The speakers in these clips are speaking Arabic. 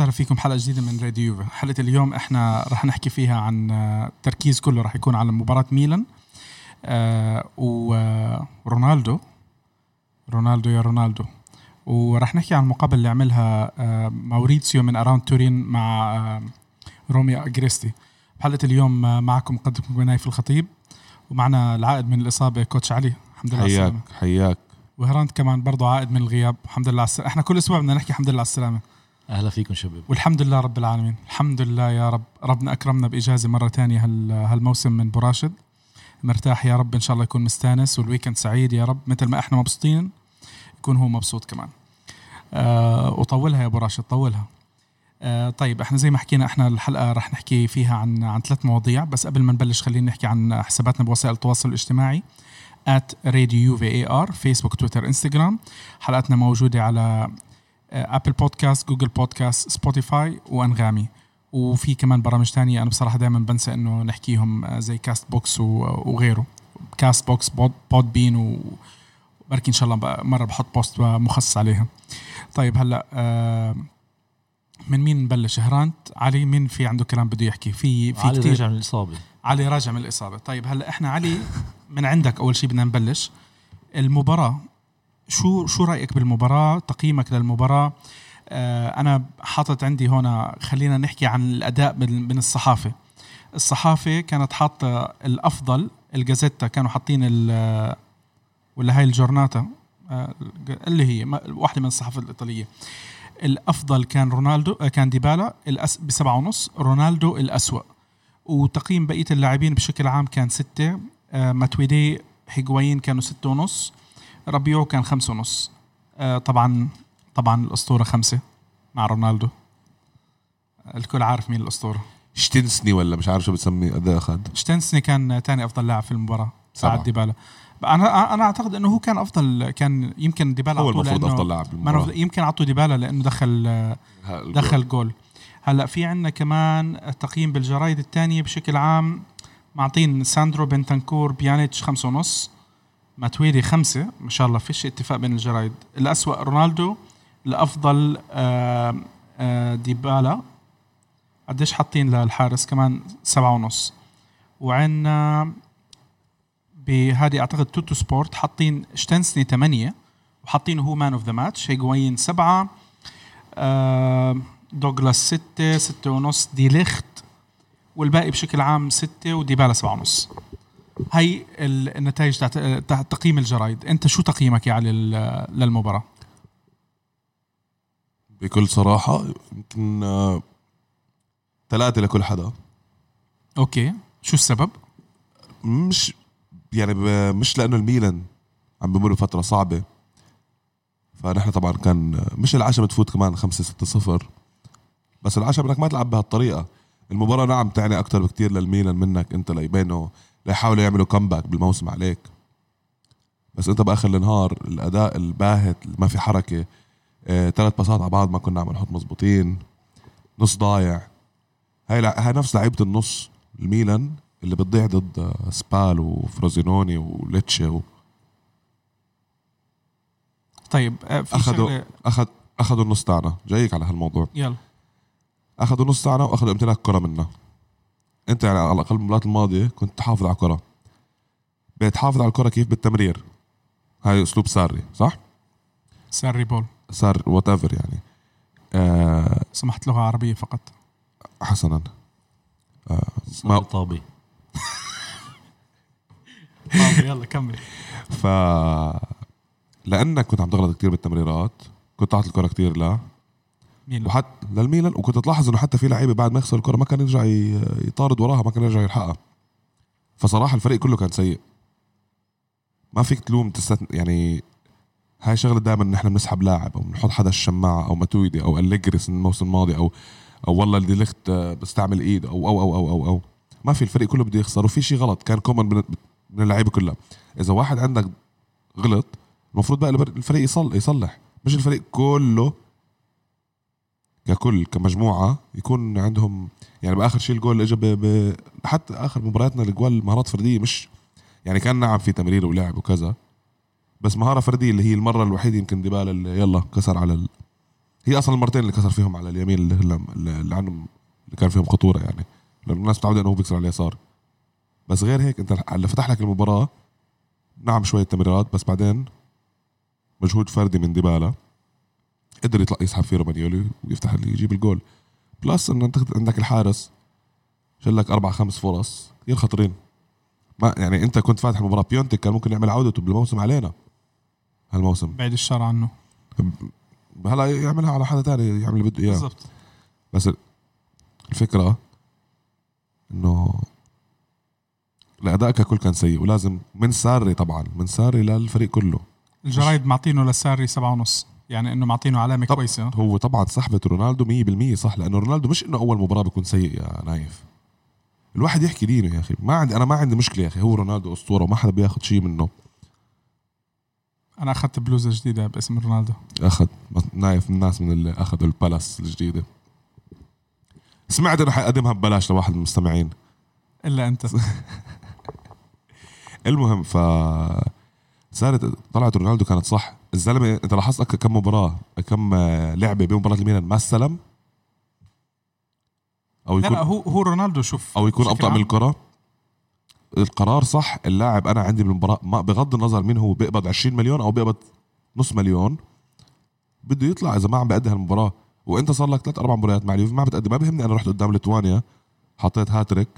وسهلا فيكم حلقة جديدة من راديو يوفا. حلقة اليوم إحنا رح نحكي فيها عن التركيز كله رح يكون على مباراة ميلان. آه ورونالدو رونالدو. يا رونالدو. ورح نحكي عن المقابله اللي عملها آه ماوريتسيو من Around Turin مع آه روميو أجريستي. بحلقة اليوم آه معكم مقدمكم نايف الخطيب ومعنا العائد من الإصابة coach علي. الحمد لله حياك حياك. وهرانت كمان برضه عائد من الغياب. الحمد لله على السلامه إحنا كل أسبوع بدنا نحكي الحمد لله على السلامة. أهلا فيكم شباب. والحمد لله رب العالمين. الحمد لله يا رب. ربنا أكرمنا بإجازة مرة ثانية هالموسم من أبو راشد. مرتاح يا رب إن شاء الله يكون مستانس وال weekend سعيد يا رب. مثل ما إحنا مبسوطين يكون هو مبسوط كمان. آه وطولها يا أبو راشد طولها. آه طيب إحنا زي ما حكينا إحنا الحلقة رح نحكي فيها عن عن ثلاث مواضيع. بس قبل ما نبلش خلينا نحكي عن حساباتنا بوسائل التواصل الاجتماعي. at ار فيسبوك تويتر انستغرام حلقاتنا موجودة على ابل بودكاست جوجل بودكاست سبوتيفاي وأنغامي. وفي كمان برامج تانية أنا بصراحة دائما بنسى إنه نحكيهم آه، زي Castbox وغيره. Castbox Pod, Podbean وبركي إن شاء الله مرة بحط post مخصص عليها. طيب هلأ آه، من مين نبلش؟ هرانت؟ علي؟ مين في عنده كلام بده يحكي؟ في في علي كتير. راجع من الإصابة. علي راجع من الإصابة. طيب هلأ إحنا علي من عندك أول شيء بدنا نبلش. المباراة شو شو رأيك بالمباراة؟ تقييمك للمباراة؟ آه أنا حاطط عندي هنا خلينا نحكي عن الأداء من الصحافة. الصحافة كانت حاطة الأفضل الجازيتا كانوا حاطين ولا هاي الجورناتا؟ آه اللي هي واحدة من الصحافة الإيطالية. الأفضل كان رونالدو آه، كان ديبالا بسبعة ونص. رونالدو الأسوأ. وتقييم بقية اللاعبين بشكل عام كان ستة. ماتويدي هيغوايين كانوا ستة ونص. ربيعو كان خمسة ونص. آه طبعا طبعا الأسطورة خمسة مع رونالدو. الكل عارف مين الأسطورة. شتنسني ولا مش عارف شو بتسميه أداء أخذ شتنسني كان ثاني أفضل لاعب في المباراة بعد ديبالا. أنا أنا أعتقد إنه هو كان افضل كان يمكن ديبالا هو المفروض أفضل لاعب يمكن اعطوا ديبالا لأنه دخل دخل جول. هلا في عندنا كمان تقييم بالجرايد الثانية بشكل عام. معطين ساندرو بنتنكور بيانيتش خمسة ونص. ماتويدي خمسة. ما شاء الله فيش اتفاق بين الجرايد. الأسوأ رونالدو. الأفضل آه، آه، ديبالا. قديش حاطين للحارس؟ كمان سبعة ونص. وعندنا بهذه أعتقد Tuttosport حاطين شتشيزني ثمانية وحاطينه هو man of the match هيجوين سبعة. آه، دوغلاس ستة ستة ونص. دي ليخت. والباقي بشكل عام ستة وديبالا سبعة ونص. هي النتائج تاعت تقييم الجرايد. انت شو تقييمك يا علي للمباراة؟ بكل صراحة يمكن آه، ثلاثة لكل حدا. okay. شو السبب؟ مش يعني مش لأنه الميلان عم بمر بفترة صعبة. فنحن طبعا كان مش العشاء بتفوت كمان خمسة ستة صفر. بس العشاء بدك ما تلعب بهالطريقة. المباراة نعم تعني أكتر بكتير للميلان منك أنت ليبينه ليحاولوا يعملوا كمباك بالموسم عليك. بس انت بآخر النهار الأداء الباهت ما في حركة ثلاث باصات على بعض ما كنا عم نحط مزبوطين نص ضايع. هاي هاي نفس لعيبة النص الميلان اللي بتضيع ضد سبال وفروزينوني وليتشي و... طيب آه، في اخذوا اخذ أخذوا النص تاعنا. جايك على هالموضوع. يلا. أخذوا النص تاعنا وأخذوا امتلاك كرة منا انت يعني على الاقل المباراه الماضية كنت تحافظ على الكرة. بتحافظ على الكرة كيف؟ بالتمرير. هاي أسلوب ساري صح؟ ساري بول. صار whatever يعني. آه سمحت لغة عربية فقط. حسنا. آه ما طيب. طيب يلا كمل. ف لأنك كنت عم تغلط كثير بالتمريرات كنت تعطي الكرة كثير لا. مين وحتى للميلان وكنت تلاحظ إنه حتى في لعيبة بعد ما يخسر الكرة ما كان يرجع يطارد وراها ما كان يرجع يلحقها. فصراحة الفريق كله كان سيء. ما فيك تلوم تستثن يعني هاي شغلة دائما نحن بنسحب لاعب أو بنحط حدا الشماعة أو ماتويدي أو اليجريس الموسم الماضي أو أو والله اللي لخت بستعمل إيد أو أو أو أو أو, أو. ما في الفريق كله بده يخسر وفي شيء غلط كان كومن من اللعيبه كلها. إذا واحد عندك غلط المفروض بقى الفريق يصلح. مش الفريق كله ككل كمجموعة يكون عندهم يعني بآخر شيء الجول اللي اجى. حتى آخر مبارياتنا الجوال مهارات فردية مش يعني كان نعم في تمرير ولعب وكذا بس مهارة فردية اللي هي المرة الوحيدة يمكن ديبالا اللي يلا كسر على ال... هي أصلا المرتين اللي كسر فيهم على اليمين اللي, اللي, اللي عندهم اللي كان فيهم خطورة يعني لأنه الناس متعودة إنه هو بيكسر على اليسار بس غير هيك أنت اللي فتح لك المباراة نعم شوية تمريرات بس بعدين مجهود فردي من ديبالا قدر يطلع يسحب فيه رومانيولي ويفتح اللي يجيب الجول. بلس انه أنت عندك الحارس شلك أربع خمس فرص. كثير خطرين. ما يعني أنت كنت فاتح المباراه بيونتك كان ممكن يعمل عودته بالموسم علينا. هالموسم. بعيد الشر عنه. هلا يعملها على حدا تاني يعمل اللي بده إياه. بالضبط. بس الفكرة إنه الأداء ككل كان سيء ولازم من ساري طبعا من ساري للفريق كله. الجرايد معطينه لساري سبعة ونص. يعني إنه معطينه علامة طب- كويسة. هو طبعا صحبة رونالدو 100% صح لأنه رونالدو مش إنه أول مباراة بيكون سيء يا نايف. الواحد يحكي دينه يا أخي. ما عندي أنا ما عندي مشكلة يا أخي. هو رونالدو أسطورة وما حدا بياخذ شيء منه. أنا أخذت بلوزة جديدة باسم رونالدو. أخذ نايف من الناس من اللي أخذوا البلايز الجديدة. سمعت إنه حيقدمها ببلاش لواحد من المستمعين. إلا أنت. المهم ف صارت طلعت رونالدو كانت صح. الزلمة انت لاحظت كم مباراة كم آه، لعبة بمباراه الميلان ما استلم أو لا يكون لا هو هو رونالدو شوف أو يكون أبطأ من الكرة؟ القرار صح اللاعب أنا عندي بالمباراة ما بغض النظر مين هو بيقبض 20 مليون أو بيقبض نص مليون بده يطلع إذا ما عم بأدي هالمباراة. وإنت صار لك ثلاث أربع مباريات مع اليوفي ما بتأدي ما بهمني أنا رحت قدام ليتوانيا حطيت هاتريك.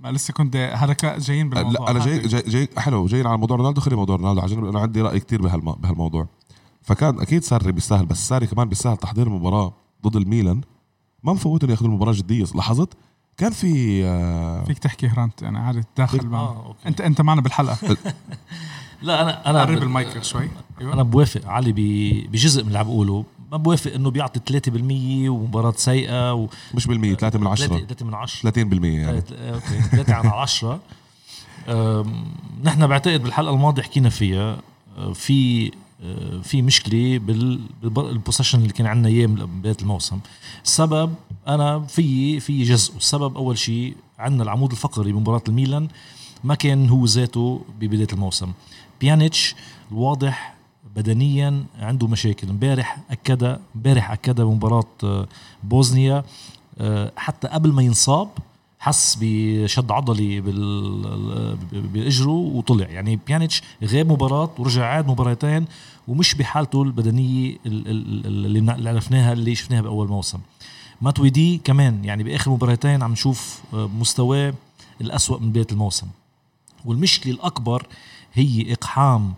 ما لسه كنت هذا جايين بالموضوع. لا أنا جاي جاي, جاي حلو جاي على موضوع رونالدو خلي موضوع. رونالدو على جنب أنا عندي رأي كتير بهالم... بهالموضوع. فكان أكيد ساري بيستاهل بس ساري كمان بيستاهل تحضير المباراة ضد الميلان. ما مفوت انه ياخذوا المباراة جدية لاحظت؟ كان في آه، فيك تحكي هرانت يعني عادي تداخل آه أوكي. انت أنت معنا بالحلقة. لا أنا أنا قرب المايك شوي. أنا بوافق علي ب- بجزء من اللي عم بقوله. ما بوافق إنه بيعطي 3% ومباراة سيئة و مش بالمية 3 من 10 3 من 10 30% يعني. أوكي 3 على 10 أم، نحن بعتقد بالحلقة الماضية حكينا فيها أه، في أه، في مشكلة بال- بال possession اللي كان عندنا إياه من بداية الموسم. السبب أنا في في جزء. السبب أول شيء عندنا العمود الفقري بمباراة الميلان ما كان هو ذاته ببداية الموسم. بيانيتش الواضح بدنيا عنده مشاكل. امبارح اكدها امبارح اكدها بمباراه آه، بوزنيا آه، حتى قبل ما ينصاب حس بشد عضلي بإجره وطلع. يعني بيانيتش غاب مباراة ورجع عاد مباراتين ومش بحالته البدنية اللي عرفناها اللي شفناها بأول موسم. ماتويدي كمان يعني بآخر مباراتين عم نشوف آه، مستواه الأسوأ من بداية الموسم. والمشكلة الأكبر هي إقحام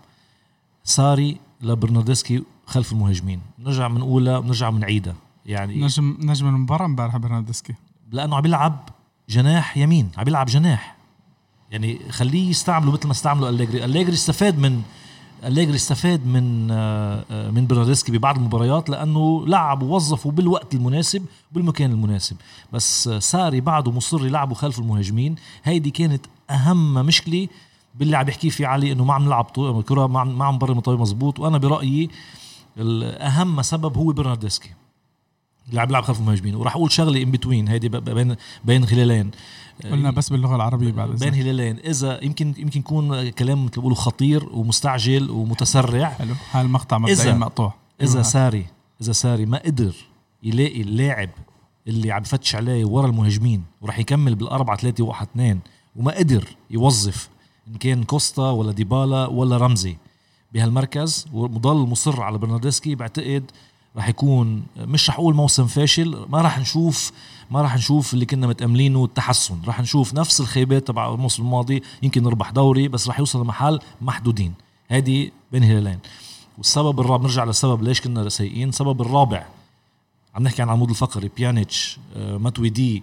ساري لبرناردسكي خلف المهاجمين. نرجع بنقولها بنرجع بنعيدها يعني نجم نجم المباراه امبارح برناردسكي. لأنه عم بيلعب جناح يمين عم بيلعب جناح. يعني خليه يستعمله مثل ما استعمله أليجري. أليجري استفاد من أليجري استفاد من آه، آه، من برناردسكي ببعض المباريات لأنه لعب ووظفه بالوقت المناسب بالمكان المناسب. بس آه، ساري بعده مصر يلعبه خلف المهاجمين. هيدي كانت أهم مشكلة باللي عم يحكي فيه علي إنه ما عم نلعب طو- كرة ما عم ما عم طوي مزبوط. وأنا برأيي الاهم سبب هو برناردسكي. اللي عم بيلعب خلف المهاجمين وراح أقول شغلة ان بتوين هيدي بين بين هلالين قلنا بس باللغة العربية بعد بين. هلالين إذا يمكن يمكن يكون كلام مثل بيقولوا خطير ومستعجل ومتسرع. حلو. هاي المقطع مبدئيا مقطوع. إذا. ساري إذا ساري ما قدر يلاقي اللاعب اللي عم يفتش عليه ورا المهاجمين وراح يكمل بالأربعة ثلاثة واحد اثنين وما قدر يوظف إن كان كوستا ولا ديبالا ولا رمزي. بهالمركز ومضل مصر على برناردسكي بعتقد راح يكون مش رح أقول موسم فاشل ما راح نشوف ما راح نشوف اللي كنا متأملينه التحسن. راح نشوف نفس الخيبات تبع الموسم الماضي يمكن نربح دوري بس راح يوصل لمحل محدودين. هذه بين هلالين. والسبب الرابع نرجع للسبب ليش كنا سيئين. السبب الرابع عم نحكي عن العمود الفقري بيانيتش آه، ماتويدي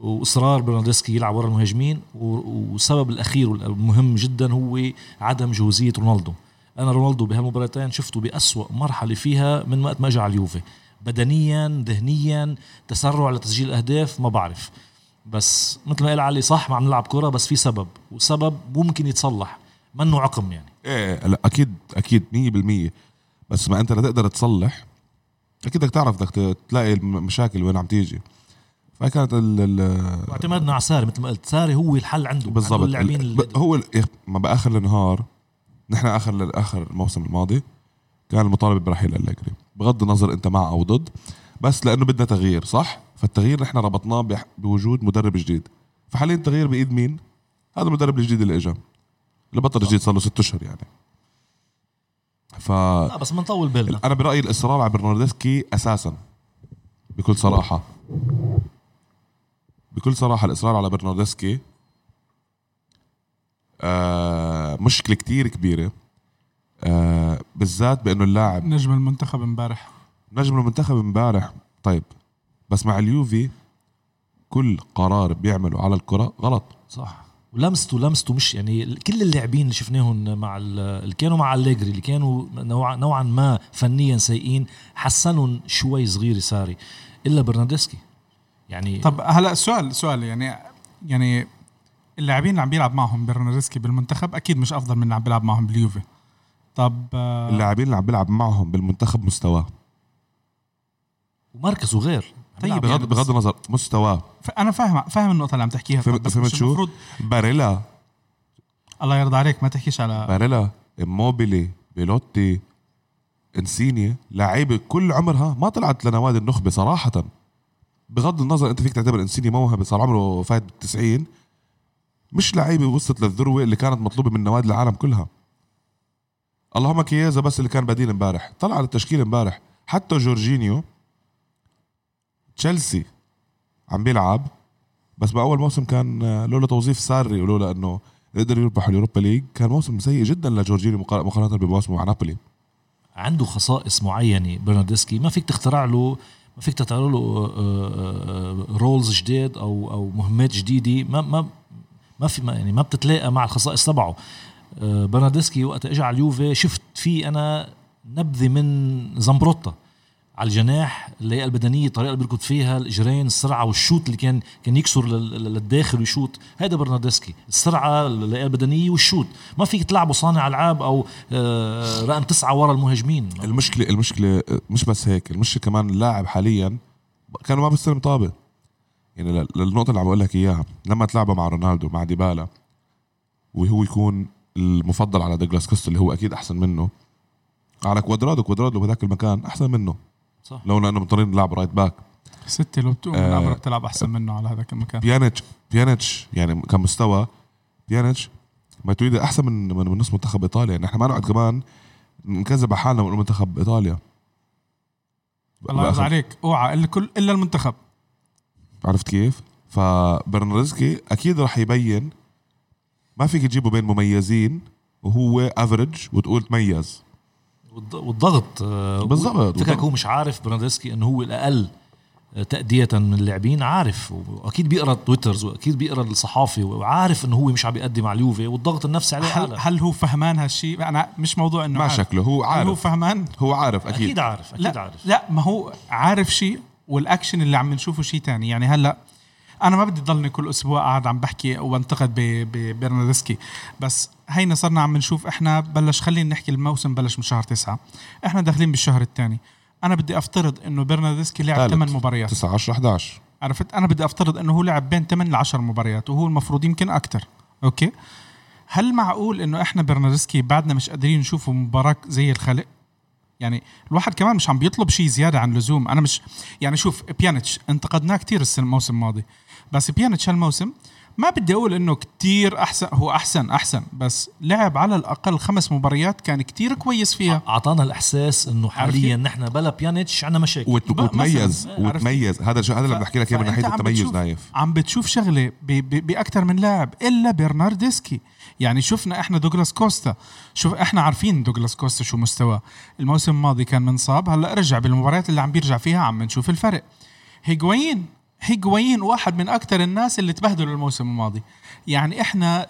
وإصرار برناردسكي يلعب ورا المهاجمين والسبب الأخير والمهم جدا هو عدم جهوزيه رونالدو. أنا رونالدو بهالمباراتين شفته بأسوأ مرحلة فيها من وقت ما اجى على اليوفي. بدنيا ذهنيا تسرع لتسجيل الأهداف ما بعرف. بس مثل ما قال علي صح ما عم نلعب كرة بس في سبب. وسبب ممكن يتصلح. منه عقم يعني. إيه لا أكيد أكيد 100% بس ما أنت لتقدر تصلح أكيد بدك تعرف بدك تلاقي المشاكل وين عم تيجي. فكانت ال ال- واعتمدنا على ساري مثل ما قلت. ساري هو الحل عنده. بالضبط. اللاعبين هو ما باخر النهار نحن آخر آخر الموسم الماضي كان المطالبه برحيل أليجري. بغض النظر أنت مع أو ضد بس لأنه بدنا تغيير صح؟ فالتغيير نحن ربطناه بوجود مدرب جديد. فحاليا التغيير بإيد مين؟ هذا المدرب الجديد اللي اجى اللي بطل جديد صار له ست أشهر يعني. ف لا بس بنطول بالنا أنا برأيي الإصرار على برناردسكي أساسا بكل صراحة. بكل صراحة الإصرار على برناردسكي آه مشكلة كتير كبيرة آه بالذات بإنه اللاعب نجم المنتخب امبارح. نجم المنتخب امبارح طيب بس مع اليوفي كل قرار بيعمله على الكرة غلط. صح. ولمسته لمسته مش يعني كل اللاعبين اللي شفناهم مع ال- اللي كانوا مع أليجري اللي كانوا نوعا نوعا ما فنيا سيئين حسنهم شوي صغير ساري إلا برناردسكي. يعني طب هلا سؤال سؤال يعني يعني اللاعبين اللي عم بيلعب معهم برناردسكي بالمنتخب أكيد مش أفضل من اللي عم بيلعب معهم باليوفي. طب آه، اللاعبين اللي عم بيلعب معهم بالمنتخب مستواه. ومركزه غير طيب بيلعب يعني بغض بغض النظر مستواه. ف- أنا فاهم فاهم النقطة اللي عم تحكيها. فهمت- طب بس فهمت مش شو؟ المفروض باريلا. الله يرضى عليك ما تحكيش على باريلا موبيلي بيلوتي إنسيني لعيبة كل عمرها ما طلعت لنوادي النخبة صراحة. بغض النظر أنت فيك تعتبر انسيني موهبة صار عمره فايت بالتسعين مش لعيبة وصلت للذروة اللي كانت مطلوبة من نوادي العالم كلها. اللهم كيازا بس اللي كان بديل امبارح طلع على التشكيل امبارح. حتى جورجينيو تشيلسي عم بيلعب بس بأول موسم كان آه، لولا توظيف ساري ولولا إنه قدر يربح اليوروبا ليج كان موسم سيء جدا لجورجينيو مقار- مقارنة بموسمه مع نابولي. عنده خصائص معينة برناردسكي ما فيك تخترع له فيك تخترع له roles جديد أو أو مهمات جديدة ما ما ما في ما يعني ما بتتلاقى مع الخصائص تبعه. آه، برناردسكي وقت اجى على اليوفي شفت فيه أنا نبذة من زمبروتا على الجناح اللياقه البدنية الطريقة اللي بيركض فيها الإجرين السرعة والشوت اللي كان كان يكسر لل- لل- للداخل ويشوت. هذا برناردسكي. السرعة اللياقه البدنية والشوت. ما فيك تلعبه صانع ألعاب أو آه، رقم تسعة ورا المهاجمين. المشكلة المشكلة مش بس هيك المشكلة كمان اللاعب حاليا كانوا ما بيستلم طابة. يعني لل- للنقطة اللي عم بقول لك إياها لما تلعبه مع رونالدو مع ديبالا وهو يكون المفضل على دوغلاس كوستا اللي هو أكيد أحسن منه على كوادرادو كوادرادو بهذاك المكان أحسن منه. صح. لولا انه مضطرين نلعب right back ستة لو بتقوم آه، من بتلعب أحسن منه على هذاك المكان. بيانيتش بيانيتش يعني كمستوى بيانيتش ماتويدي أحسن من من نص منتخب إيطاليا. يعني إحنا ما نقعد كمان نكذب على حالنا ونقول منتخب إيطاليا. الله يرضى عليك. أوعى إلا كل إلا المنتخب. عرفت كيف؟ فبرناردسكي أكيد راح يبين ما فيك تجيبه بين مميزين وهو average وتقول تميز. والضغط آه، بالضبط، فكرك. هو مش عارف برناردسكي إنه هو الأقل آه، تأدية من اللاعبين عارف وأكيد بيقرأ tweets وأكيد بيقرأ الصحافي وعارف إنه هو مش عم بيأدي مع اليوفي والضغط النفسي عليه هل, هل هو فهمان هالشيء أنا مش موضوع إنه ما عارف. شكله هو هل هو عارف. فهمان؟ هو عارف أكيد. أكيد عارف أكيد لا عارف. لا ما هو عارف شيء والأكشن اللي عم نشوفه شيء تاني. يعني هلأ أنا ما بدي ضلني كل أسبوع قاعد عم بحكي وبنتقد ب- ببرناردسكي بس هينا صرنا عم نشوف إحنا بلش خلينا نحكي الموسم بلش من شهر تسعة. إحنا داخلين بالشهر الثاني. أنا بدي أفترض إنه برناردسكي لعب ثالث. 8 مباريات. 9 10 11 عرفت؟ أنا بدي أفترض إنه هو لعب بين 8 ل 10 مباريات وهو المفروض يمكن أكثر أوكي؟ هل معقول إنه إحنا برناردسكي بعدنا مش قادرين نشوفه مباراة زي الخلق؟ يعني الواحد كمان مش عم بيطلب شيء زيادة عن اللزوم. أنا مش يعني شوف بيانيتش انتقدناه كتير السنة الموسم الماضي. بس بيانيتش هالموسم ما بدي أقول إنه كتير أحسن هو أحسن أحسن بس لعب على الأقل خمس مباريات كان كتير كويس فيها. أعطانا الإحساس إنه حاليا نحن بلا بيانيتش عندنا مشاكل. وت- وتميز؟ وتميز. هذا شو هذا اللي بدي احكي لك إياه من ناحية عم التميز بتشوف- نايف. عم بتشوف شغلة باكثر من لاعب إلا برناردسكي. يعني شفنا إحنا دوغلاس كوستا. شوف إحنا عارفين دوغلاس كوستا شو مستواه الموسم الماضي كان منصاب هلأ رجع بالمباريات اللي عم بيرجع فيها عم نشوف الفرق. هيغوين هيغوين واحد من أكثر الناس اللي تبهدلوا الموسم الماضي. يعني إحنا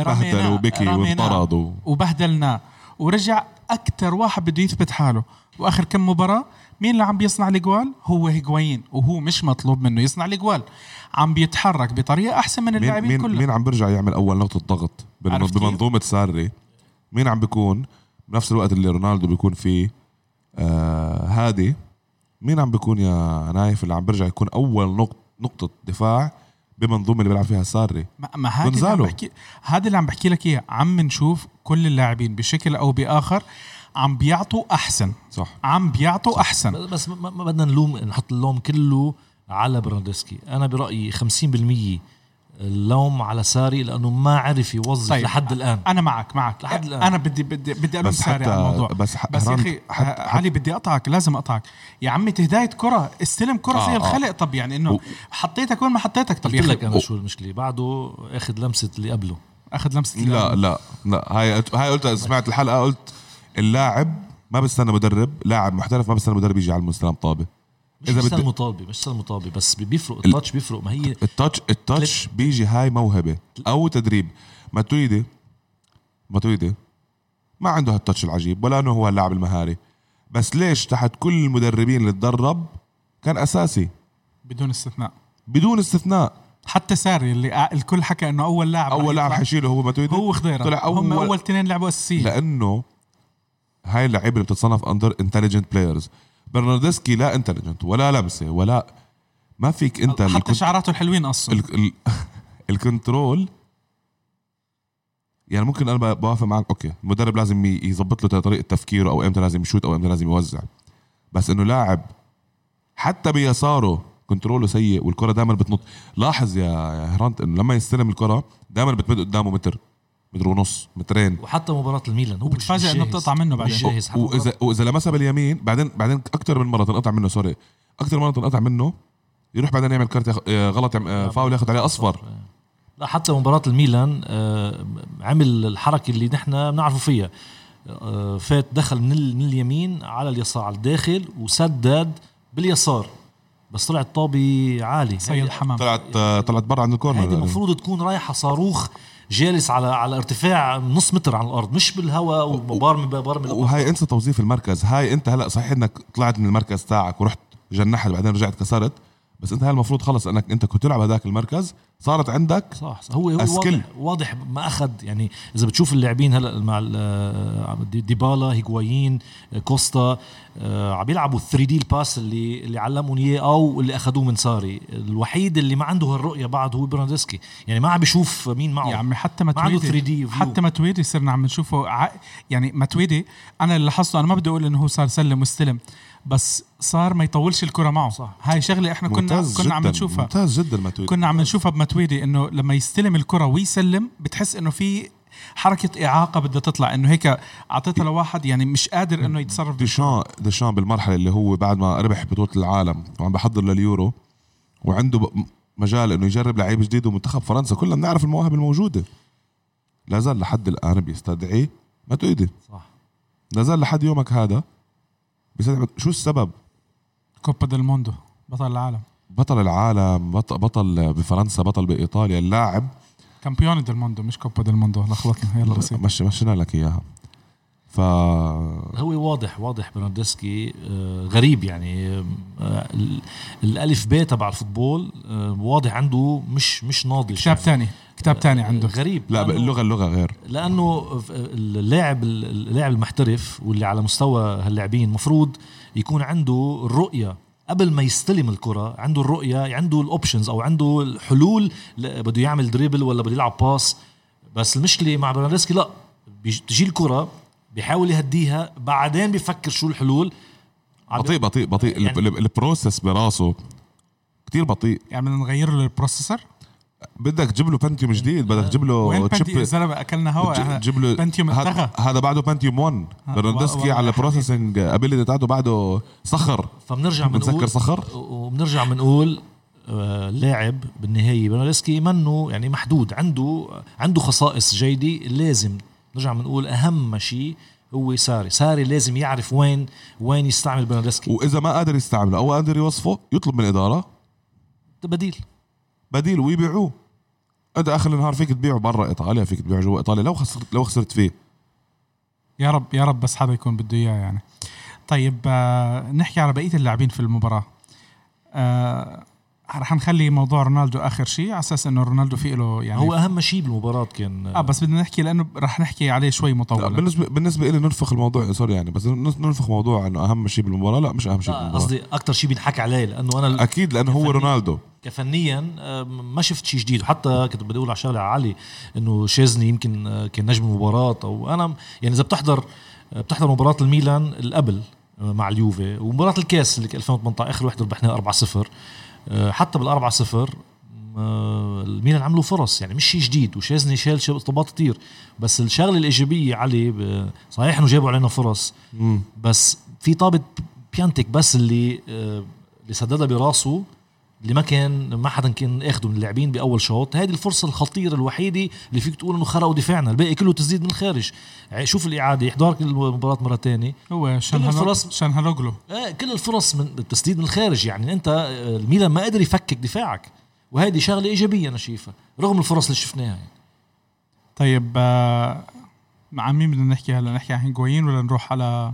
رميناه- بهدل وبكي رميناه وانطرد و- وبهدلناه ورجع أكثر واحد بده يثبت حاله. وآخر كم مباراة مين اللي عم بيصنع الأجوال؟ هو هيغوين وهو مش مطلوب منه يصنع الأجوال. عم بيتحرك بطريقة أحسن من اللاعبين مين كلهم. مين عم بيرجع يعمل أول نقطة ضغط؟ بمنظومة ساري. مين عم بيكون؟ بنفس الوقت اللي رونالدو بيكون فيه آه هادي. مين عم بيكون يا نايف اللي عم بيرجع يكون أول نقطه نقطة دفاع بمنظومة اللي بيلعب فيها ساري؟ ما, ما هذا اللي عم. بحكي هذا اللي عم بحكي لك إياه. عم نشوف كل اللاعبين بشكل أو بآخر عم بيعطوا أحسن. صح. عم بيعطوا أحسن. بس ما, ما بدنا نلوم نحط اللوم كله على برناردسكي أنا برأيي 50% اللوم على ساري لأنه ما عرف يوظف طيب. لحد الآن. أنا معك معك. لحد الآن. أنا بدي بدي بدي ألوم بس ساري على الموضوع. بس ح- بس يا أخي علي بدي أقطعك لازم أقطعك. يا عمي هدايه كرة استلم كرة آه، زي آه. الخلق. طب يعني إنه و- حطيتك وين ما حطيتك. طب قلت لك أنا شو المشكلة؟ بعده أخذ لمسة اللي قبله. أخذ لمسة لا لا لا. هاي هاي قلت سمعت الحلقة قلت اللاعب ما بستنى مدرب لاعب محترف ما بستنى مدرب يجي على المستلم طابة. مش بدي- بدي مطالبه مش سهل مطالبه بس بيفرق ال- التاتش بيفرق. ما هي التاتش التاتش بيجي هاي موهبة أو تدريب. ماتويدي ماتويدي ما عنده هالتاتش العجيب ولا إنه هو اللاعب المهاري. بس ليش تحت كل المدربين اللي تدرب كان أساسي؟ بدون استثناء. بدون استثناء. حتى ساري اللي الكل حكى إنه أول لاعب أول لاعب حيشيله هو ماتويدي هو خضيرة. طلع هم أول- أول اثنين لعبوا اساسيه لأنه هاي اللعيبة اللي بتتصنف under intelligent players برناردسكي لا intelligent ولا لمسه ولا ما فيك انت حتى الكنت- شعراته الحلوين أصلا. ال... ال... ال control. يعني ممكن أنا بوافق معك أوكي. المدرب لازم يظبط له طريقة تفكيره أو إمتى لازم يشوت أو إمتى لازم يوزع. بس إنه لاعب حتى بيساره كنتروله سيء والكرة دائما بتنط. لاحظ يا هرانت إنه لما يستلم الكرة دائما بتمد قدامه متر. متر ونص مترين. وحتى مباراة الميلان هو إنه جاهز. بتقطع منه مش بعدين. جاهز واذا وإذا لمسها باليمين بعدين بعدين أكثر من مرة تنقطع منه سوري. أكثر مرة تنقطع منه يروح بعدين يعمل كارت. آه، غلط يعمل- آه، فاول ياخذ عليه أصفر. لا حتى مباراة الميلان آه، عمل الحركة اللي نحن بنعرفه فيها. آه، فات دخل من, من اليمين على اليسار على الداخل وسدد باليسار. بس طلعت طابة عالي سيد حمام. طلعت آه، طلعت برا عند الكورنر هيدي المفروض تكون رايحة صاروخ. جالس على على ارتفاع نص متر عن الأرض مش بالهواء وبرمي برمي وهي انسى توظيف المركز هاي أنت هلأ صحيح إنك طلعت من المركز تاعك ورحت جنحت بعدين رجعت كسرت؟ بس انت هاي المفروض خلص انك انت كنت تلعب هذاك المركز صارت عندك صح صح. هو هو أسكيل. واضح, واضح ما أخذ يعني إذا بتشوف اللاعبين هلا مع دي- ديبالا هيغوايين كوستا آه، عم يلعبوا 3 دي الباس اللي اللي علمهم إياه أو اللي أخذوه من ساري الوحيد اللي ما عنده هالرؤية بعد هو برناردسكي يعني ما عم بيشوف مين معه يا عمي حتى ما عنده ماتويدي 3D view. حتى ماتويدي صرنا عم نشوفه ع... يعني ماتويدي أنا اللي لاحظته أنا ما بدي أقول إنه هو صار سلم واستلم بس صار ما يطولش الكرة معه صح. هاي شغلة إحنا كنا كنا عم نشوفها. ممتاز جدا ما كنا عم نشوفها بماتويدي إنه لما يستلم الكرة ويسلم بتحس إنه في حركة إعاقة بدها تطلع. إنه هيك أعطيتها لواحد يعني مش قادر إنه يتصرف ديشان ديشان بالمرحلة اللي هو بعد ما ربح بطولة العالم. وعم بحضر لليورو. وعنده مجال إنه يجرب لعيب جديد ومنتخب فرنسا. كلنا بنعرف المواهب الموجودة. لا زال لحد الآن بيستدعي ماتويدي صح. لا زال لحد يومك هذا بيستدعي شو السبب؟ coppa del mondo بطل العالم. بطل العالم بطل, بطل بفرنسا بطل بإيطاليا اللاعب. campione del mondo مش coppa del mondo. لخبطنا يلا بسيط. مش مشينا لك إياها. ف هو واضح واضح برناردسكي آه، غريب يعني. آه، ال- الألف ب تبع ال football آه، واضح عنده مش مش ناضج. كتاب ثاني. كتاب ثاني عنده. غريب لا اللغة اللغة غير. لأنه اللاعب اللاعب المحترف واللي على مستوى هاللاعبين مفروض يكون عنده الرؤيه قبل ما يستلم الكرة عنده الرؤية عنده ال options أو عنده الحلول بده يعمل dribble ولا بده يلعب pass بس المشكلة مع برنارديسكي لا بيج- تجي الكرة بيحاول يهديها بعدين بيفكر شو الحلول. بطيء بطيء بطيء. يعني- يعني ال process براسه كتير بطيء. يعني بدنا نغير له ال processor بدك تجيب له بنتيوم جديد بدك تجيب له بنتيوم يا chip زلمة أكلنا هوا. تجيب له بنتيوم هذا- اتلغى هذا بعده بنتيوم 1 ها، برنارديسكي والله على ال processing ability تاعته بعده صخر. فبنرجع بنقول صخر؟ وبنرجع بنقول آه، لاعب بالنهاية برناردسكي منه يعني محدود. عنده عنده خصائص جيدة. لازم نرجع بنقول أهم شيء هو ساري. ساري لازم يعرف وين وين يستعمل برناردسكي وإذا ما قادر يستعمله أو قادر يوصفه يطلب من الإدارة بديل بديل ويبيعوه. أنت آخر النهار فيك تبيعه برا إيطاليا فيك تبيعه جوا إيطاليا. لو خسرت لو خسرت فيه. يا رب يا رب بس حدا يكون بده إياه يعني. طيب آه نحكي على بقية اللاعبين في المباراة. آه رح نخلي موضوع رونالدو آخر شيء على أساس إنه رونالدو في له يعني هو أهم شيء بالمباراة كان آه بس بدنا نحكي لأنه رح نحكي عليه شوي لا مطولا بالنسبة بالنسبة لي ننفخ الموضوع سوري يعني بس ننفخ موضوع إنه أهم شيء بالمباراة لا مش أهم شيء بالمباراة. قصدي أكثر شيء بينحكى عليه لأنه أنا أكيد لأنه هو رونالدو. كفنيا آه، ما شفت شيء جديد. وحتى كنت بدي أقول على شغلة على علي إنه شيزني يمكن آه، كان نجم المباراة أو أنا يعني إذا بتحضر آه، بتحضر مباراة الميلان اللي قبل مع اليوفي ومباراة الكاس اللي 2018 آخر وحده ربحناها 4-0 آه، حتى بال 4-0 آه، الميلان عملوا فرص يعني مش شيء جديد وشيزني شال اصابات كتير بس الشغلة الإيجابية علي صحيح إنه جابوا علينا فرص. بس في طابة بيانتك بس اللي آه، اللي سددها براسه اللي ما كان ما حدا كان اخده من اللاعبين بأول شوط. هذه الفرصة الخطيرة الوحيدة اللي فيك تقول إنه خرقوا دفاعنا. الباقي كله تسديد من الخارج. شوف الإعادة احضار المباراة مرة تانية. هو شان كل هلو... الفرص- شان هلوغلو آه كل الفرص من التسديد من الخارج. يعني أنت آه، الميلان ما قدر يفكك دفاعك. وهذه شغلة إيجابية أنا شايفها رغم الفرص اللي شفناها يعني. طيب آه، مع مين بدنا نحكي هلا؟ نحكي عن هيغوين ولا نروح على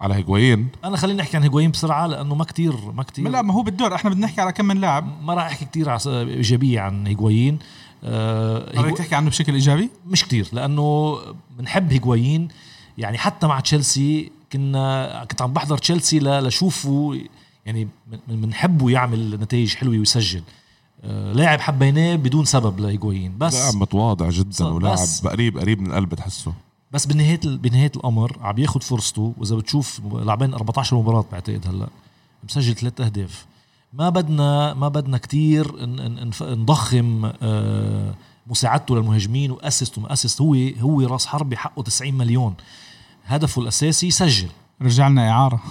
على هيغوين أنا خليني أحكي عن هيغوين بسرعة لأنه ما كتير ما كتير لا ما هو بالدور. إحنا بدنا نحكي على كم من لاعب. ما راح أحكي كتير عس- إيجابية عن هيغوين آه بدك هيغو- تحكي عنه بشكل إيجابي؟ مش كتير لأنه بنحب هيغوين يعني حتى مع تشيلسي كنا كنت عم بحضر تشيلسي لشوفه يعني من- بنحبه يعمل نتائج حلوة ويسجل. آه لاعب حبيناه بدون سبب لهيغوين بس لاعب متواضع جدا ولاعب قريب قريب من القلب تحسه. بس بنهاية بنهاية الأمر عم ياخذ فرصته وإذا بتشوف لاعبين 14 مباراة بعتقد هلأ مسجل ثلاث أهداف. ما بدنا ما بدنا كثير نضخم آه، مساعدته للمهاجمين و assist وما assist هو هو راس حربة حقه 90 مليون. هدفه الأساسي يسجل رجع لنا إعارة.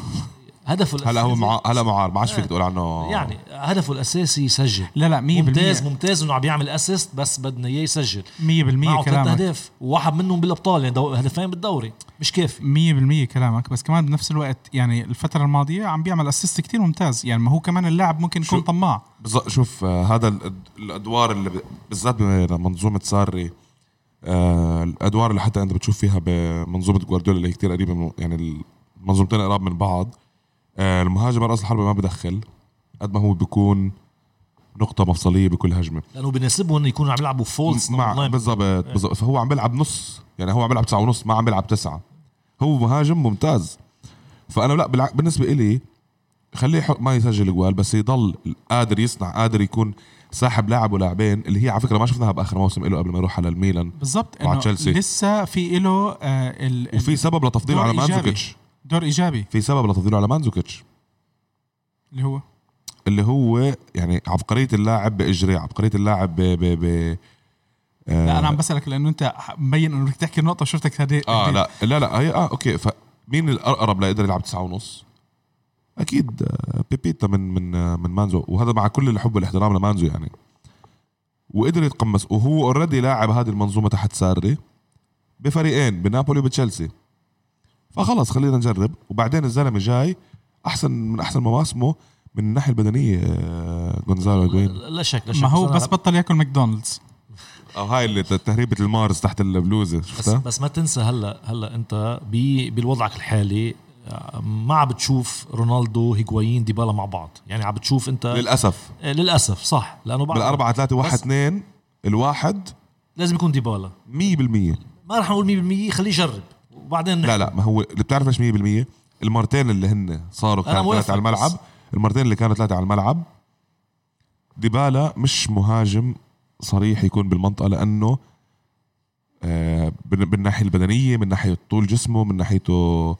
هدفه الاساسي هلا هو مع هلا معار ما عادش فيك آه. تقول عنه. يعني هدفه الأساسي يسجل. لا لا 100% ممتاز ممتاز إنه عم يعمل assist بس بدنا إياه يسجل. 100% معه ثلاث أهداف وواحد منهم بالأبطال يعني دو- هدفين بالدوري. مش كافي. 100% كلامك. بس كمان بنفس الوقت يعني الفترة الماضية عم بيعمل assist كتير ممتاز. يعني ما هو كمان اللاعب ممكن يكون طماع. بالضبط شوف آه، هذا الأد- الأدوار اللي ب- بالذات بمنظومه ساري آه، الأدوار اللي حتى أنت بتشوف فيها بمنظومة جوارديولا اللي هي كثير قريبة من يعني المنظومتين قراب من بعض المهاجم رأس الحربة ما بدخل قد ما هو بيكون نقطة مفصلية بكل هجمة لأنه بناسبهم يكونوا عم يلعبوا false مع بالضبط بالضبط فهو عم بيلعب نص يعني هو عم بيلعب تسعة ونص ما عم بيلعب تسعة هو مهاجم ممتاز فأنا لا. بالنسبة إلي خليه ما يسجل جوال بس يضل قادر يصنع قادر يكون ساحب لاعب ولاعبين اللي هي على فكرة ما شفناها بآخر موسم له قبل ما يروح على الميلان بالضبط مع إنه تشيلسي. لسه في له آه ال... وفي سبب لتفضيله على. مانزوكيتش دور إيجابي. في سبب لتفضيله على مانزوكيتش. اللي هو؟ اللي هو يعني عبقرية اللاعب بإجريه عبقرية اللاعب ب, ب... ب... آه لا أنا عم بسألك لأنه أنت مبين إنه بدك تحكي النقطة شفتك هدي آه لا لا لا هي آه okay فمين الأقرب ليقدر يلعب تسعة ونص؟ أكيد آه، بيبيتا من من آه، من مانزو وهذا مع كل الحب والاحترام لمانزو يعني. وقدر يتقمص وهو already لاعب هذه المنظومة تحت ساري بفريقين بنابولي وبتشيلسي. فخلص خلينا نجرب. وبعدين الزلمة جاي أحسن من أحسن مواسمه من الناحية البدنية آه، جونزالو هيجوين لا شك لا شك. ما هو بس بطل ياكل ماكدونالدز. أو هاي اللي تهريبة المارس تحت البلوزة بس شفتها؟ بس ما تنسى هلا هلا أنت بي- بوضعك الحالي آه، ما عم بتشوف رونالدو هيغوايين ديبالا مع بعض. يعني عم بتشوف انت للأسف. آه، للأسف صح. لأنه بعد بالأربعة ثلاثة واحد بس- اثنين الواحد لازم يكون ديبالا. 100% ما رح نقول 100% خليه يجرب. وبعدين لا لا ما هو اللي بتعرف ليش 100% المرتين اللي هن صاروا كانوا ثلاثة على الملعب. المرتين اللي كانوا ثلاثة على الملعب ديبالا مش مهاجم صريح يكون بالمنطقة لأنه آه، الناحية البدنية من ناحية طول جسمه من ناحيته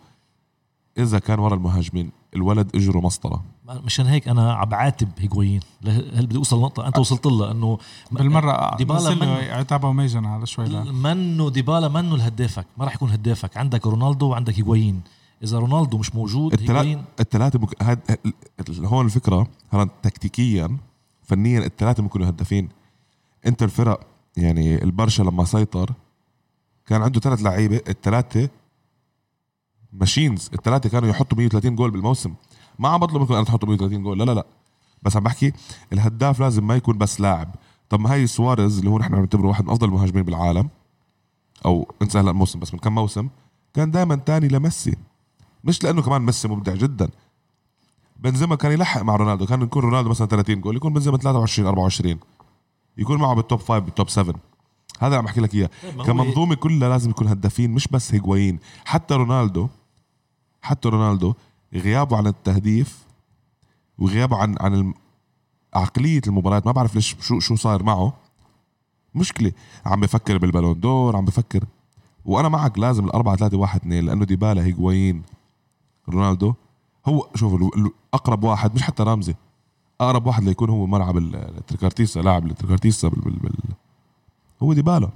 إذا كان ورا المهاجمين. الولد أجره مسطرة. مشان هيك أنا عم بعاتب هيغوايين له- هل بدي أوصل لنقطة؟ أنت وصلت لها إنه بالمرة ديبالا من- عتابة وميجن على شوي لا. منه ديبالا منه الهدافك ما راح يكون هدافك. عندك رونالدو وعندك هيغوايين إذا رونالدو مش موجود التلا... هيغوايين الثلاثة مك... هاد... هون الفكرة. هلا تكتيكيا فنيا الثلاثة ممكن يكونوا هدافين. انت الفرق يعني البرشا لما سيطر كان عنده ثلاث لعيبة. الثلاثة ماشينز. الثلاثة كانوا يحطوا 130 جول بالموسم. ما عم بطلب منكم أنا تحطوا 130 جول. لا لا لا. بس عم بحكي الهداف لازم ما يكون بس لاعب. طب ما هي سواريز اللي هو نحن بنعتبره واحد من أفضل المهاجمين بالعالم أو انسى هلا الموسم بس من كم موسم كان دائما تاني لميسي. مش لأنه كمان ميسي مبدع جدا. بنزيما كان يلحق مع رونالدو. كان يكون رونالدو مثلا 30 جول يكون بنزيما 23 24 يكون معه بال top 5 بال top 7 هذا اللي عم بحكي لك إياه. طيب، كمنظومة كلها لازم يكون هدافين مش بس هيجوايين حتى رونالدو حتى رونالدو غيابه عن التهديف وغيابه عن عن عقلية المباريات ما بعرف ليش شو شو صار معه. مشكلة. عم بفكر بالبالون دور عم بفكر. وأنا معك لازم الأربعة ثلاثة واحد اثنين لأنه ديبالا هيجوايين رونالدو. هو شوف أقرب واحد مش حتى رامزي أقرب واحد ليكون هو ملعب ال- ال trequartista لاعب ال trequartista بال بال بال هو ديبالا.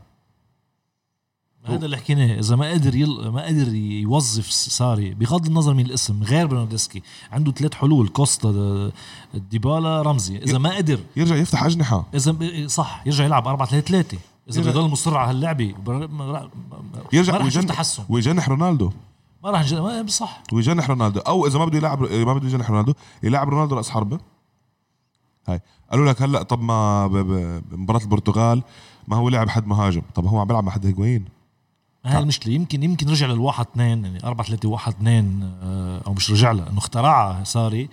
هذا اللي حكيناه إذا ما قدر يل... ما قدر يوظف ساري بغض النظر من الاسم غير برناردسكي عنده ثلاث حلول كوستا ديبالا رمزي. إذا ما قدر يرجع يفتح أجنحة. إذا صح يرجع يلعب 4 3 3 إذا بيضل مصر على هاللعبة يرجع ما راح نشوف ويجن- تحسن. ويجنح رونالدو. ما راح ما- صح. ويجنح رونالدو. أو إذا ما بده يلعب ما بده يجنح رونالدو يلعب رونالدو راس حربة. هاي. قالوا لك هلأ طب ما بمباراة البرتغال ما هو لعب حد مهاجم. طب هو عم بيلعب مع حد هيجوين. هاي المشكلة. يمكن يمكن رجع للواحد اثنين يعني 4 3 1 2 آه، أو مش رجع له إنه اخترعها ساري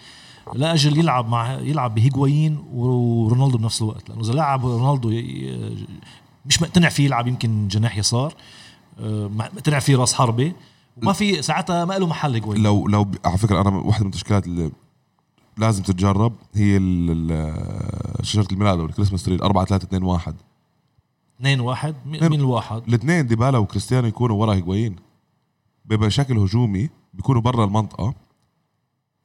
لاجل يلعب مع يلعب بهيجوايين ورونالدو بنفس الوقت. لأنه إذا لعب رونالدو مش مقتنع فيه يلعب يمكن جناح يسار آه، مقتنع فيه راس حربة. وما في ساعتها ما له محل هيجوايين لو لو على فكرة أنا واحدة من التشكيلات اللي لازم تتجرب هي شجره الميلاد أو الكريسماس تري 4 3 2 1 اثنين واحد مين مين الواحد الاثنين ديبالا وكريستيانو يكونوا ورا هيجوايين. بيبقى شكل هجومي بيكونوا برا المنطقة.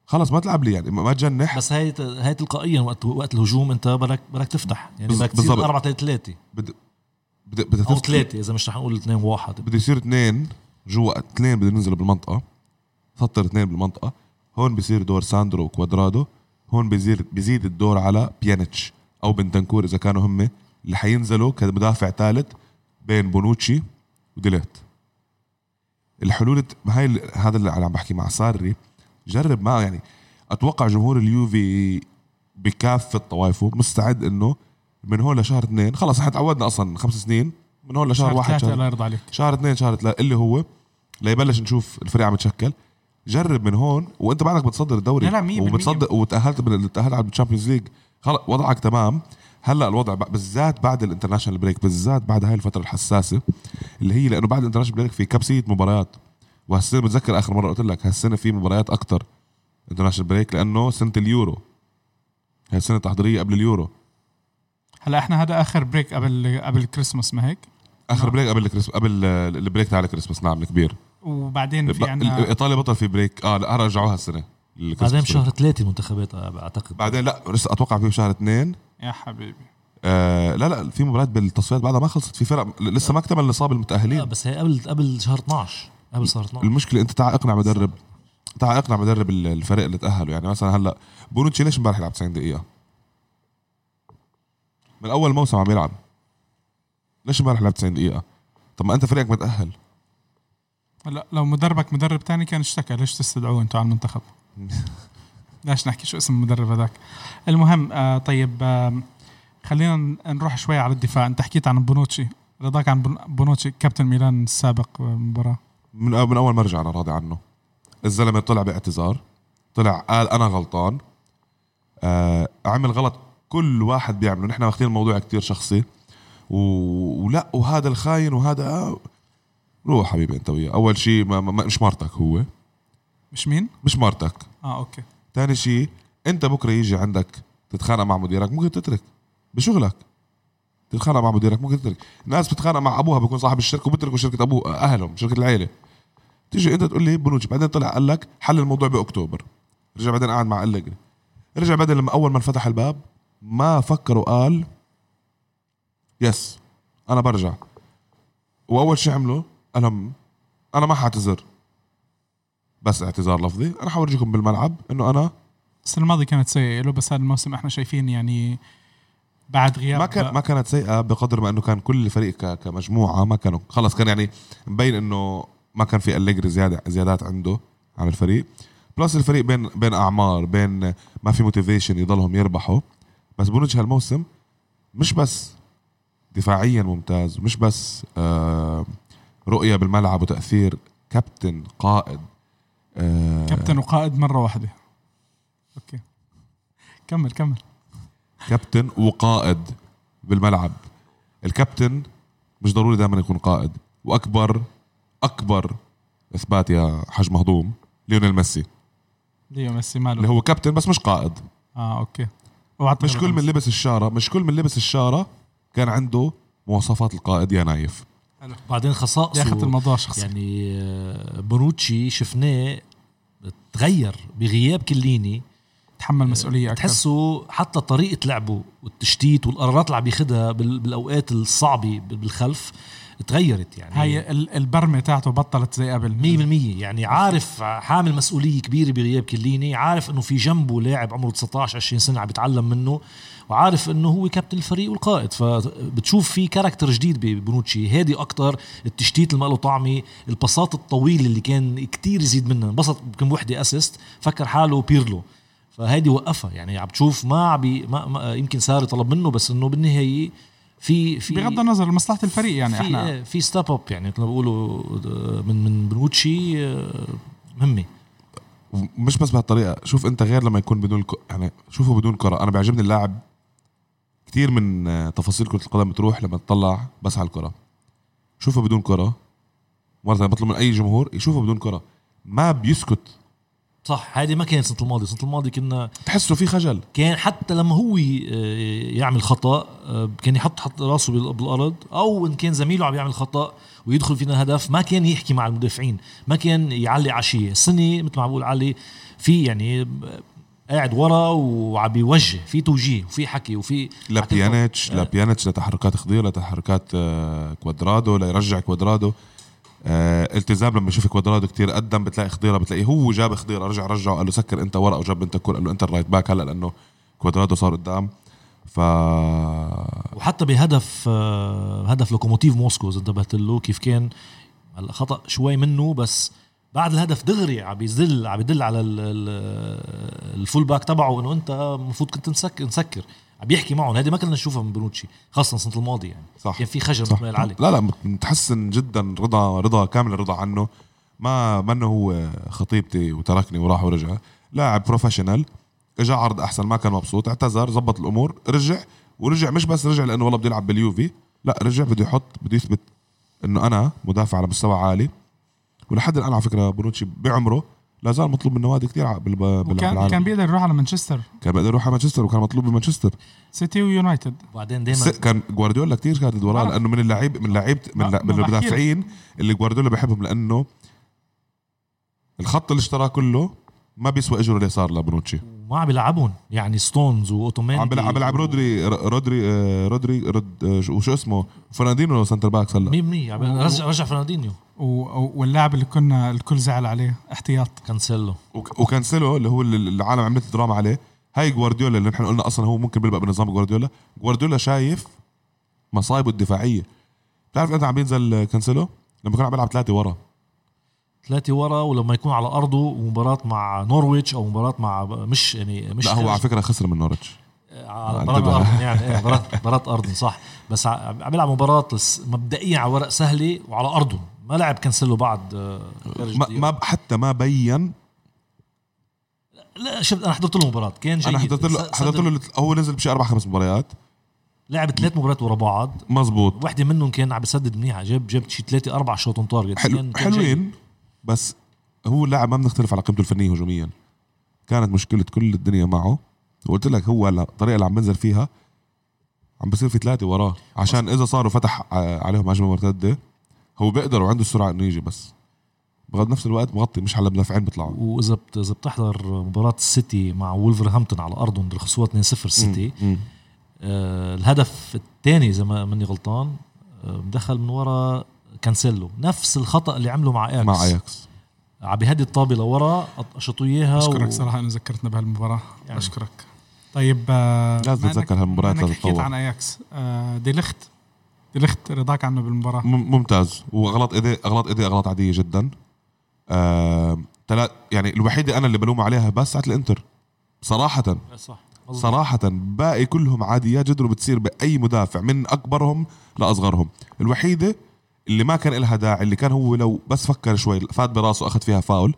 خلص ما تلعب لي يعني ما تجنح. بس هاي هاي تلقائيا وقت وقت الهجوم انت بدك بدك تفتح. يعني بدك تصير بالضبط. 4 3 3 بد بد بدها أو تفتح- ثلاثة إذا مش رح نقول اثنين واحد. بده يصير اثنين جوا اثنين بده ينزلوا بالمنطقة. سطر اثنين بالمنطقة. هون بصير دور ساندرو وكوادرادو. هون بيزيد بيزيد الدور على بيانيتش أو بنتنكور إذا كانوا هم. اللي حينزلوا كمدافع ثالث بين بونوتشي ودي ليخت. الحلول ما هاي هذا اللي عم بحكي مع ساري. جرب معه يعني أتوقع جمهور اليوفي بكافه طوائفه مستعد إنه من هون لشهر اثنين خلص إحنا تعودنا أصلا خمس سنين من هون لشهر شهر واحد شهر الله يرضى عليك. شهر اثنين شهر ثلاثة اللي هو ليبلش نشوف الفريق عم يتشكل. جرب من هون وأنت بعدك بتصدر الدوري لا لا،. وبتصدر وتأهلت بال- تأهلت على الشامبيونز ليج. خلص وضعك تمام. هلأ الوضع بالذات بعد ال international break بالذات بعد هاي الفترة الحساسة اللي هي لأنه بعد ال international break في كبسيه مباريات. وهالسنة بتذكر آخر مرة قلت لك هالسنة في مباريات أكثر international break لأنه سنة اليورو. هي السنة التحضيريه قبل اليورو. هلأ إحنا هذا آخر break قبل قبل الكريسماس ما هيك؟ آخر break قبل الكريسماس قبل ال break تاع الكريسماس نعم الكبير. وبعدين في عنا ايطاليا بطل في break. آه لا رجعوها السنة بعدين break. بشهر ثلاثة المنتخبات اعتقد بعدين لا لسه أتوقع في شهر اثنين. يا حبيبي. آه لا لا في مباريات بالتصفيات بعدها ما خلصت. في فرق لسه ما اكتمل نصاب لا المتاهلين بس هي قبل قبل شهر 12 قبل شهر 12 المشكلة أنت تعال اقنع مدرب تعال اقنع مدرب ال- الفريق اللي تاهلوا يعني مثلا هلأ بونوتشي ليش امبارح يلعب 90 دقيقة؟ من أول موسم عم يلعب. ليش امبارح لعب 90 دقيقة؟ طب ما أنت فريقك متأهل. هلا لو مدربك مدرب تاني كان اشتكى ليش تستدعوه أنتوا على المنتخب؟ ليش نحكي شو اسم المدرب هذاك. المهم آه طيب آه خلينا نروح شوي على الدفاع. انت حكيت عن بونوتشي. رضاك عن بون- بونوتشي كابتن ميلان السابق بالمباراه من من أول ما رجع أنا راضي عنه. الزلمة طلع باعتذار. طلع قال أنا غلطان. آه عمل غلط كل واحد بيعمله. نحن واخدين الموضوع كتير شخصي. و... ولا وهذا الخاين وهذا آه. روح حبيبي أنت وياه. أول شيء ما... ما... مش مرتك هو. مش مين؟ مش مرتك آه أوكي. ثاني شيء انت بكرة يجي عندك تتخانق مع مديرك ممكن تترك بشغلك. تتخانق مع مديرك ممكن تترك. الناس بتتخانق مع أبوها بيكون صاحب الشركة وبتركوا شركة أبوه أهلهم شركة العيلة. تيجي أنت تقول لي بنوتشي بعدين طلع قال لك حل الموضوع بأكتوبر. رجع بعدين قعد مع أليجري رجع بعدين لما أول ما انفتح الباب ما فكر وقال يس أنا برجع. وأول شيء عمله قال لهم أنا ما حاعتذر. بس اعتذار لفظي. أنا حورجيكم بالملعب انه أنا السنة الماضية كانت سيئة له بس هذا الموسم إحنا شايفين يعني بعد غياب ما كان ما كانت سيئة بقدر ما انه كان كل الفريق كمجموعة ما كانوا خلص كان يعني مبين انه ما كان في أليجري زياده زيادات عنده عن الفريق. plus الفريق بين بين أعمار بين ما في motivation يضلهم يربحوا. بس بونوتشي هالموسم مش بس دفاعيا ممتاز مش بس آه رؤية بالملعب وتأثير كابتن قائد آه كابتن وقائد مرة واحدة. okay. كمل كمل. كابتن وقائد بالملعب. الكابتن مش ضروري دائما يكون قائد. وأكبر أكبر إثبات يا حاج مهضوم ليونيل ميسي. ليو ميسي اللي ماله هو كابتن بس مش قائد. آه okay. مش كل من. لبس الشارة مش كل من لبس الشارة كان عنده مواصفات القائد يا نايف. بعدين اخذت خصائصه الموضوع شخصي. يعني آه، بونوتشي شفناه تغير بغياب كيليني. تحمل مسؤولية أكثر. تحسه حتى طريقة لعبه والتشتيت والقرارات اللي عم ياخذها بال- بالأوقات الصعبة بالخلف تغيرت يعني. هاي ال- البرمة تاعته بطلت زي قبل. 100% يعني عارف حامل مسؤولية كبيرة بغياب كيليني عارف إنه في جنبه لاعب عمره 19 20 سنة عم بيتعلم منه وعارف إنه هو كابتن الفريق والقائد. فبتشوف في character جديد ببونوتشي هادي أكتر التشتيت اللي ما له طعمة الباصات الطويلة اللي كان كتير يزيد منها. انبسط يمكن بوحده assist فكر حاله بيرلو. فهيدي وقفها. يعني عم تشوف ما عم بي ما, ما يمكن ساري طلب منه بس إنه بالنهاية في في بغض النظر لمصلحة الفريق يعني في إحنا. إيه، في ستاب اب يعني مثل ما بيقولوا آه، من من بنوتشي آه، مهمة. مش بس بهالطريقة شوف أنت غير لما يكون بدون الك... يعني شوفه بدون كرة. أنا بيعجبني اللاعب كثير من آه، تفاصيل كرة القدم بتروح لما تطلع بس على الكرة. شوفه بدون كرة. مرة ثانية بطلب من أي جمهور يشوفه بدون كرة. ما بيسكت صح هذه ما كانت السنة الماضية. السنة الماضية كنا تحسه في خجل. كان حتى لما هو آه، يعمل خطأ آه، كان يحط حط راسه بال- بالأرض أو إن كان زميله عم يعمل خطأ ويدخل فينا هدف ما كان يحكي مع المدافعين ما كان يعلي عشية. السنة مثل ما بقول علي في يعني آه، قاعد ورا وعم بيوجه في توجيه وفي حكي وفي لا حكي بيانيتش لا آه. بيانيتش لتحركات خضيرة لتحركات كوادرادو ليرجع كوادرادو. التزام لما يشوف كوادرادو كتير قدم بتلاقي خضيره بتلاقيه هو جاب خضيره رجع رجعه قال له سكر انت ورا وجاب انت كل قال له انت ال right back هلا لأنه كوادرادو صار قدام. ف وحتى بهدف آه، هدف لوكوموتيف موسكو إذا انتبهت له كيف كان هلا خطأ شوي منه بس بعد الهدف دغري عم بيدل عم بيدل على ال- ال- ال full back تبعه إنه أنت المفروض كنت نسكر نسكر عم بيحكي معهم. هذه ما كنا نشوفها من بونوتشي خاصة السنة الماضية يعني. صح. كان في خجل صح. علي. لا لا متحسن جدا رضا رضا كامل الرضا عنه. ما ما إنه هو خطيبتي وتركني وراح ورجع. لاعب professional اجى عرض أحسن ما كان مبسوط اعتذر زبط الأمور رجع. ورجع مش بس رجع لأنه والله بده يلعب باليوفي. لا رجع بده يحط بده يثبت إنه أنا مدافع على مستوى عالي. ولحد الآن على فكرة بونوتشي بعمره لا زال مطلوب من نوادي كثير بال- بال- وكان بالعالم كان بيقدر يروح على مانشستر. كان بيقدر يروح على مانشستر وكان مطلوب بمانشستر سيتي ويونايتد. وبعدين س- دائما كان جوارديولا كتير كانت وراه بعرف. لأنه من اللعيب من لعيبه من, ما من. المدافعين اللي جوارديولا بحبهم لأنه الخط اللي اشتراه كله ما بيسوى إجره اليسار لبونوتشي ما عم بيلعبهم. يعني ستونز واوتامندي عم بيلعب بيلعب رودري ر- رودري آه، رودري رود آه، شو شو اسمه؟ فرناندينيو centre backs هلأ. 100% عم رجع رجع فرناندينيو. واللاعب اللي كنا الكل زعل عليه. احتياط. كانسيلو. وك- وكانسيلو اللي هو اللي العالم عملت دراما عليه. هاي جوارديولا اللي نحن قلنا أصلا هو ممكن بيلبق بنظام جوارديولا. جوارديولا شايف مصايبه الدفاعية. بتعرف انت عم بينزل كانسيلو؟ لما كان عم بيلعب ثلاثة ورا. ثلاثة ورا ولما يكون على أرضه ومباراة مع نورويتش أو مباراة مع مش يعني مش لا هو على فكرة خسر من نورتش على آه، مباراة. أرض يعني إيه مباراة مباراة أرض صح. بس عم بيلعب مباراة مبدئيا على ورق سهلة وعلى أرضهم ما لعب كانسيلو بعد آه، ما. ما حتى ما بين لا شفت أنا حضرت له المباراة كان جيد. أنا حضرت له حضرت له هو نزل بشي أربع خمس مباريات. لعب ثلاث مباريات ورا بعض. مزبوط. واحدة منهم كان عم بسدد منيحة جاب جاب شي ثلاثة أربع shot on target حلو كان جيد. حلوين بس هو اللاعب ما بنختلف على قيمته الفنية هجوميا. كانت مشكلة كل الدنيا معه. وقلت لك هو الطريقة اللي عم بنزل فيها عم بصير في ثلاثة وراه. عشان إذا صاروا فتح ع- عليهم هجمة مرتدة هو بيقدر وعنده السرعة إنه يجي بس. بغض نفس الوقت مغطي مش على مدافعين بيطلعوا. وإذا بت- إذا بتحضر مباراة السيتي مع وولفرهامبتون على ارضهم اللي خسروها 2-0 السيتي. آه الهدف الثاني إذا ما ماني غلطان آه مدخل من ورا كانسيلو. نفس الخطأ اللي عمله مع إياكس. مع إياكس. عم بيهدي الطابة لورا قشطوا إياها أشكرك و- صراحة إنه ذكرتنا بهالمباراة. يعني. أشكرك. طيب آه، لازم تتذكر إنك لازم حكيت. عن إياكس. آه، دي ليخت ليخت رضاك عنه بالمباراة. مم- ممتاز. وأغلاط ايديه أغلاط ايديه أغلاط عادية جدا. آه... تلا... يعني الوحيدة أنا اللي بلوم عليها بس ساعه الإنتر. صراحة. صح. صراحة. باقي كلهم عاديات جدا بتصير بأي مدافع من أكبرهم لأصغرهم. الوحيدة اللي ما كان لها داعي اللي كان هو لو بس فكر شوي فات براسه أخذ فيها فاول.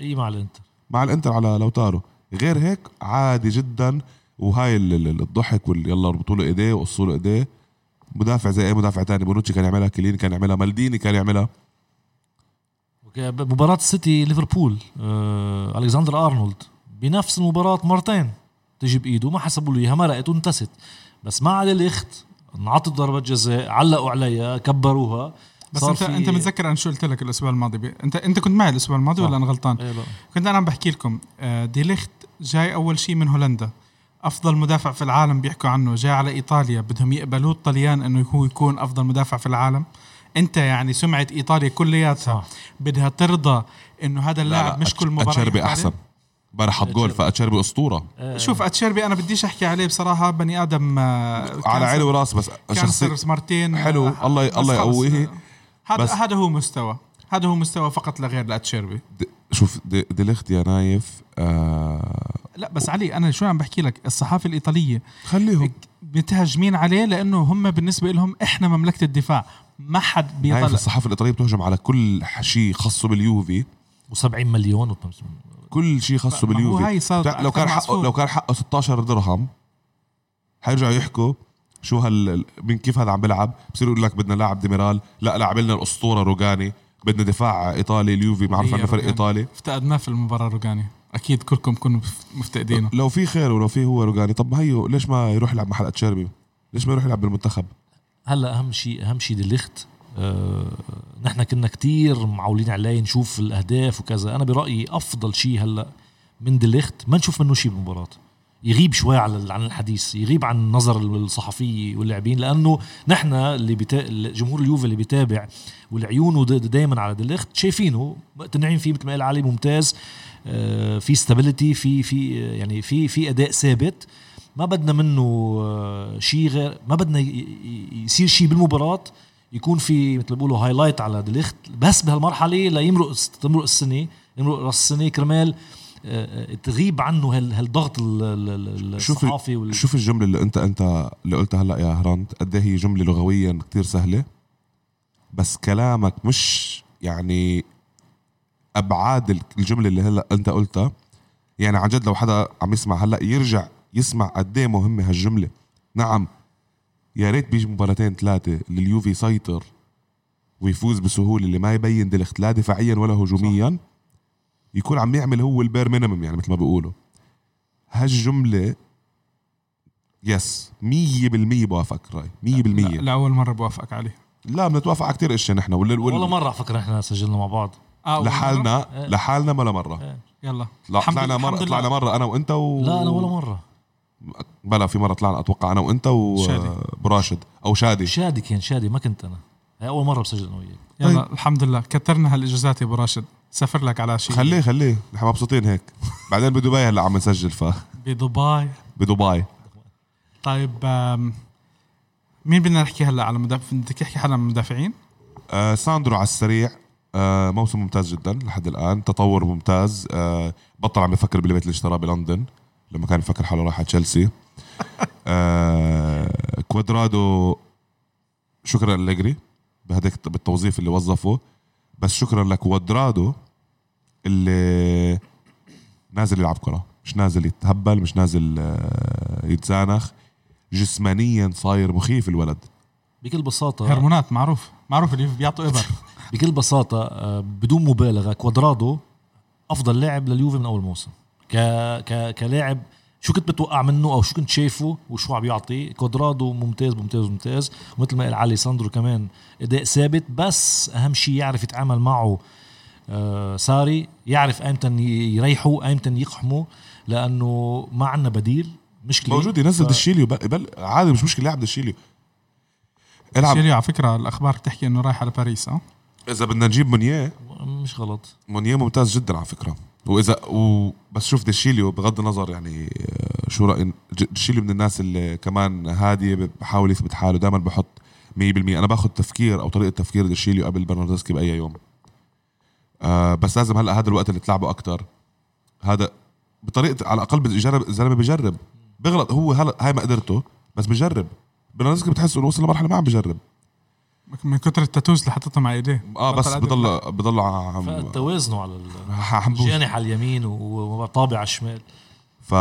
إي مع الإنتر. مع الإنتر على لوتارو. غير هيك عادي جدا. وهاي ال- ال- الضحك وال يلا اربطوا له إيديه وقصوا له إيديه. مدافع زي أي مدافع تاني. بونوتشي كان يعملها كيليني كان يعملها مالديني كان يعملها. مباراة السيتي ليفربول آه، ألكسندر أرنولد بنفس المباراة مرتين تجي بايده ما حسبوا له إياها مرقت وانتست بس ما على الإخت. انعطت ضربة جزاء علقوا عليها كبروها. بس انت أنت متذكر أنا شو قلت لك الأسبوع الماضي؟ بي. انت أنت كنت معي الأسبوع الماضي صح. ولا أنا غلطان؟ إيه. كنت أنا عم بحكي لكم آه، دي ليخت جاي أول شيء من هولندا. أفضل مدافع في العالم بيحكوا عنه. جاي على إيطاليا بدهم يقبلوه الطليان إنه هو يكون أفضل مدافع في العالم. أنت يعني سمعه إيطاليا كلياتها. صح. بدها ترضى إنه هذا اللاعب مش كل مباراة اتشربي أحسن؟ امبارح حط جول. فاتشربي أسطورة. آه، شوف أتشيربي أنا بديش أحكي عليه بصراحة. بني آدم آه، على عيني وراس بس شخصي مرتين حلو. آه، الله- الله يقويه. هذا بس- هذا هو مستوى. هذا هو مستوى فقط لا غير لأتشيربي. د- شوف دي- ديليخت يا نايف آه لا بس علي أنا شو عم بحكي لك الصحافة الإيطالية خليهم. متهاجمين عليه لأنه هم بالنسبة لهم إحنا مملكة الدفاع. ما حد بيطلع. الصحافة الإيطالية بتهجم على كل شيء خاصه باليوفي. و70 مليون و كل شيء خاصه ما باليوفي. هاي صارت لو كان حقه. لو كان حقه 16 درهم حيرجعوا يحكوا شو هال من كيف هذا عم بيلعب. بصير يقول لك بدنا لاعب ديميرال. لا لاعب لنا الأسطورة روجاني. بدنا دفاع إيطالي اليوفي معروف هي انه فريق. إيطالي. افتقدناه في المباراة روجاني. أكيد كلكم كنتوا مفتقدينه. لو في خير ولو في هو روجاني طب ما هيو ليش ما يروح يلعب محل اتشيربي ليش ما يروح يلعب بالمنتخب؟ هلا أهم شيء أهم شيء ديليخت آه نحن كنا كتير معولين عليه نشوف الأهداف وكذا. أنا برأيي أفضل شيء هلا من ديليخت ما نشوف منه شيء بالمباراة. يغيب شوي عن عن الحديث يغيب عن نظر الصحفي واللاعبين لأنه نحن اللي بتا... جمهور اليوفي اللي بيتابع والعيونه دائما على ديليخت شايفينه مقتنعين فيه مثل ما قال علي ممتاز. في stability في في يعني في في أداء ثابت. ما بدنا منه آه، شيء غير ما بدنا يصير شيء بالمباراة يكون في مثل ما بيقولوا highlight على ديليخت بس بهالمرحلة ليمرق تمرق السنة يمرق راس السنة. كرمال آه، آه، تغيب عنه هال- هالضغط الصحافي وال... شوف الجملة اللي أنت أنت اللي قلتها هلأ يا هرانت؟ قد إيه هي جملة لغويا كتير سهلة؟ بس كلامك مش يعني أبعاد الجملة اللي هلا أنت قلتها. يعني عن جد لو حدا عم يسمع هلا يرجع يسمع قد إيه مهمة هالجملة. نعم يا ريت بيجي مباراتين ثلاثة اللي اليوفي يسيطر ويفوز بسهولة اللي ما يبين ديليخت لا دفاعيا ولا هجوميا. يكون عم يعمل هو ال bare minimum يعني مثل ما بيقولوا. هالجملة yes 100% بوافقك رأي. 100% لا- لا, لاول مرة بوافقك عليه لا بنتوافق على كثير إشياء نحن. ولا ولا مرة على فكرة إحنا سجلنا مع بعض؟ لحالنا إيه. لحالنا ولا مرة. إيه. يلا. لا طلعنا مره. طلعنا مرة أنا وأنت و... لا أنا ولا مرة. بلا في مرة طلعنا أتوقع أنا وأنت. وبراشد أو شادي. شادي كان شادي ما كنت أنا. هاي أول مرة بسجل أنا وياك. يلا طيب. الحمد لله. كترنا هالإجازات يا أبو راشد. سافر لك على شيء. خليه خليه. نحن مبسوطين هيك. بعدين بدبي هلا عم نسجل ف بدبي. بدبي. طيب مين بدنا نحكي هلا على مدافع بدك تحكي حدا من المدافعين؟ آه ساندرو على السريع. آه موسم ممتاز جدا لحد الآن. تطور ممتاز. آه بطل عم يفكر بالبيت اللي اشتراه بلندن لما كان يفكر حاله راح على تشيلسي. آه كوادرادو شكرا لأليجري بهداك بالتوظيف اللي وظفه. بس شكرا لكوادرادو اللي نازل يلعب كرة. مش نازل يتهبل مش نازل آه يتزانخ. جسمانيا صاير مخيف الولد. بكل بساطة هرمونات معروف. معروف اللي بيعطوا إبر. بكل بساطة آه، بدون مبالغة كوادرادو أفضل لاعب لليوفي من أول موسم. ك ك كلاعب شو كنت بتوقع منه أو شو كنت شايفه وشو عم يعطي. كوادرادو ممتاز ممتاز ممتاز. ومثل ما قال علي ساندرو كمان أداء ثابت بس أهم شيء يعرف يتعامل معه آه ساري يعرف ايمتى يريحه ايمتى يقحمه لأنه ما عندنا بديل مشكله موجود ينزل ف- دشيليو بل... بل... عادي مش مشكلة يلعب دشيليو العب. دشيليو على فكرة الأخبار بتحكي إنه رايح على باريس آه إذا بدنا نجيب مونيه مش غلط. مونيه ممتاز جدا على فكرة. واذا و... بس شوف دشيليو بغض النظر يعني آه، شو رايي ج- دشيليو من الناس اللي كمان هادي بحاول يثبت حاله. دائما بحط 100% أنا باخذ تفكير أو طريقة تفكير دشيليو قبل برناردسكي بأي يوم. آه بس لازم هلأ هذا الوقت اللي تلعبه أكتر. هذا بطريقه على الأقل بيجرب الزلمه بيجرب بغلط هو هلأ هاي مقدرته بس بجرب. برناردسكي بتحس إنه وصل لمرحلة ما عم بجرب. من كتر التاتوز اللي حطتهم على إيديه. آه بس بضل بضل عم توازنه على ال- عم بوش. جانح على اليمين وطابع على الشمال. ف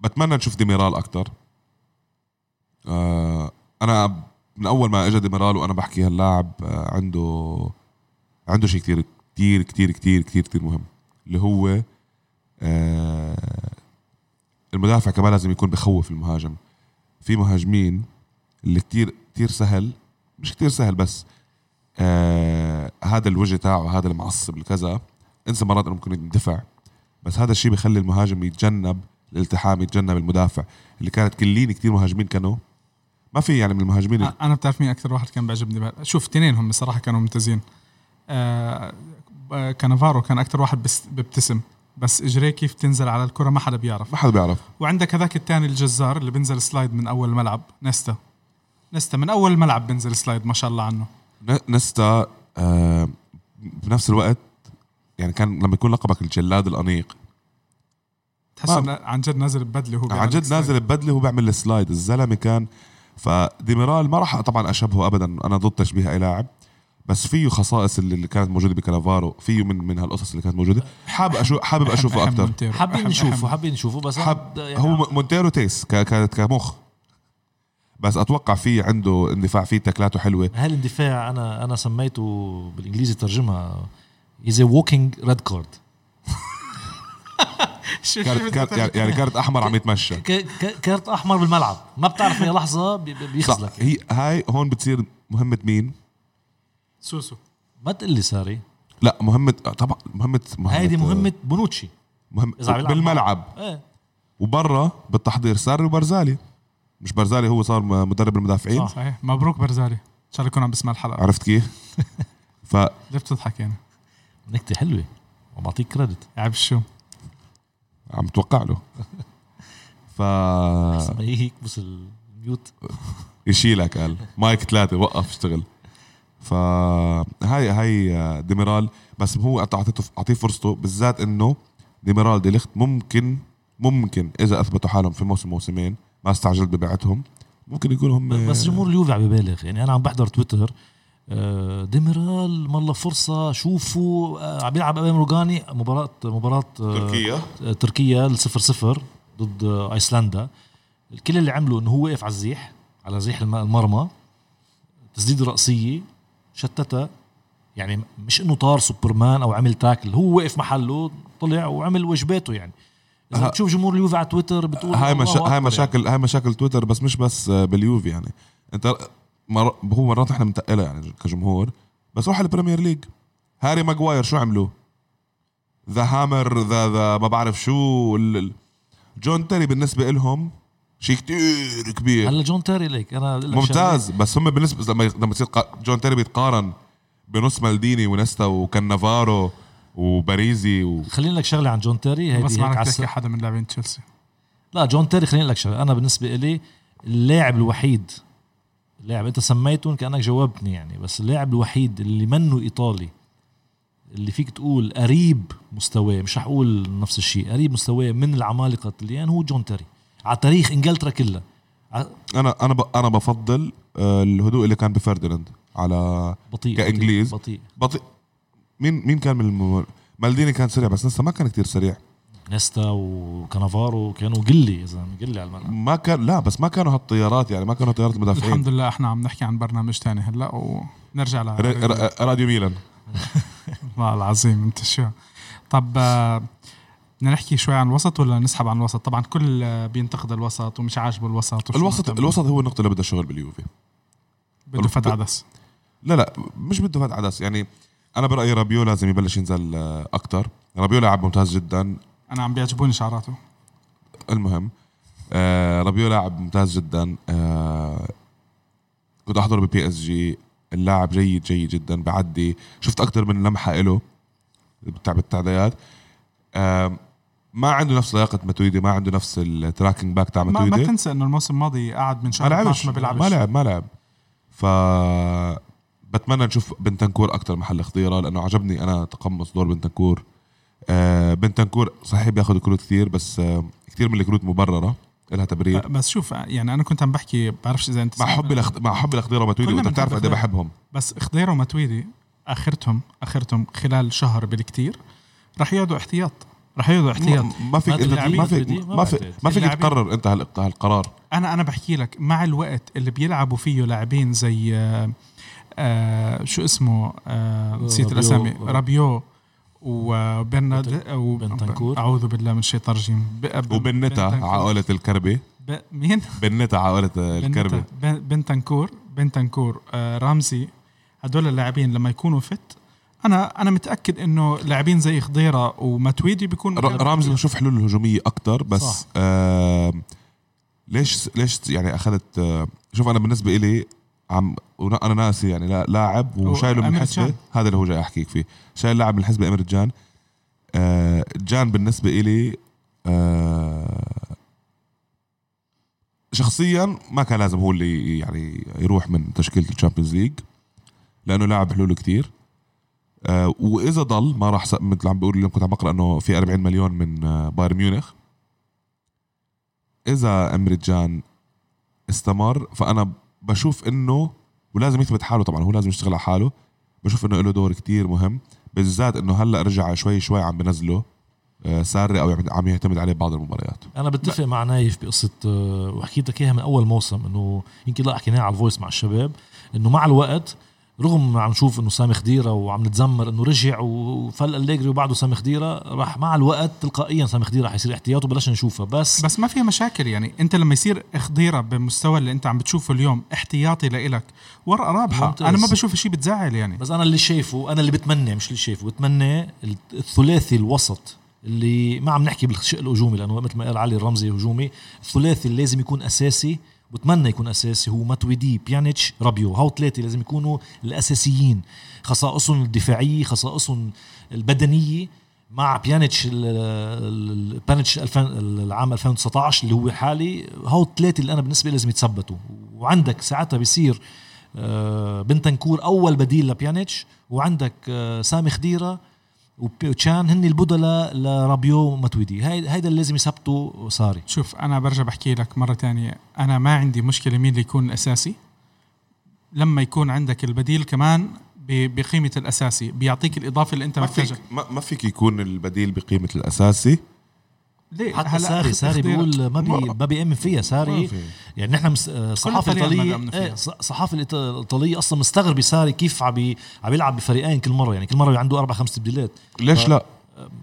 بتمنى نشوف ديميرال أكثر آه أنا من أول ما اجى ديميرال وأنا بحكي هاللاعب آه عنده عنده شيء كتير كتير كتير كتير كتير كتير مهم. اللي هو آه المدافع كمان لازم يكون بخوف المهاجم. في مهاجمين اللي كتير كتير سهل. مش كتير سهل بس آه هذا الوجه تاعه هذا المعصب الكذا انسى مرات إنه ممكن يندفع بس هذا الشيء بيخلي المهاجم يتجنب الالتحام يتجنب المدافع. اللي كانت clean كتير مهاجمين كانوا. ما في يعني من المهاجمين أنا بتعرف مين أكثر واحد كان بيعجبني. شوف اثنين هم بصراحة كانوا ممتازين. آه آه، كانافارو كان أكثر واحد بيبتسم بس اجريه كيف تنزل على الكرة؟ ما حدا بيعرف. ما حدا بيعرف. وعندك هذاك الثاني الجزار اللي بينزل slide من أول الملعب نيستا. نيستا من أول الملعب بينزل slide ما شاء الله عنه. ن- نستا آه بنفس الوقت يعني كان لما يكون لقبك الجلاد الأنيق. تحسه ما- عن جد نازل ببدله وهو عن جد. نازل ببدله وهو بيعمل السلايد. الزلمة كان فديميرال ما راح طبعا أشبهه ابدا أنا ضد تشبيه أي لاعب بس فيه خصائص اللي كانت موجودة بكالافارو فيه من من هالقصص اللي كانت موجودة. حابب أشوف حابب أشوفه أكثر. حابين نشوفه حابين نشوفه بس حب أنا- يعني هو مونتيرو تيس ك- ك- كمخ. بس أتوقع في عنده اندفاع فيه tackle اته حلوة. هالاندفاع أنا أنا سميته بالإنجليزي ترجمها as walking red card شو- card شو card يعني, كارت أحمر عم يتمشى. كارت أحمر بالملعب. ما بتعرف اي لحظة بي- بي- صح بيخزلك. هي هاي هون بتصير مهمة مين؟ سوسو. ما تقول لي ساري. لا مهمه طبعا مهمه مهمة هيدي مهمة بونوتشي. مهم بالملعب. إيه. وبرا بالتحضير ساري وبرزالي. مش برزالي هو صار مدرب المدافعين. صح. صحيح. مبروك برزالي. ان شاء الله يكون عم بسمع الحلقة. عرفت كيف؟ ف ليه بتضحك يعني. نكتة حلوة. وبعطيك كريدت. عيب شو عم توقع له. ف ما هيك بس الميوت. يشيلك قال. مايك ثلاثة وقف اشتغل. فهاي هاي ديميرال. بس هو اعطيته أعطيه فرصته بالذات إنه ديميرال دي ليخت ممكن ممكن إذا أثبتوا حالهم في موسم موسمين ما استعجلت ببيعتهم. ممكن يكونوا هم بس جمهور اليوفي عم يبالغ. يعني أنا عم بحضر تويتر آه، ديميرال والله فرصة شوفوا آه، عم بيلعب أمام روجاني مباراة مباراة آه، تركيا. آه، تركيا الصفر صفر ضد آه، أيسلندا. كل اللي عمله إنه هو وقف على الزيح على زيح الم- المرمى تسديدة رأسية شتتها. يعني مش إنه طار سوبرمان أو عمل tackle هو وقف محله طلع وعمل واجباته يعني. بتشوف جمهور اليوفي على تويتر بتقول هاي مشا... هاي يعني. مشاكل هاي مشاكل تويتر بس مش بس باليوفي يعني. انت مر... هو مرات إحنا بنتقلها يعني كجمهور بس روح على البريمير ليج. هاري ماجواير شو عملوا؟ the hammer the the ما بعرف شو ال... جون تيري بالنسبة لهم شيء كتير كبير. هلا جون تيري ليك أنا ممتاز بس هم بالنسبة لما لما تصير جون تيري بيتقارن بنص مالديني ونيستا وكانافارو وباريزي و... خليني لك شغلة عن جون تيري هيدي بس ما هيك الس- حدا من لاعبين تشيلسي. لا جون تيري خليني لك شغلة. أنا بالنسبة لي اللاعب الوحيد اللاعب أنت سميتهم كأنك جاوبتني يعني بس اللاعب الوحيد اللي منه إيطالي اللي فيك تقول قريب مستواه مش رح أقول نفس الشيء قريب مستواه من العمالقة الطليان هو جون تيري. على تاريخ إنجلترا كلها. ع- أنا أنا ب... أنا بفضل آه، الهدوء اللي كان بفرديناند على بطيء كإنجليز. بطيء, بطيء. مين مين كان من الم... مالديني كان سريع بس لسه ما كان كتير سريع. نيستا وكانافارو كانوا قلي إذا قلي على الملعب. ما كان لا بس ما كانوا هالطيارات يعني ما كانوا طيارات المدافعين. الحمد لله إحنا عم نحكي عن برنامج تاني هلأ ونرجع ل ر... ر... راديو ميلان. والله العظيم أنت شو. طب بدنا نحكي شوي عن الوسط ولا نسحب عن الوسط؟ طبعا كل بينتقد الوسط ومش عاجبه الوسط الوسط مهتم. الوسط هو النقطة اللي بدها شغل باليوفي. بده فتح عدس. لا لا مش بده فتح عدس يعني أنا برأيي رابيو لازم يبلش ينزل آه، أكتر. رابيو لاعب ممتاز جدا. أنا عم بيعجبوني شعراته. المهم آه رابيو لاعب ممتاز جدا. آه كنت أحضره ب PSG اللاعب جيد جيد جدا بعدي. شفت أكثر من لمحة له بتاع بالتعديات آه ما عنده نفس لياقة ماتويدي ما عنده نفس ال tracking back تاع ما, ما ماتويدي تنسى إنه الموسم الماضي قعد من 12 شهر لعبش. 12 ما بيلعبش. ما لعب ما لعب. ف بتمنى نشوف بنتنكور أكثر محل خضيرة لأنه عجبني أنا تقمص دور بنتنكور آه بنتنكور صحيح بياخذ كروت كثير بس آه كثير من الكروت مبررة لها تبرير بس شوف يعني أنا كنت عم بحكي بعرفش إذا أنت مع حبي لخ... مع حبي لخضيره وماتويدي كلنا وانت بتعرف قد خضيرة. بحبهم بس خضيره ومتويدي اخرتهم آخرتهم خلال شهر بالكتير رح يقعدوا احتياط رح ياخذوا احتياط ما- فيك ما انت اللاعبين ما فيك؟ ما فيك. ما فيك تقرر أنت هال- هالقرار أنا أنا بحكي لك مع الوقت اللي بيلعبوا فيه لاعبين زي آه آه شو اسمه آه نسيت رابيو. الأسامي رابيو وبرناد بنتنكور. أعوذ بالله من الشيطان الرجيم وبنتا. عائلة الكربي ب... مين؟ بنتا عائلة الكربي بنتنكور بنتنكور آه رامزي هدول اللاعبين لما يكونوا فت أنا أنا متأكد إنه لاعبين زي خضيرة ومتويدي بيكون رامزي بشوف حلول هجومية أكتر بس صح. آه ليش ليش يعني أخذت آه شوف أنا بالنسبة إلي عم أنا ناسي يعني لا لاعب وشايله من جان. هذا اللي هو جاي أحكيك فيه. شايل لاعب من الحسبة إمري جان. آه جان بالنسبة إلي آه شخصيا ما كان لازم هو اللي يعني يروح من تشكيلة ال Champions League لأنه لاعب حلوله كتير. آه وإذا ضل ما راح مثل عم بقول اليوم كنت عم بقرأ إنه في 40 مليون من آه بايرن ميونخ. إذا إمري جان استمر فأنا بشوف إنه ولازم يثبت حاله طبعا هو لازم يشتغل على حاله. بشوف إنه له دور كتير مهم. بالذات إنه هلأ رجع شوي شوي عم بنزله آه ساري أو عم يعتمد عليه بعض المباريات. أنا بتفق مع نايف بقصة آه، وحكيت لك إياها من أول موسم إنه يمكن لا حكيناها على ال voice مع الشباب إنه مع الوقت رغم عم نشوف إنه سامي خديرة وعم نتذمر إنه رجع وفل أليجري وبعده سامي خديرة راح مع الوقت تلقائيا سامي خديرة حيصير احتياط وبلشنا نشوفها. بس, بس ما في مشاكل يعني. أنت لما يصير خضيره بالمستوى اللي أنت عم بتشوفه اليوم احتياطي لإلك ورقة رابحة. ممتاز. أنا ما بشوف شيء بتزعل يعني. بس أنا اللي شايفه أنا اللي بتمنى مش اللي شايفه بتمنى الثلاثي الوسط اللي ما عم نحكي بالشق الهجومي لأنه مثل ما قال علي الرمزي هجومي الثلاثي اللي لازم يكون أساسي بتمنى يكون أساسي هو ماتويدي بيانيتش رابيو. هاو ثلاثة لازم يكونوا الأساسيين. خصائصهم الدفاعية خصائصهم البدنية مع بيانيتش بيانيتش 2000 العام 2019 اللي هو حالي. هاو الثلاثه اللي أنا بالنسبة لي لازم يتثبتوا. وعندك ساعتها بيصير آه، بنتنكور أول بديل لبيانيتش وعندك آه، سامي خديرة وتشان هن البدلاء لرابيو ماتويدي. هاي هيدا اللي لازم يثبتوا صاري. شوف أنا برجع بحكي لك مرة تانية. أنا ما عندي مشكلة مين اللي يكون الاساسي لما يكون عندك البديل كمان ب- بقيمة الأساسي بيعطيك الإضافة اللي أنت ما محتاجها. فيك ما, فيك يكون البديل بقيمة الأساسي. ليه؟ حتى ساري ساري بيقول ما بي ما- ما بيأمن فيها ساري. في. يعني نحن الصحافه الايطاليه الصحافه الإيطالية أصلا مستغربة ساري كيف عم. عم يلعب بفريقين كل مرة. يعني كل مرة عنده أربع خمس تبديلات. ليش لا؟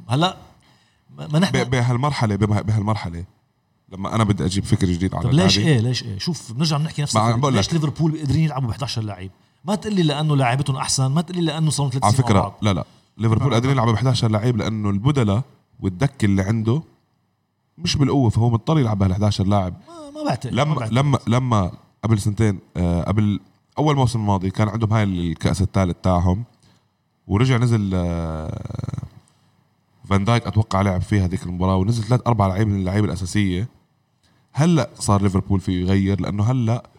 هلا ما نحن ب- بهالمرحلة بمه- بهالمرحلة لما أنا بدي أجيب فكر جديد على ليش إيه؟ ليش إيه؟ شوف بنرجع بنحكي نفس ليش. ليفربول قادرين يلعبوا ب 11 لعيب؟ ما تقول لي لأنه لاعبتهم أحسن ما تقول لي لأنه صاروا ثلاث على بعض. لا لا. ليفربول قادرين يلعبوا ب 11 لعيب لأنه البدلة والدكة اللي عنده مش بالقوة فهو مضطر يلعب بهال 11 لاعب. ما, ما بعتقد ما لما بعتقد. لما لما قبل سنتين آه، قبل أول موسم الماضي كان عندهم هاي الكأس الثالث تاعهم ورجع نزل آه، فان دايك أتوقع لعب فيها هذيك المباراة ونزل ثلاث أربع لعيبة من اللعيبة الأساسية. هلأ صار ليفربول فيه يغير لأنه هلأ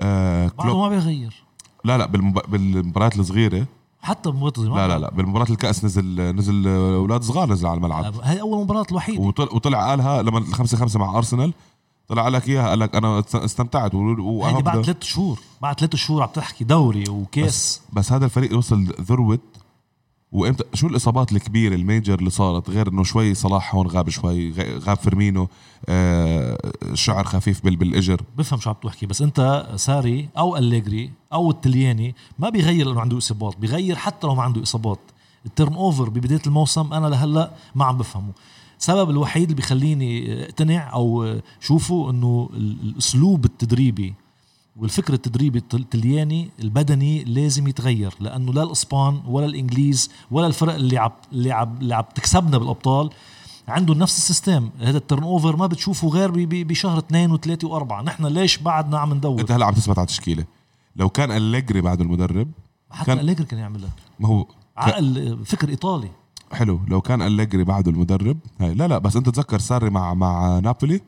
آه كلوب ما بيغير. لا لا بالمب... بالمباريات الصغيرة حتى بمباراة لا لا لا. بالمباراة الكأس نزل نزل أولاد صغار نزل على الملعب. هاي أول مباراة الوحيدة. وطلع, قالها لما الخمسة خمسة مع أرسنال. طلع لك إياها قال لك أنا استمتعت. و- هيدي وأهم بعد ثلاث شهور. بعد ثلاث شهور عم تحكي دوري وكأس. بس هذا الفريق وصل ذروة وامتى شو الإصابات الكبيرة ال major اللي صارت؟ غير إنه شوي صلاح هون غاب شوي غاب فيرمينو آه شعر خفيف بال بالإجر. بفهم شو عم تحكي بس أنت ساري أو أليجري أو التلياني ما بيغير لأنه عنده إصابات بيغير حتى لو ما عنده إصابات. ال turnover ببداية الموسم أنا لهلأ ما عم بفهمه. السبب الوحيد اللي بيخليني اقتنع أو شوفه إنه ال- الأسلوب التدريبي والفكر التدريبي الت- التلياني البدني لازم يتغير لأنه لا الإسبان ولا الإنجليز ولا الفرق اللي عم اللي عم اللي عم تكسبنا بالأبطال عندهم نفس ال system. هذا ال turnover ما بتشوفه غير بشهر اثنين وثلاثة وأربعة. نحن ليش بعدنا عم ندور؟ أنت هلا عم تثبت على تشكيلة. لو كان أليجري بعده المدرب حتى كان- أليجري كان يعملها. ما هو عقل فكر ايطالي حلو. لو كان أليجري بعده المدرب هاي لا لا بس أنت تذكر ساري مع مع نابولي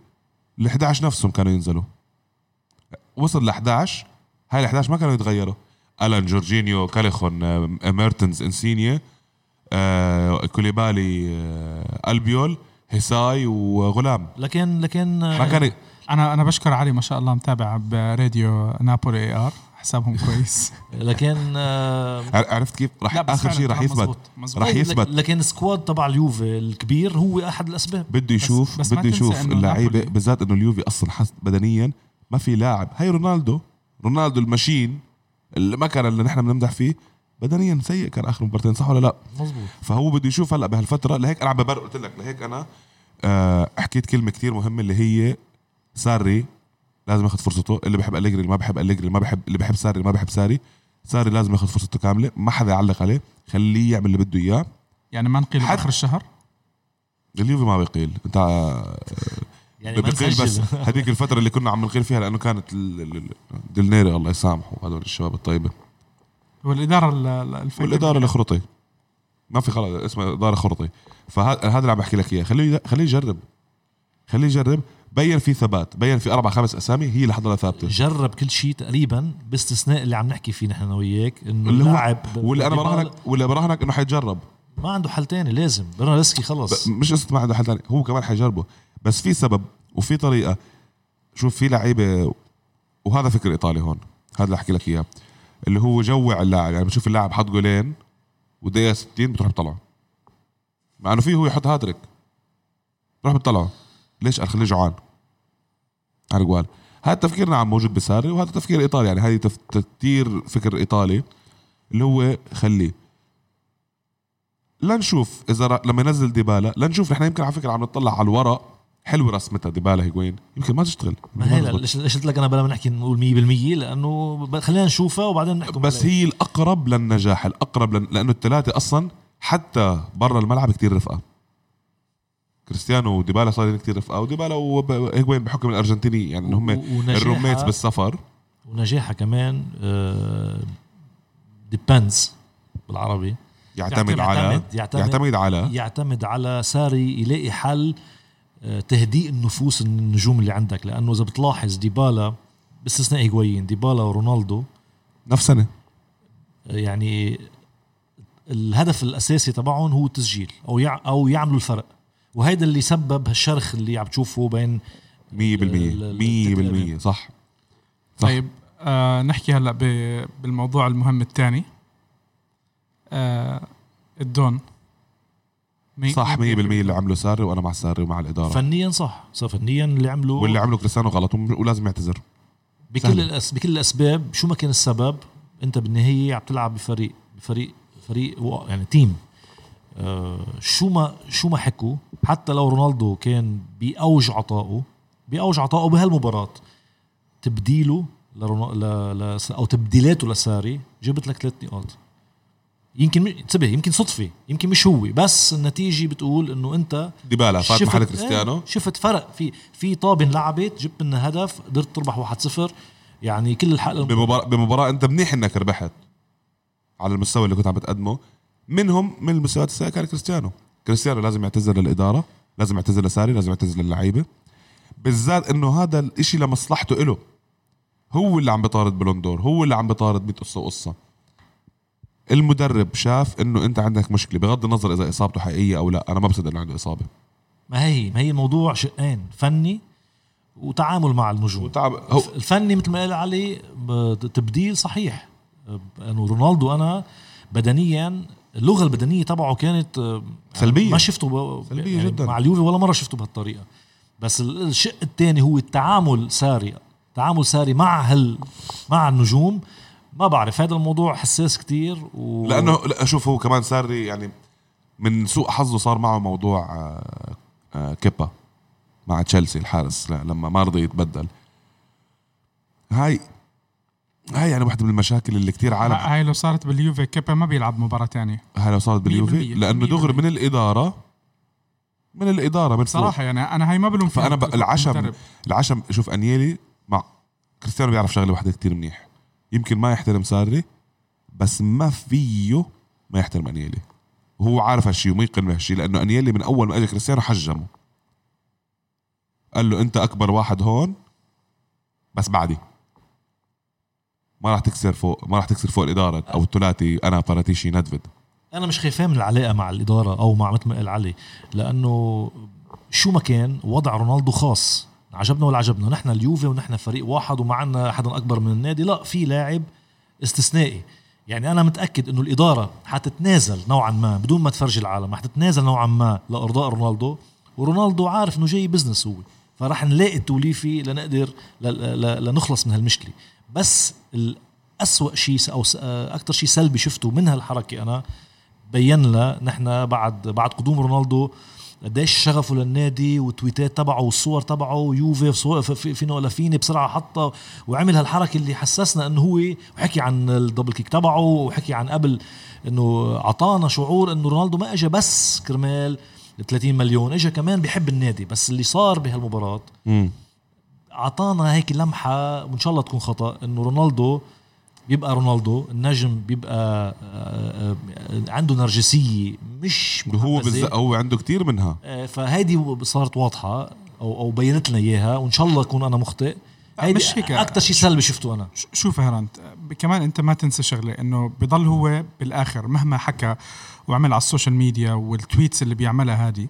ال 11 نفسهم كانوا ينزلوا. وصل ل 11 هاي ال 11 ما كانوا يتغيروا. ألان جورجينيو كاليخون آه، ميرتنز إنسينيا آه، كوليبالي آه، ألبيول هيساي وغلام. لكن لكن ما كان أنا أنا بشكر علي ما شاء الله متابع براديو نابولي AR. حسابهم كويس. لكن آه، عر- عرفت كيف؟ رح بس آخر شيء رح كلام يثبت. رح يثبت. لكن squad تبع اليوفي الكبير هو أحد الأسباب. بده يشوف بس بده يشوف إنه اللعيبة بالذات إنه اليوفي أصلا حس بدنيا ما في لاعب. هي رونالدو رونالدو الماشين المكنة اللي نحن بنمدح فيه بدنيا سيء كان آخر مباراتين صح ولا لا؟ مزبوط فهو بده يشوف هلأ بهالفترة لهيك أنا عم ببرر قلت لك لهيك أنا آه حكيت كلمة كتير مهمة اللي هي ساري لازم ياخذ فرصته اللي بحب أليجري اللي ما بحب أليجري اللي ما بحب اللي بحب ساري اللي ما بحب ساري ساري لازم ياخذ فرصته كاملة ما حدا يعلق عليه خليه يعمل اللي بده إياه. يعني ما نقيل آخر الشهر؟ اليوفي ما بيقيل. أنت آه، يعني ما بقيل بس هذيك الفترة اللي كنا عم نقيل فيها لأنه كانت ال- ال- ال- دلنيري الله يسامحه هذول الشباب الطيبة. والإدارة ال- ال- الفكرة. والإدارة الخرطي. ما في خلص اسمها إدارة خرطي. فهذا اللي عم بحكي لك إياه. خليه خليه يجرب. خليه يجرب. بين في ثبات. بين في أربع خمس أسامي هي اللي حضرها ثابتة. جرب كل شيء تقريبا باستثناء اللي عم نحكي فيه نحن وياك إنه اللي هو اللاعب واللي أنا براهنك واللي براهنك إنه حيجرب. ما عنده حل تاني لازم. برنارسكي خلص. مش قصه ما عنده حل ثاني هو كمان حيجربه. بس في سبب وفي طريقة. شوف في لعيبة وهذا فكر إيطالي هون هذا اللي أحكي لك إياه اللي هو جوع اللاعب. يعني بتشوف اللاعب حط جولين ودقيقة 60 بتروح بتطلعه مع إنه فيه هو يحط هاتريك بتروح بتطلعه ليش؟ قال خليه جوعان. على الجوال هذا تفكير نعم موجود بساري وهذا تفكير إيطالي. يعني هذه تف- تفكير فكر إيطالي اللي هو خليه. لنشوف إذا. لما ينزل ديبالا لنشوف نحن يمكن على فكرة عم نطلع على الورق حلوة رسمتها ديبالا هيجوين يمكن ما تشتغل. ما هي ليش ليش قلت لك أنا بلا ما نحكي نقول 100% لأنه خلينا نشوفها وبعدين نحكم بس عليها. هي الأقرب للنجاح الأقرب لن... لأنه الثلاثه أصلا حتى برا الملعب كتير رفقة. كريستيانو وديبالا صارين كتير رفقة وديبالا وهيجوين بحكم الأرجنتيني يعني هم ال roommates بالسفر. ونجاحها كمان depends بالعربي. يعتمد, على يعتمد يعتمد, يعتمد على يعتمد على ساري يلاقي حل آه، تهدئ النفوس النجوم اللي عندك لأنه إذا بتلاحظ ديبالا باستثناء هيغوين ديبالا ورونالدو نفس سنة. يعني الهدف الأساسي تبعهم هو التسجيل أو يع أو يعملوا الفرق. وهيدا اللي سبب هالشرخ اللي عم تشوفه بين 100% 100% ال- صح. صح. طيب آه نحكي هلأ ب- بالموضوع المهم الثاني. آه الدون. صح 100% اللي عمله ساري وأنا مع ساري ومع الإدارة. فنيا صح صح فنيا اللي عمله. واللي عمله كريستيانو غلط ولازم يعتذر. بكل. الأس... بكل الأسباب شو ما كان السبب أنت بالنهاية عم تلعب بفريق بفريق فريق و- يعني تيم آه شو ما شو ما حكوا حتى لو رونالدو كان بأوج عطائه بأوج عطائه بهالمباراة تبديله لرونالدو ل... ل... أو تبديلاته لساري جبت لك ثلاث نقاط. يمكن انتبه يمكن صدفة يمكن مش هو بس النتيجة بتقول إنه أنت ديبالا فات محل كريستيانو. إيه، شفت فرق. في في طابة انلعبت جبت منها هدف قدرت تربح 1-0 يعني كل الحق بمباراة, بمباراة أنت منيح إنك ربحت. على المستوى اللي كنت عم بتقدمه. منهم من المستويات السيئة كان كريستيانو. كريستيانو لازم يعتذر للإدارة لازم يعتذر لساري لازم يعتذر للعيبة. بالذات إنه هذا الإشي لمصلحته إله. هو اللي عم بطارد بلوندور هو اللي عم بطارد 100 قصة وقصة. المدرب شاف إنه أنت عندك مشكلة بغض النظر إذا إصابته حقيقية أو لا أنا ما بصدق إنه عنده إصابة. ما هي ما هي الموضوع شقين فني وتعامل مع النجوم وتعب هو الفني مثل ما قال علي تبديل صحيح. لأنه رونالدو أنا بدنيا اللغة البدنية تبعه كانت آه، سلبية. ما شفته ب... سلبية يعني جداً. مع اليوفي ولا مرة شفته بهالطريقة. بس ال- الشق الثاني هو التعامل ساري تعامل ساري مع هال مع النجوم. ما بعرف هذا الموضوع حساس كتير و... لأنه لا شوف هو كمان ساري يعني من سوء حظه صار معه موضوع آه، آه، كيبا مع تشيلسي الحارس لما ما رضي يتبدل هاي هاي يعني واحدة من المشاكل اللي كتير عالم هاي لو صارت باليوفي كيبا ما بيلعب مباراة تانية هاي لو صارت باليوفي 100% لأنه دغري 100%. من الإدارة من الإدارة من. صراحة يعني أنا هاي ما بلوم ب- العشم. العشم شوف أنيلي مع كريستيانو بيعرف شغلة واحدة كتير منيح يمكن ما يحترم ساري بس ما فيه ما يحترم أنيلي. وهو عارف هالشيء وميقن بهالشيء لأنه أنيلي من أول ما اجى كريستيانو حجمه. قال له أنت أكبر واحد هون بس بعدي. ما راح تكسر فوق ما راح تكسر فوق الإدارة أو الثلاثي أنا باراتيشي ندفد. أنا مش خايفان من العلاقة مع الإدارة أو مع مثل ما قال علي لأنه شو ما كان وضع رونالدو خاص. عجبنا ولا عجبنا؟ نحن اليوفي ونحن فريق واحد وما عندنا حدا أكبر من النادي. لا في لاعب استثنائي. يعني أنا متأكد إنه الإدارة حتتنازل نوعا ما بدون ما تفرجي العالم حتتنازل نوعا ما لأرضاء رونالدو. ورونالدو عارف إنه جاي business هو. فراح نلاقي التوليفة لنقدر لنخلص من هالمشكلة. بس الأسوأ شيء أو س- أكثر شيء سلبي شفته من هالحركة أنا بين لنا نحن بعد بعد قدوم رونالدو قديش شغفه للنادي والتويتات تبعه والصور تبعه ويوفي fino alla fine بسرعة حطها وعمل هالحركة اللي حسسنا إنه هو وحكي عن ال double kick تبعه وحكي عن قبل إنه أعطانا شعور إنه رونالدو ما اجى بس كرمال 30 مليون اجى كمان بيحب النادي بس اللي صار بهالمباراة. أعطانا هيك لمحة وإن شاء الله تكون خطأ إنه رونالدو بيبقى رونالدو النجم بيبقى آه، آه، عنده نرجسية مش هو. هو عنده كتير منها آه، فهيدي صارت واضحة أو أو بينت لنا إياها وإن شاء الله أكون أنا مخطئ هيدي مش هيك. أكثر شيء سلبي شفته أنا شوف هرانت كمان أنت ما تنسى شغلة إنه بضل هو بالآخر مهما حكى وعمل على ال social media وال tweets اللي بيعملها هذه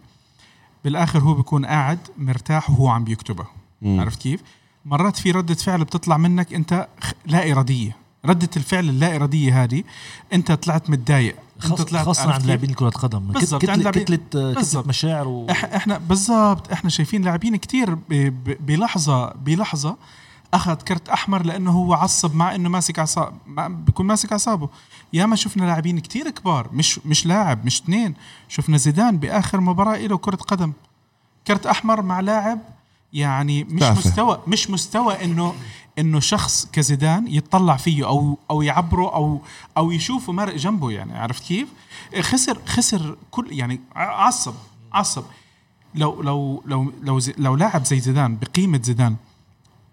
بالآخر هو بيكون قاعد مرتاح وهو عم بيكتبها. عرفت كيف؟ مرات في ردة فعل بتطلع منك أنت لا إرادية ردة الفعل اللا اراديه هذه أنت طلعت متضايق أنت خاص- طلعت خاصة عرفت عند؟ لاعبين كرة قدم بالضبط، كتلة عند لاعبين- كتلة كتلة بالضبط. مشاعر و... إح- إحنا بالضبط إحنا شايفين لاعبين كتير ب- ب- بلحظه بلحظة أخذ كرت أحمر لأنه هو عصب مع إنه ماسك اعصاب بيكون ماسك أعصابه ياما شفنا لاعبين كتير كبار مش مش لاعب مش اثنين شفنا زيدان بآخر مباراة له كرة قدم كرت أحمر مع لاعب يعني مش. مستوى مش مستوى إنه إنه شخص كزيدان يتطلع فيه أو أو يعبره أو أو يشوفه مرق جنبه يعني عرفت كيف؟ خسر خسر كل يعني عصب عصب لو لو لو لو زي لو لاعب زي زيدان بقيمة زيدان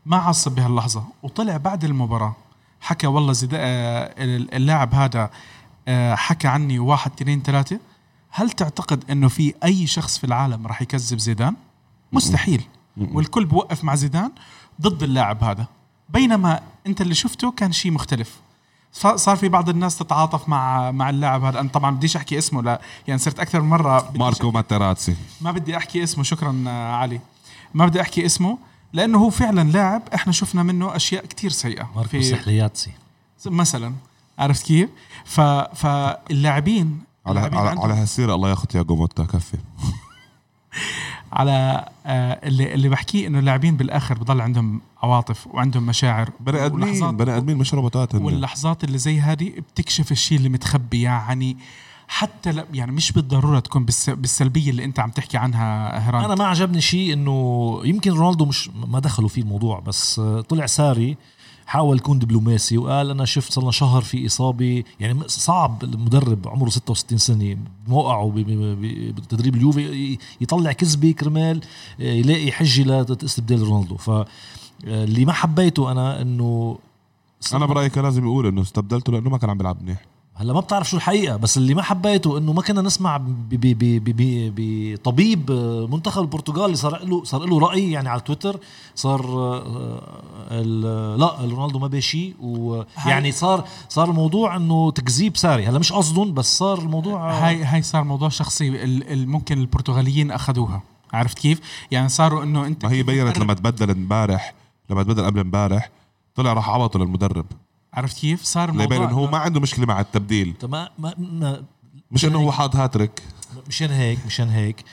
ما عصب بهاللحظة وطلع بعد المباراة حكى والله زيدان اللاعب هذا آه، حكى عني واحد اثنين ثلاثة هل تعتقد إنه في أي شخص في العالم راح يكذب زيدان؟ مستحيل والكل بوقف مع زيدان ضد اللاعب هذا بينما انت اللي شفته كان شيء مختلف. صار في بعض الناس تتعاطف مع مع اللاعب هذا. أنا طبعا بديش أحكي اسمه لا يعني صرت أكثر من مره ماركو ماتيراتسي. ما بدي أحكي اسمه شكرا آه، علي. ما بدي أحكي اسمه لأنه هو فعلا لاعب إحنا شفنا منه أشياء كتير سيئة. ماركو سحلياتسي. مثلا. عرفت كيف؟ ف فاللاعبين على اللاعبين على, على هالسيرة الله ياخذ يا موتا كفي. على آه، اللي اللي بحكيه إنه اللاعبين بالآخر بضل عندهم عواطف وعندهم مشاعر بني آدمين بني آدمين مش روبوتات. واللحظات اللي زي هذه بتكشف الشيء اللي متخبي يعني حتى لا يعني مش بالضرورة تكون بالس بالسلبية اللي أنت عم تحكي عنها هران أنا ما عجبني شيء إنه يمكن رونالدو مش ما دخلوا فيه الموضوع بس آه، طلع ساري حاول يكون دبلوماسي وقال أنا شفت صار شهر في إصابة. يعني صعب المدرب عمره 66 سنة ب- بتدريب اليوفي يطلع كذبة كرمال آه، يلاقي حجة لاستبدال رونالدو. ف آه، اللي ما حبيته أنا إنه أنا برايي كان لازم يقول إنه استبدلته لأنه ما كان عم بيلعب منيح. هلا ما بتعرف شو الحقيقة بس اللي ما حبيته إنه ما كنا نسمع بطبيب منتخب البرتغال اللي صار له صار له رأي يعني على تويتر صار آه، ال- لا رونالدو ما بشي ويعني صار صار الموضوع إنه تكذيب ساري هلا مش قصدهم بس صار الموضوع هاي هاي صار موضوع شخصي ال- ال- ممكن البرتغاليين أخذوها عرفت كيف؟ يعني صاروا إنه أنت ما هي بينت لما تبدل امبارح لما تبدل قبل امبارح طلع راح عبطه للمدرب عرفت كيف؟ صار الموضوع إنه هو ما عنده مشكلة مع التبديل. طب ما ما ما مش إنه هو حاط هاتريك مشان هيك مشان هيك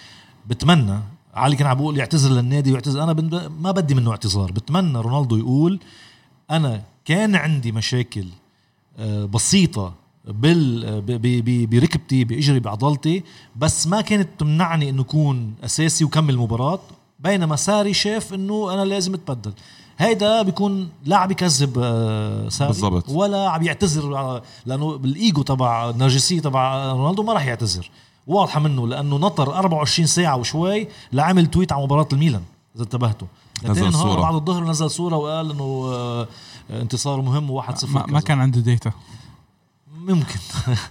بتمنى علي كان عم بيقول يعتذر للنادي ويعتذر. أنا ما بدي منه اعتذار. بتمنى رونالدو يقول أنا كان عندي مشاكل آه، بسيطة بال بركبتي بإجري بعضلتي بس ما كانت تمنعني إنه أكون أساسي وكمل المباراه بينما ساري شاف إنه أنا لازم أتبدل. هيدا بيكون لا عم يكذب آه، بالضبط. ولا عم يعتذر على- لأنه بالايجو تبع النرجسية تبع رونالدو ما راح يعتذر. واضحة منه لأنه نطر 24 ساعة وشوي لعمل تويت على مباراة الميلان إذا انتبهتوا. نزل صورة. بعد الظهر نزل صورة وقال إنه آه، انتصار مهم و1-0 ما, ما كان عنده ديتا ممكن.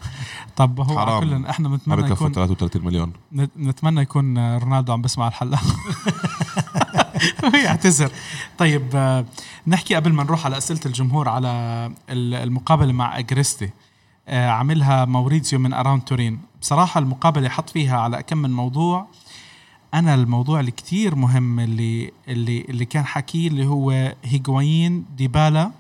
طب هو حرام. كل إحنا بنتمنى بكفوا يكون 33 مليون. نت- نتمنى يكون رونالدو عم بسمع الحلقة. يعتذر. طيب آه، نحكي قبل ما نروح على أسئلة الجمهور على ال- المقابلة مع إجريستي. آه، عاملها موريتسيو من أراوند تورين. بصراحة المقابلة حط فيها على كم من موضوع أنا الموضوع اللي مهم اللي اللي اللي كان حكيه اللي هو هيغوايين ديبالا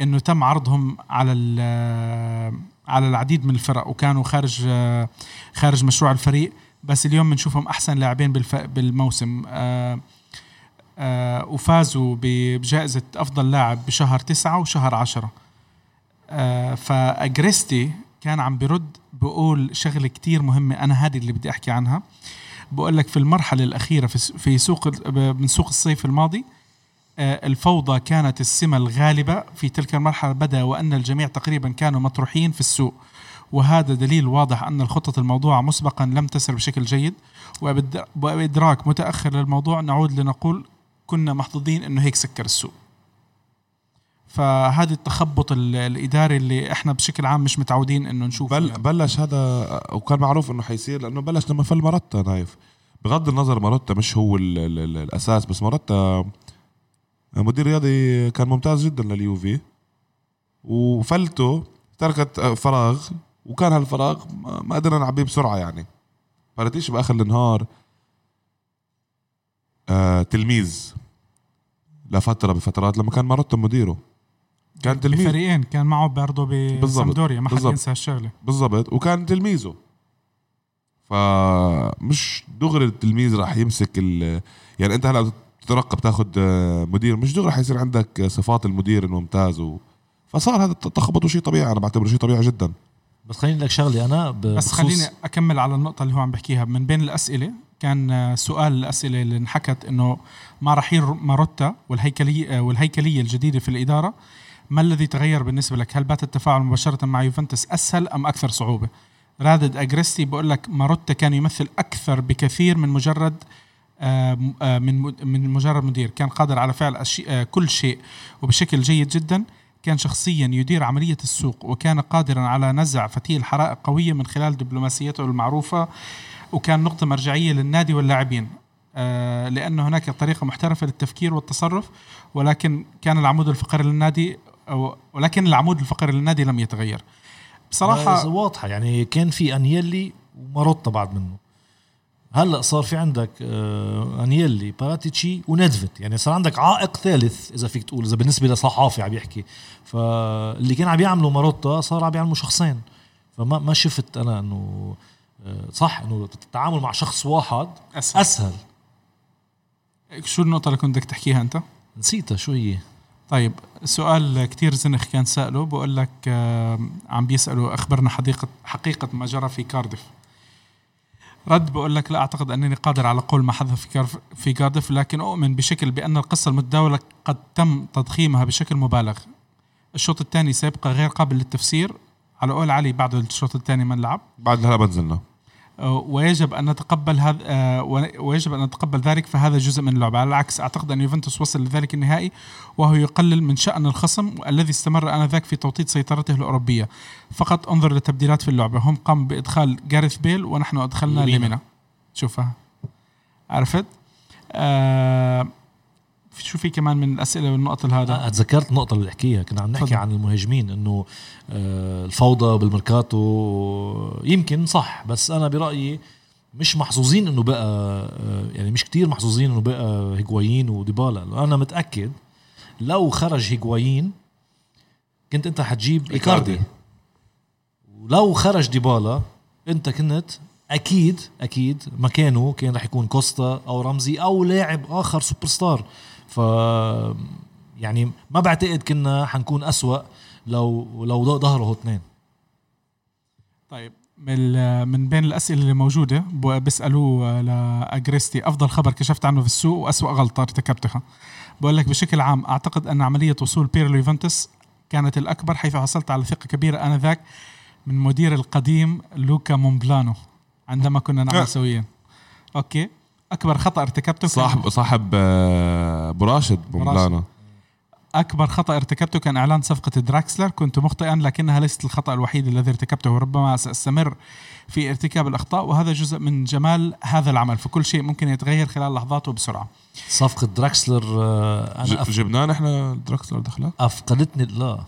إنه تم عرضهم على ال- على العديد من الفرق وكانوا خارج آه، خارج مشروع الفريق. بس اليوم بنشوفهم أحسن لاعبين بالموسم. آه، وفازوا بجائزة أفضل لاعب بشهر تسعة وشهر عشرة. آه، فأجريستي كان عم برد بقول شغلة كتير مهمة أنا هذه اللي بدي أحكي عنها. بقول لك في المرحلة الأخيرة في سوق من سوق الصيف الماضي آه، الفوضى كانت السمة الغالبة في تلك المرحلة بدأ وأن الجميع تقريبا كانوا مطروحين في السوق. وهذا دليل واضح أن الخطط الموضوعة مسبقا لم تسر بشكل جيد. وبإد- وبإدراك متأخر للموضوع نعود لنقول كنا محظوظين أنه هيك سكر السوق. فهذا التخبط ال- الإداري اللي إحنا بشكل عام مش متعودين أنه نشوفه. بل يعني. بلش هذا وكان معروف إنه حيصير لأنه بلش لما فل ماروتا نايف. بغض النظر ماروتا مش هو ال ال ال الأساس بس ماروتا مدير رياضي كان ممتاز جدا لليوفي. وفلته تركت فراغ وكان هالفراغ ما قدرنا نعبيه بسرعة يعني. فرتيش بآخر النهار آه تلميذ. لفترة بفترات لما كان ماروتا مديره. كان تلميذ. بفريقين كان معه برضه. بسامدوريا ما حد. ينسى هالشغلة. بالضبط. وكان تلميذه. فمش دغري التلميذ راح يمسك ال يعني انت هلا تترقب تاخذ مدير. مش دغري حيصير عندك صفات المدير الممتاز و... فصار هذا التخبط شيء طبيعي. أنا بعتبره شيء طبيعي جدا. بس خليني لك شغلي أنا ب- بس خليني أكمل على النقطة اللي هو عم بحكيها. من بين الأسئلة كان سؤال الأسئلة اللي انحكت إنه مع رحيل ماروتا والهيكليه والهيكلية الجديدة في الإدارة ما الذي تغير بالنسبة لك؟ هل بات التفاعل مباشرة مع يوفنتوس أسهل أم أكثر صعوبة؟ رادد أجريستي بقول لك ماروتا كان يمثل أكثر بكثير من مجرد آه، آه، من من مجرد مدير كان قادر على فعل. آه، كل شيء وبشكل جيد جدا كان شخصيا يدير عملية السوق وكان قادرا على نزع فتيل حرائق قوية من خلال دبلوماسيته المعروفة وكان نقطة مرجعية للنادي واللاعبين. آه، لأن هناك طريقة محترفة للتفكير والتصرف ولكن كان العمود الفقري للنادي ولكن العمود الفقري للنادي لم يتغير. بصراحة واضحة يعني كان في انيلي وماروتا بعد منه. هلا صار في عندك آه، انيلي باراتيتشي ونيدفيد؟ يعني صار عندك عائق ثالث إذا فيك تقول إذا بالنسبة لصحافي عم يحكي. فاللي كان عم يعملوا ماروتا صار عم يعملوا شخصين. فما ما شفت أنا إنه صح إنه التعامل مع شخص واحد أسهل. أسهل. شو النقطة اللي كنت بدك تحكيها أنت؟ نسيتها شو هي؟ طيب سؤال كتير زنخ كان سأله بقول لك آه، عم بيسأله أخبرنا حقيقة حقيقة ما جرى في كاردف رد بقول لك لا أعتقد أنني قادر على قول ما حدث في كارف في كاردف لكن أؤمن بشكل بأن القصة المتداولة قد تم تضخيمها بشكل مبالغ. الشوط الثاني سيبقى غير قابل للتفسير. على قول علي بعد الشوط الثاني ما نلعب بعد هلا بنزلنا ويجب أن نتقبل هذا آه، ويجب أن نتقبل ذلك فهذا جزء من اللعبه على العكس أعتقد أن يوفنتوس وصل لذلك النهائي وهو يقلل من شأن الخصم الذي استمر آنذاك في توطيد سيطرته الأوروبية. فقط انظر للتبديلات في اللعبة. هم قاموا بإدخال جاريث بيل ونحن أدخلنا ليمينا. شوفها. عرفت؟ آه شو في كمان من الأسئلة والنقط هذا آه، تذكرت النقطة اللي بحكيها. كنا عم نحكي تفضل. عن المهاجمين إنه آه، الفوضى بالميركاتو يمكن صح بس أنا برأيي مش محظوظين إنه بقى آه، يعني مش كتير محظوظين إنه بقى هيغوايين وديبالا. أنا متأكد لو خرج هيغوايين كنت أنت حتجيب إيكاردي. إيكاردي. ولو خرج ديبالا أنت كنت أكيد أكيد مكانه كان رح يكون كوستا أو رمزي أو لاعب آخر سوبر ستار. ف يعني ما بعتقد كنا حنكون أسوأ لو لو ظهروا اثنين. طيب من بين الأسئلة اللي موجودة بيسألوه لاجريستي أفضل خبر كشفت عنه في السوق وأسوأ غلطة ارتكبتها. بقول لك بشكل عام أعتقد أن عملية وصول بيرلو يوفنتوس كانت الأكبر حيث حصلت على ثقة كبيرة آنذاك من مدير القديم لوكا مونبلانو عندما كنا نعمل أه. سويا. okay. أكبر خطأ ارتكبته صاحب صاحب آه، أبو راشد أكبر خطأ ارتكبته كان إعلان صفقة دراكسلر. كنت مخطئا لكنها ليست الخطأ الوحيد الذي ارتكبته. وربما سأستمر في ارتكاب الأخطاء وهذا جزء من جمال هذا العمل. فكل شيء ممكن يتغير خلال لحظات وبسرعة صفقة دراكسلر آه، أنا ج- أف... جبناه نحن دراكسلر دخله أفقدتني لا.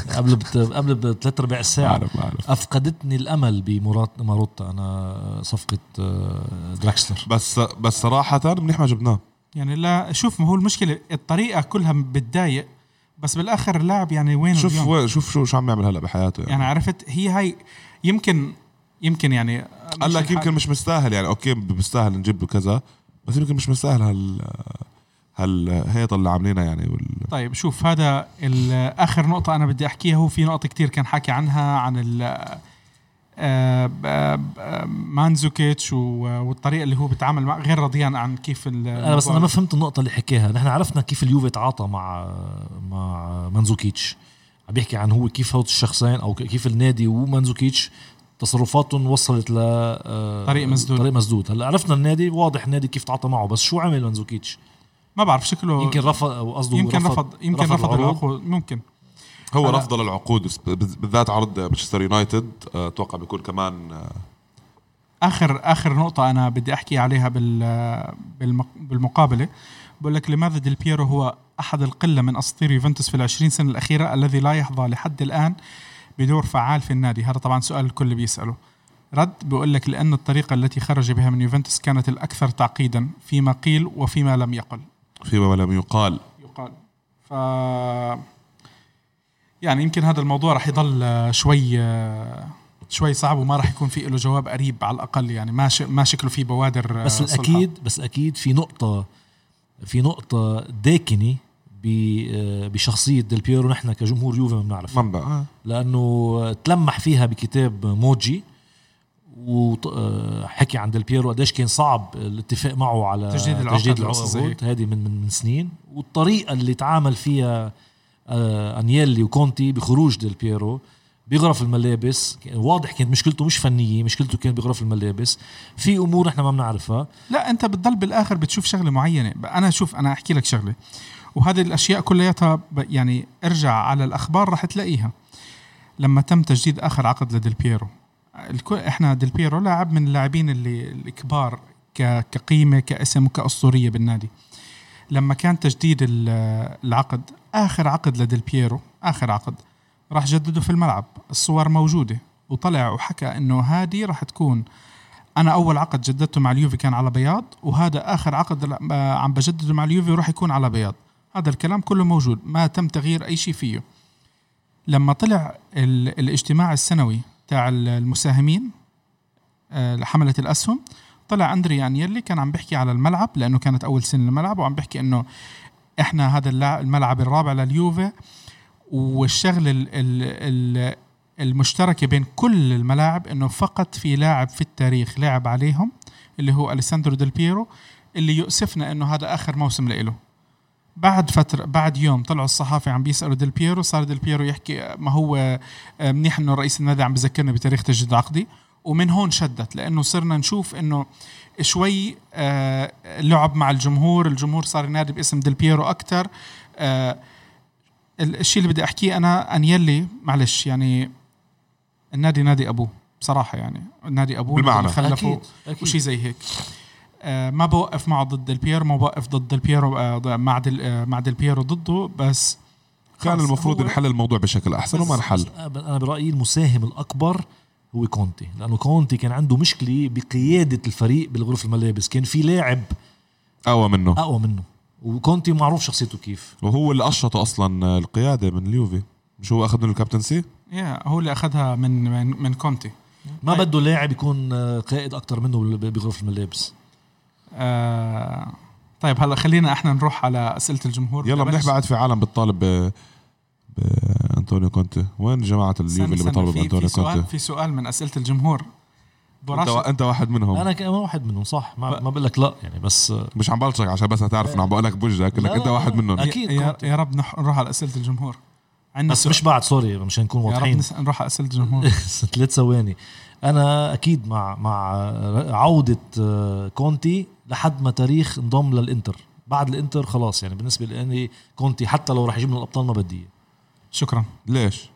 قبل بت... قبل بثلاث ارباع الساعة بعرف بعرف أفقدتني الأمل بمرات ماروتا أنا صفقة آه، دراكسلر بس بس صراحة منيح ما جبناه. يعني لا شوف ما هو المشكلة الطريقة كلها بتضايق بس بالآخر اللاعب يعني وين شوف؟ وين شوف شو شو عم يعمل هلا بحياته يعني, يعني عرفت هي هاي يمكن يمكن يعني قال لك يمكن مش مستاهل يعني أوكي بيستاهل نجيب له كذا بس يمكن مش مستاهل هال هالهيطه اللي عاملينها يعني وال... طيب شوف هذا اخر نقطة أنا بدي أحكيها. هو في نقطة كتير كان حكي عنها عن ال آه، ب- مانزوكيتش و- والطريقة اللي هو بيتعامل مع غير رضيان عن كيف ال- أنا بس أنا ما فهمت النقطة اللي حكاها نحن عرفنا كيف اليوفي تعاطى مع مع منزوكيتش عم بيحكي عن هو كيف هو الشخصين أو كيف النادي ومنزوكيتش تصرفاتهم وصلت ل آه، طريق مسدود. طريق مسدود. هلأ عرفنا النادي واضح النادي كيف تعاطى معه بس شو عمل منزوكيتش ما بعرف شكله يمكن رفض قصده يمكن رفض يمكن رفض العروض. العقود. ممكن. هو رفض للعقود بالذات عرض مانشستر يونايتد آه، أتوقع بيكون كمان آه، اخر آخر نقطة أنا بدي أحكي عليها بال بالمق- بالمقابلة. بقول لك لماذا ديل بيرو هو أحد القلة من أساطير يوفنتوس في العشرين سنة الأخيرة الذي لا يحظى لحد الآن بدور فعال في النادي؟ هذا طبعا سؤال الكل بيسأله. رد بيقول لك لأن الطريقة التي خرج بها من يوفنتوس كانت الأكثر تعقيدا فيما قيل وفيما لم يقل. فيما لم يقال. يقال. ف يعني يمكن هذا الموضوع راح يضل شوي شوي صعب وما راح يكون في له جواب قريب على الأقل. يعني ما ش... ما شكله في بوادر بس صلحة. الأكيد بس أكيد في نقطة في نقطة داكنة ب- بشخصية ديل بيرو نحن كجمهور يوفي ما بنعرف منبع. آه. لأنه تلمح فيها بكتاب موجي. وحكي عن ديل بيرو قديش كان صعب الاتفاق معه على تجديد العقد تجديد العقود هذه من, من من سنين. والطريقة اللي تعامل فيها آه، انيلي وكونتي بخروج ديل بيرو بغرف الملابس واضح كانت مشكلته مش فنية مشكلته كانت بغرف الملابس. في أمور نحن ما بنعرفها. لا أنت بتضل بالآخر بتشوف شغلة معينة. أنا شوف أنا أحكي لك شغلة. وهذه الأشياء كلياتها يعني ارجع على الأخبار راح تلاقيها. لما تم تجديد آخر عقد لديل بيرو الكل إحنا ديل بيرو لاعب من اللاعبين اللي الكبار كقيمة كاسم وكأسطورية بالنادي. لما كان تجديد ال- العقد آخر عقد لديل بيرو آخر عقد راح جدده في الملعب. الصور موجودة وطلع وحكى إنه هذه راح تكون أنا أول عقد جددته مع اليوفي كان على بياض وهذا آخر عقد عم بجدده مع اليوفي وراح يكون على بياض. هذا الكلام كله موجود ما تم تغيير أي شيء فيه. لما طلع ال- الاجتماع السنوي تاع ال- المساهمين آه، لحملة الأسهم. طلع أندري أنيلي كان عم بيحكي على الملعب لأنه كانت أول سنة للملعب وعم بيحكي إنه إحنا هذا الملعب الرابع لليوفي. والشغل ال ال ال المشتركة بين كل الملاعب إنه فقط في لاعب في التاريخ لعب عليهم اللي هو أليساندرو ديل بيرو اللي يؤسفنا إنه هذا آخر موسم لإله. بعد فترة بعد يوم طلعوا الصحافة عم بيسألوا ديل بيرو صار ديل بيرو يحكي ما هو آه، منيح إنه رئيس النادي عم بذكرني بتاريخ تجديد عقدي ومن هون شدت لأنه صرنا نشوف إنه شوي آه، لعب مع الجمهور الجمهور صار ينادي باسم ديل بييرو أكثر الشيء اللي بدي أحكيه أنا انيلي معلش يعني النادي نادي أبوه بصراحة يعني النادي أبوه بالمعنى. اللي خلفه أكيد أكيد. وشي زي هيك. آه ما بوقف معه ضد بييرو ما بوقف ضد بييرو آه مع ديل آه مع ديل بييرو ضده بس كان المفروض هو- نحل الموضوع بشكل أحسن وما انحل أنا برأيي المساهم الأكبر هو كونتي لأنه كونتي كان عنده مشكلة بقيادة الفريق بالغرف الملابس كان في لاعب أقوى منه. أقوى منه وكونتي معروف شخصيته كيف. وهو اللي قشطه أصلا القيادة من اليوفي. مش هو أخذ منه الكابتنسي؟ يا هو اللي أخذها من من, من كونتي. ما. بده لاعب يكون آه، قائد أكتر منه بغرف الملابس آه طيب هلا خلينا إحنا نروح على أسئلة الجمهور. يلا منيح بعد في عالم بتطالب ب بانطونيو كونتي. وين جماعة اليوفي اللي بيطالبوا بأنطونيو في سؤال كونتي؟ في سؤال من أسئلة الجمهور. أنت, أنت واحد منهم. أنا كمان واحد منهم صح. ما, ب- ما بقول لك لا يعني بس مش عم بلشك عشان بس تعرف انه عم بقول لك بوجهك انك أنت واحد. منهم. أكيد يا. يا رب نح- نروح على أسئلة الجمهور. عندنا بس مش بعد sorry مشان نكون يا رب واضحين. نس- نروح على أسئلة الجمهور. ثلاث ثواني. أنا أكيد مع مع عودة آه، كونتي لحد ما تاريخ انضم للإنتر. بعد الإنتر خلاص يعني بالنسبة لي كونتي حتى لو راح يجيب لنا الأبطال ما بدي. شكرا. ليش؟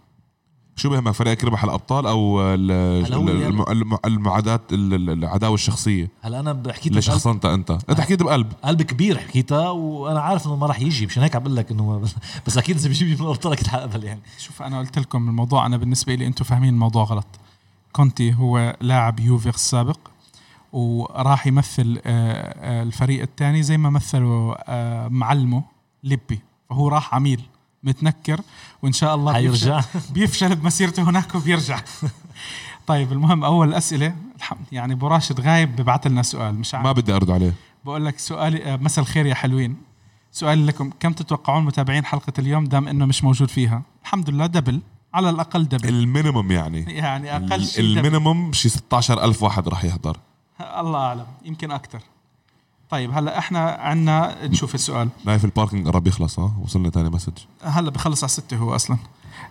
شو بهمك فريقك يربح الأبطال أو يعني- الم- الم- المعادات ال- ال- العداوة الشخصية. هلا أنا بحكي اللي لك قلب, شخصنتها أنت انت حكيت بقلب. قلب كبير حكيتها وأنا عارف إنه ما راح يجي مشان هيك عم بقول لك إنه بس أكيد إذا بيجيب من الأبطال أكيد حقبل يعني. شوف أنا قلت لكم الموضوع أنا بالنسبة لي أنتم فاهمين الموضوع غلط. كونتي هو لاعب يوفي السابق. وراح يمثل آه، آه، الفريق الثاني زي ما مثلوا آه، معلمه ليبي. فهو راح عميل متنكر وإن شاء الله حيرجع بيفشل, بيفشل بمسيرته هناك وبيرجع. طيب المهم أول أسئلة. الحمد يعني أبو راشد غايب ببعث لنا سؤال مش عارف. ما بدي أرد عليه. بقول لك سؤالي مساء الخير يا حلوين. سؤالي لكم. كم تتوقعون متابعين حلقة اليوم؟ دام إنه مش موجود فيها. الحمد لله double على الأقل double ال minimum يعني. يعني أقل شيء. ال minimum شي 16000 واحد راح يحضر. الله أعلم يمكن أكثر. طيب هلأ إحنا عندنا نشوف السؤال. نايف ال parking قرب يخلص ها؟ وصلنا تاني message هلأ بخلص على ستة هو أصلا.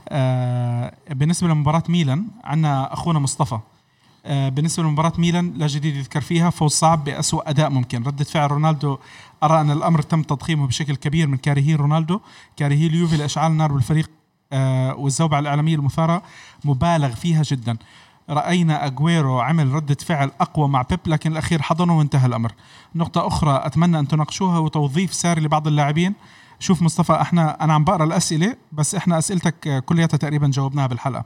آه بالنسبة لمباراة ميلان عندنا أخونا مصطفى. آه بالنسبة لمباراة ميلان لا جديد يذكر فيها فوز صعب بأسوأ أداء ممكن. ردة فعل رونالدو أرى أن الأمر تم تضخيمه بشكل كبير من كارهي رونالدو. كارهي اليوفي لإشعال النار بالفريق آه والزوبعة الإعلامية المثارة مبالغ فيها جدا. رأينا أجويرو عمل ردة فعل أقوى مع بيب لكن الأخير حضنه وانتهى الأمر. نقطة أخرى أتمنى أن تناقشوها وتوظيف ساري لبعض اللاعبين. شوف مصطفى إحنا أنا عم بقرأ الأسئلة بس إحنا أسئلتك آه، كلياتها تقريبا جاوبناها بالحلقة.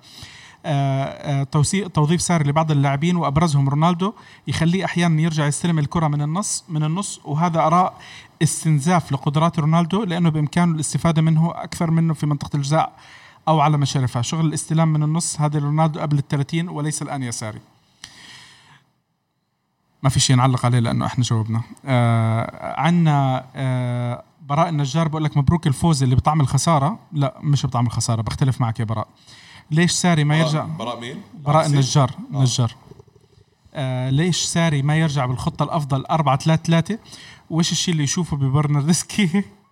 آه، آه، توظيف ساري لبعض اللاعبين وأبرزهم رونالدو يخليه أحيانا يرجع يستلم الكرة من النص من النص وهذا آراء استنزاف لقدرات رونالدو لأنه بإمكانه الاستفادة منه أكثر منه في منطقة الجزاء أو على مشارفها. شغل الاستلام من النص هذا رونالدو قبل ال 30 وليس الآن يا ساري ما في شيء نعلق عليه لأنه إحنا جاوبنا. آه عندنا آه براء النجار بقول لك مبروك الفوز اللي بطعم الخسارة. لا مش بطعم الخسارة بختلف معك يا براء. ليش ساري ما يرجع؟ براء مين؟ براء النجار النجار آه. ليش ساري ما يرجع بالخطة الأفضل 4 3 3 وايش الشيء اللي يشوفه ببرناردسكي؟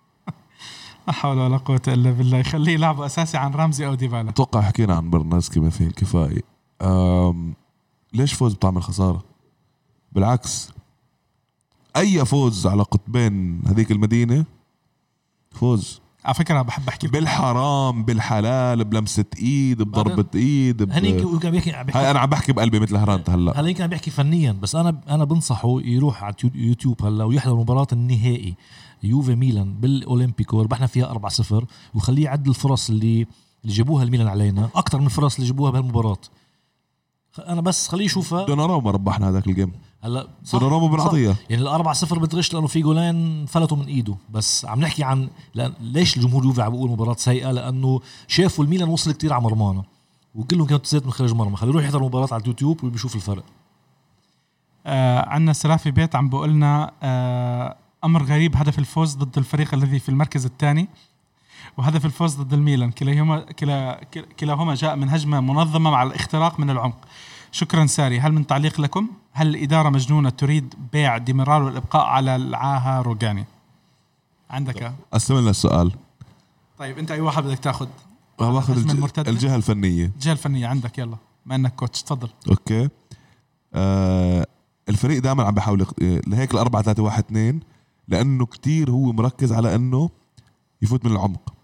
لا حول ولا قوة إلا بالله. يخليه يلعبه أساسي عن رمزي أو ديبالا أتوقع حكينا عن برناسكي ما فيه الكفاية. أم ليش فوز بطعم الخسارة؟ بالعكس. أي فوز على قطبين هذيك المدينة فوز. على فكرة بحب أحكي بالحرام بالحلال بلمسة إيد بضربة إيد ب... هنيك بيحكي عم بيحكي هاي أنا عم بحكي بقلبي مثل هرانت هلأ. هلا يمكن عم بيحكي فنيا بس أنا أنا بنصحه يروح على يوتيوب هلأ ويحضر مباراة النهائي. يوفي ميلان بالأولمبيكو ربحنا فيها 4-0 وخليه يعد الفرص اللي اللي جابوها الميلان علينا أكثر من الفرص اللي جابوها بهالمباراة. أنا بس خليه يشوفها. دوناروما ربحنا هذاك الجيم. هلا صح- دوناروما بن صح. عطيه يعني الأربعة صفر بتغش لأنه في جولين فلتوا من إيده. بس عم نحكي عن لأن ليش الجمهور يوفي عم بيقول مباراة سيئة؟ لأنه شافوا الميلان وصل كتير على مرمانا وكلهم كانوا تسديدات من خارج مرمى. خليه يروح يحضر مباراة على اليوتيوب وبيشوف الفرق. آه عندنا سلافي بيت عم بقول لنا آه أمر غريب هدف الفوز ضد الفريق الذي في المركز الثاني وهدف الفوز ضد الميلان. كلاهما كلا كلاهما جاء من هجمة منظمة مع الاختراق من العمق. شكرا ساري. هل من تعليق لكم؟ هل الإدارة مجنونة تريد بيع ديميرال والإبقاء على العاهة روجاني؟ عندك. طيب. أسلم لنا السؤال. طيب أنت أي واحد بدك تأخذ؟ باخذ الج... الجهة الفنية. الجهة الفنية. عندك. يلا. ما إنك coach. تفضل. okay. آه الفريق دائما عم بحاول آه، لهيك ال 4 3 1 2 لأنه كتير هو مركز على إنه يفوت من العمق.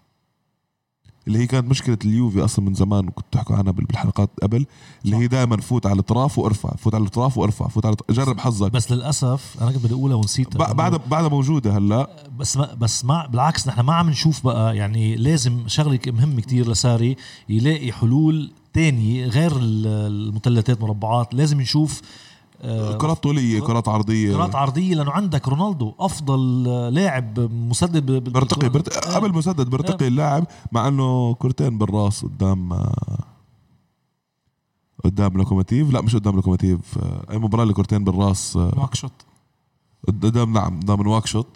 اللي هي كانت مشكلة اليوفي أصلا من زمان وكنت تحكوا عنها بالحلقات قبل اللي هي دائما فوت على الأطراف وأرفع فوت على الأطراف وأرفع فوت على جرب حظك. بس للأسف أنا كنت بدي أقولها ونسيتها. بعد بعدها موجودة هلأ. بس ما بس ما بالعكس نحن ما عم نشوف بقى يعني لازم شغلة مهمه كتير لساري يلاقي حلول تاني غير المثلثات مربعات لازم نشوف كرات طولية كرات عرضية. كرات عرضية لأنه عندك رونالدو أفضل آه، لاعب مسدد برتقي, آه. قبل مسدد برتقي اللاعب مع إنه كرتين بالراس قدام آه، قدام لوكوموتيف. لا مش قدام لوكوموتيف آه، أي مباراة اللي كرتين بالراس آه، واك شوت قدام نعم قدام الواك شوت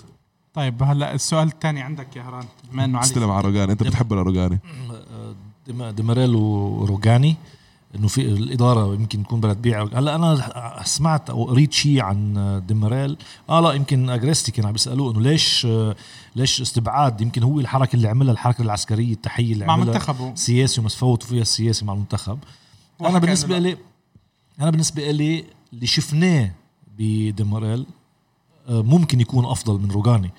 طيب هلا السؤال الثاني عندك يا هران. بما إنه علي استلم على روجاني أنت بتحب الروجاني آه، ديما- ديمارال وروجاني إنه في الإدارة يمكن تكون بدها تبيع هلأ أنا سمعت أو قريت شيء عن ديمارال. آه لا يمكن أغريستي كان عم بيسألوه إنه ليش ليش استبعاد؟ يمكن هو الحركة اللي عملها الحركة العسكرية التحية اللي عملها مع. منتخبه. سياسي وما فوتوا فيها السياسي مع المنتخب. أنا بالنسبة. لي أنا بالنسبة لي اللي شفناه بديماريل آه، ممكن يكون أفضل من روجاني.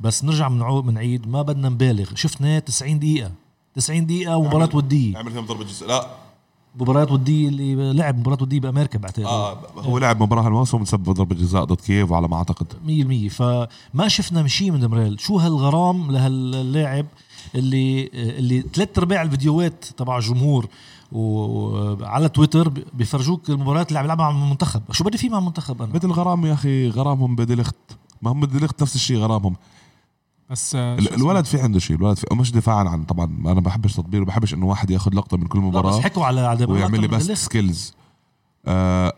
بس نرجع من عو- من عيد ما بدنا نبالغ. شفناه 90 دقيقة. 90 دقيقة ومباراة ودية. عمل فيهم ضربة جزاء. لا. مباريات ودية اللي لعب مباراة ودية بأمريكا بعتقد آه هو لعب مباراة هالموسم سبب ضربة جزاء ضد كييف على ما أعتقد. 100% فما شفنا شيء من دمريل. شو هالغرام لهاللاعب اللي اللي ثلاث ارباع الفيديوهات تبع الجمهور وعلى تويتر بيفرجوك المباريات اللي عم يلعبها مع المنتخب. شو بدي فيه مع المنتخب أنا؟ مثل غرام يا أخي غرامهم بديليخت ما هم بديليخت نفس الشيء غرامهم. بس؟ الولد في عنده شيء الولد في مش دفاعا عن طبعا أنا بحبش تطبيل وبحبش إنه واحد ياخذ لقطة من كل لا بس مباراة حكوا على ويعمل لي بس. skills آه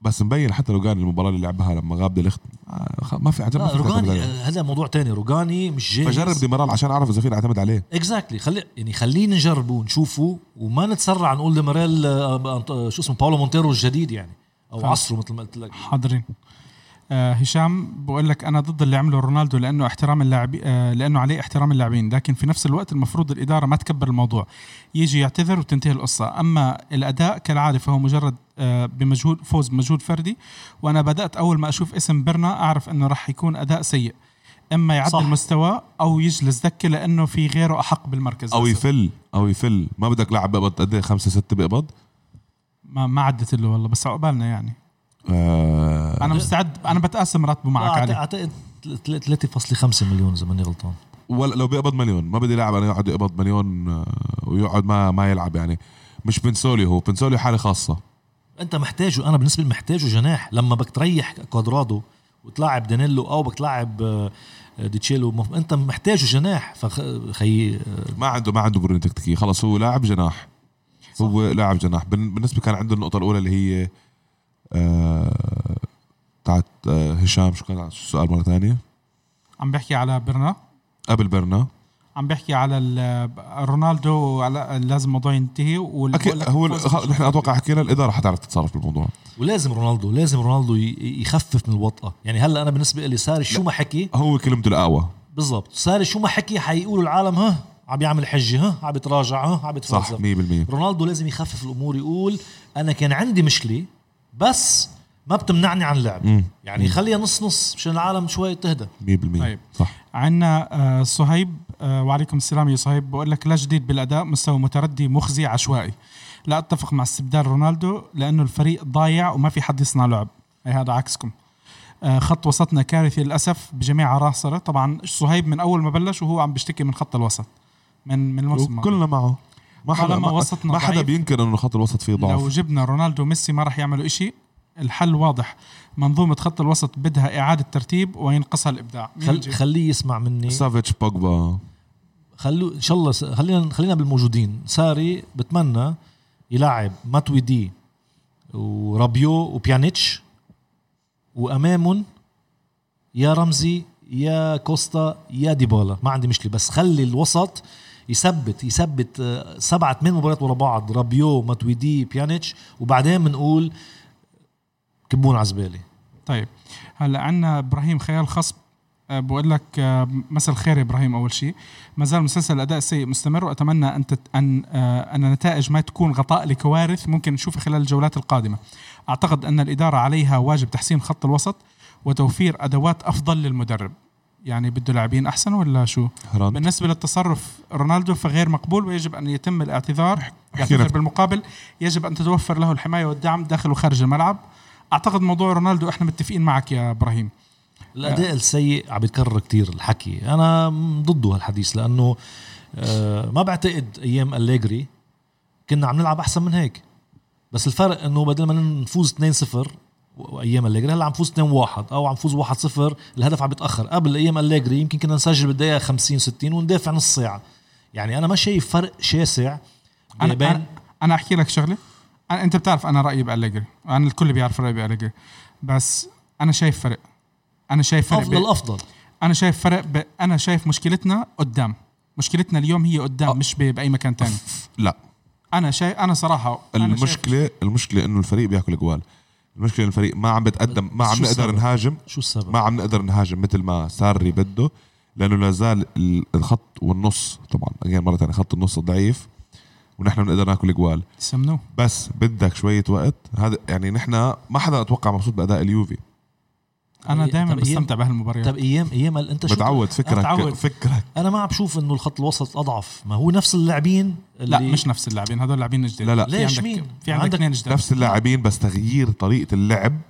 بس مبين حتى لو كان المباراة اللي لعبها لما غاب ديليخت آه ما في عجب ما روجاني. هذا موضوع تاني روجاني مش جاهز فجرب ديمارال عشان أعرف إذا فينا اعتمد عليه exactly خلي يعني خلينا نجربه ونشوفه وما نتسرع نقول ديمارال آه، آه، شو اسمه باولو مونتيرو الجديد يعني أو. عصره مثل ما قلت لك حاضرين هشام بقول لك أنا ضد اللي عمله رونالدو لأنه احترام اللاعبين آه لأنه عليه احترام اللاعبين لكن في نفس الوقت المفروض الإدارة ما تكبر الموضوع يجي يعتذر وتنتهي القصة. أما الأداء كالعادة فهو مجرد آه بمجهود فوز بمجهود فردي وأنا بدأت أول ما أشوف اسم برنا أعرف إنه راح يكون أداء سيء. إما يعدل صح. مستواه أو يجلس دكه لأنه في غيره أحق بالمركز. أو. يفل أو يفل. ما بدك لاعب بيقبض قد إيه؟ خمسة ستة بيقبض ما, ما عدت له والله بس عقبالنا يعني. آه أنا مستعد أنا بتقاسم راتبه معك لا، عليه اعتقد 3.5 مليون إذا ماني غلطان. ولا لو بيقبض مليون ما بدي لاعب أنا يقعد يقبض مليون آه، ويقعد ما ما يلعب يعني. مش بنسولي هو بنسولي حالة خاصة. أنت محتاجه أنا بالنسبة لي محتاجه جناح. لما بدك تريح كوادرادو وتلاعب دانيلو أو بدك تلاعب آه، ديتشيلو مف- أنت محتاجه جناح. فخي ما عنده ما عنده بنيه تكتيكية. خلص هو لاعب جناح. هو لاعب جناح. بن- بالنسبة كان عنده النقطة الأولى اللي هي تاعت آه هشام شو كان السؤال مرة ثانية. عم بحكي على برنا قبل برنا عم بحكي على ال- رونالدو على لازم الموضوع ينتهي أكيد هو نحن أتوقع حكينا الإدارة حتعرف تتصرف بالموضوع. ولازم رونالدو لازم رونالدو ي- يخفف من الوطأة. يعني هلأ أنا بالنسبة لي ساري شو ما حكي؟ هو كلمته الاقوى بالضبط. ساري شو ما حكي حيقولوا العالم ها عم يعمل حجة ها عم بيتراجع ها عم صح 100% بيتفلسف رونالدو لازم يخفف الأمور يقول أنا كان عندي مشكلة بس ما بتمنعني عن اللعب مم. يعني خليها نص نص مشان العالم شوي تهدى 100% طيب. صح. عندنا آه، صهيب آه، وعليكم السلام يا صهيب. بقول لك لا جديد بالأداء مستوى متردي مخزي عشوائي. لا أتفق مع استبدال رونالدو لأنه الفريق ضايع وما في حد يصنع لعب. هي هذا عكسكم. آه، خط وسطنا كارثي للأسف بجميع عناصره طبعا صهيب من أول ما بلش وهو عم بيشتكي من خط الوسط من من الموسم. كلنا معه. ما حدا طالما ما, وسطنا ما حدا ضعيف. بينكر إنه خط الوسط فيه لو ضعف جبنا رونالدو وميسي ما راح يعملوا إشي الحل واضح. منظومة خط الوسط بدها إعادة ترتيب وينقصها الإبداع. مين خل... خليه يسمع مني. سافيتش بوجبا. خلو إن شاء الله س... خلينا خلينا بالموجودين. ساري بتمنى يلعب ماتويدي ورابيو وبيانيتش وأمامهم يا رمزي يا كوستا يا ديبالا. ما عندي مشكلة بس خلي الوسط يثبت يثبت آه، سبعة ثمان مباريات ورا بعض رابيو ماتويدي بيانيتش وبعدين بنقول كبون على زباله طيب. هلا عندنا إبراهيم خيال خصب آه، بقول لك آه، مساء الخير يا إبراهيم أول شيء. ما زال مسلسل الأداء السيء مستمر وأتمنى أن تت... أن أن النتائج ما تكون غطاء لكوارث ممكن نشوفها خلال الجولات القادمة. أعتقد أن الإدارة عليها واجب تحسين خط الوسط وتوفير أدوات أفضل للمدرب. يعني بده لاعبين أحسن ولا شو؟ هراند بالنسبة للتصرف رونالدو فغير مقبول ويجب أن يتم الاعتذار يعتذر بالمقابل يجب أن تتوفر له الحماية والدعم داخل وخارج الملعب. أعتقد موضوع رونالدو إحنا متفقين معك يا إبراهيم. الأداء السيء عم بيتكرر كتير الحكي. أنا ضده هالحديث لأنه آه، ما بعتقد أيام أليجري كنا عم نلعب أحسن من هيك. بس الفرق إنه بدل ما نفوز 2-0 وأيام أليجري. هلأ عم نفوز 2-1 أو عم نفوز 1-0 الهدف عم بيتاخر قبل أيام أليجري يمكن كنا نسجل بالدقيقة 50 60 وندافع نص ساعة. يعني أنا ما شايف فرق شاسع أنا بين أنا, أنا أحكي لك شغلة. أنا أنت بتعرف أنا رأيي بأليجري. أنا الكل بيعرف رأيي بأليجري. بس أنا شايف فرق. أنا شايف فرق افضل ب... أفضل. أنا شايف فرق ب... أنا شايف مشكلتنا قدام. مشكلتنا اليوم هي قدام أه. مش ب... بأي مكان تاني. لا. أنا شايف أنا صراحة أنا شايف- المشكلة المشكلة إنه الفريق بياكل جوال. المشكلة الفريق ما عم بتقدم ما عم نقدر؟ نهاجم. شو السبب؟ ما عم نقدر نهاجم مثل ما ساري بده لأنه لا زال ال- الخط والنص طبعا اجين مرة ثانية خط النص ضعيف ونحن بنقدر ناكل جوال. بس بدك شوية وقت. هذا يعني نحن ما حدا أتوقع مبسوط بأداء اليوفي. أنا طب دائما بستمتع بهالمباريات. طب أيام أيام أنت شو متعود متعود. فكرك فكرك. أنا ما عم بشوف إنه الخط الوسط أضعف. ما هو نفس اللاعبين لا مش نفس اللاعبين. هذول لاعبين جديد لا، لا. في ليش عندك مين؟ في عندك عندك اثنين جداد. نفس اللاعبين بس تغيير طريقة اللعب.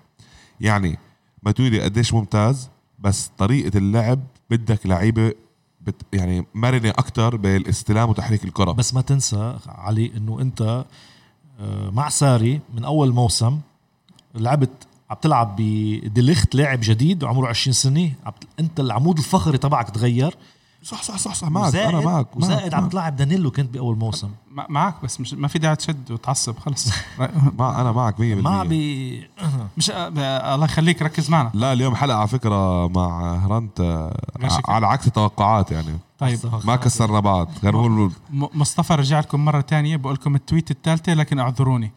يعني ماتويدي قديش ممتاز بس طريقة اللعب بدك لعيبة بت يعني مرنة أكثر بالاستلام وتحريك الكرة. بس ما تنسى علي إنه أنت آه، مع ساري من أول موسم لعبت عم تلعب بديليخت لاعب جديد وعمره 20 سنة. عم أنت العمود الفقري تبعك تغير. صح صح صح صح. معك أنا معك معك, وزائد عم. تلعب دانيلو كنت بأول موسم. مع- معك بس مش ما في داعي تشد وتعصب خلص. مع أنا معك 100% ما بي مش الله يخليك ركز معنا. لا اليوم حلقة على فكرة مع هرنت. غير شكل. على عكس التوقعات يعني. طيب. ما كسرنا بعض. نقول م- مصطفى رجع لكم مرة تانية. بقول لكم التويت الثالثة لكن اعذروني.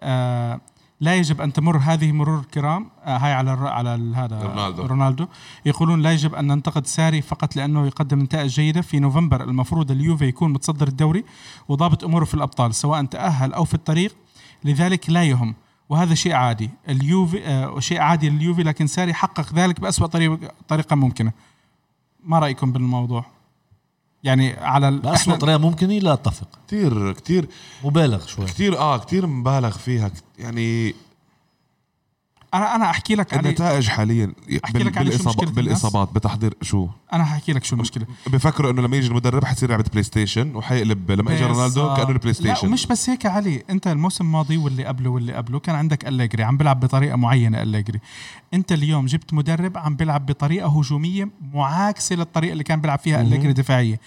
آه لا يجب أن تمر هذه مرور كرام آه هاي على الر- على ال- هذا رونالدو. رونالدو. يقولون لا يجب أن ننتقد ساري فقط لأنه يقدم نتائج جيدة. في نوفمبر المفروض اليوفي يكون متصدر الدوري وضابط أموره في الأبطال سواء تأهل أو في الطريق لذلك لا يهم وهذا شيء عادي. اليوفي آه شيء عادي لليوفي لكن ساري حقق ذلك بأسوأ طريقه طريقة ممكنة. ما رأيكم بالموضوع؟ يعني على بأسوأ طريقة ممكنه لا أتفق. كثير كثير مبالغ شوي. كثير آه كثير مبالغ فيها. يعني أنا أنا أحكي لك علي النتائج حاليا أحكي بال- لك على شو بالاصابات مشكلة بالإصابات بتحضير شو؟ أنا حاحكي لك شو المشكلة. بفكروا إنه لما يجي المدرب حتصير لعبه PlayStation وحيقلب لما اجى رونالدو بالظبط. كأنه البلاي لا ستيشن ومش بس هيك علي أنت الموسم الماضي واللي قبله واللي قبله كان عندك أليجري عم بيلعب بطريقة معينة أليجري. أنت اليوم جبت مدرب عم بيلعب بطريقة هجومية معاكسة للطريقة اللي كان بيلعب فيها أليجري دفاعية.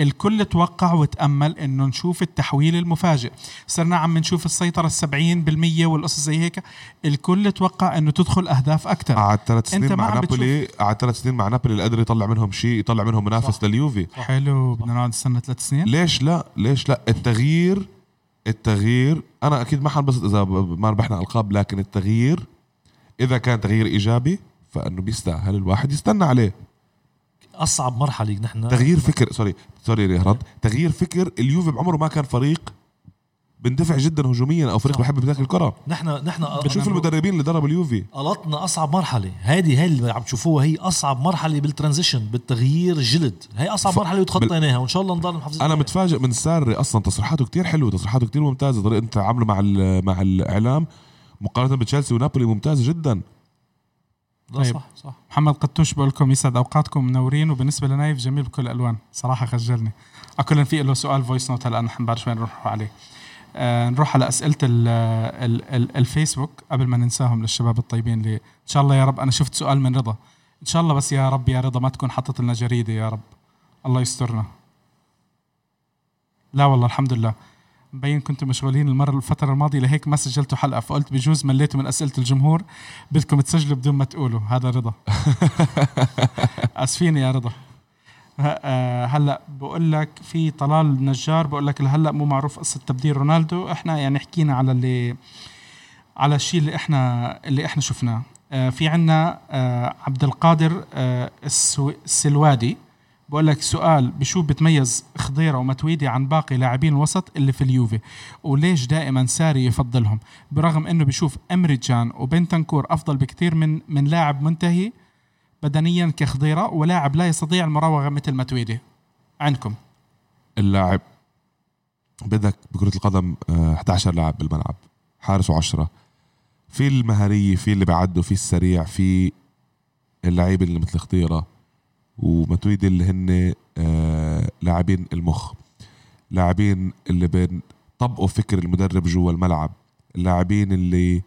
الكل توقع وتامل إنه نشوف التحويل المفاجئ. صرنا عم نشوف السيطرة السبعين بالمية والقصص زي هيك. الكل توقع إنه تدخل أهداف أكثر. قعد ثلاث سنين مع نابولي قعد ثلاث سنين مع نابولي اللي قدر يطلع منهم شيء يطلع منهم منافس لليوفي. حلو بدنا نقعد نستنى ثلاث سنين. ليش لا؟ ليش لا؟ التغيير التغيير أنا أكيد ما حنبسط إذا ما ربحنا ألقاب لكن التغيير إذا كان تغيير إيجابي فإنه بيستاهل الواحد يستنى عليه. أصعب مرحلة نحن تغيير فكر sorry sorry يا رد تغيير فكر اليوفي بعمره ما كان فريق بندفع جدا هجوميا أو فريق صح. بحب يمتلك الكرة. نحن نحن بتشوف المدربين اللي دربوا اليوفي. قطعنا أصعب مرحلة. هذه هي اللي عم تشوفوها هي أصعب مرحلة بال transition بالتغيير الجلد هي أصعب ف- مرحلة وتخطيناها وإن شاء الله نضل محافظين أنا. متفاجئ من ساري أصلا تصريحاته كتير حلوة تصريحاته كتير ممتازة طريقة تعامله مع مع الاعلام مقارنة بتشيلسي ونابولي ممتازه جدا. طيب. صح صح. محمد قطوش بقول لكم يسعد أوقاتكم منورين وبالنسبة لنايف جميل بكل الالوان صراحة خجلني. اكل في له سؤال voice note هلا نحن بعد شوي نروح عليه. آه نروح على أسئلة ال ال ال الفيسبوك قبل ما ننساهم للشباب الطيبين اللي إن شاء الله يا رب أنا شفت سؤال من رضا. إن شاء الله بس يا رب يا رضا ما تكون حطت لنا جريدة يا رب. الله يسترنا. لا والله الحمد لله. مبين كنتوا مشغولين المرة الفترة الماضية لهيك ما سجلتوا حلقة فقلت بجوز مليتوا من أسئلة الجمهور بدكم تسجلوا بدون ما تقولوا. هذا رضا. اسفين يا رضا. آه، هلأ بقول لك في طلال نجار بقول لك لهلا مو معروف قصة تبديل رونالدو. إحنا يعني حكينا على اللي على الشيء اللي إحنا اللي إحنا شفناه. آه، في عنا آه، عبد القادر السو- السلوادي. بقول لك سؤال بشو بتميز خضيرة ومتويدي عن باقي لاعبين الوسط اللي في اليوفي؟ وليش دائما ساري يفضلهم؟ برغم إنه بشوف امريجان وبنتنكور أفضل بكثير من من لاعب منتهي بدنيا كخضيرة ولاعب لا يستطيع المراوغة مثل متويدي عندكم. اللاعب بدك بكرة القدم آه، 11 لاعب بالملعب حارس وعشرة. في المهارية في اللي بعده في السريع في اللعيبة اللي مثل خطيرة ومتويدي اللي هن آه، لاعبين المخ. لاعبين اللي بيطبقوا فكر المدرب جوا الملعب. اللاعبين اللي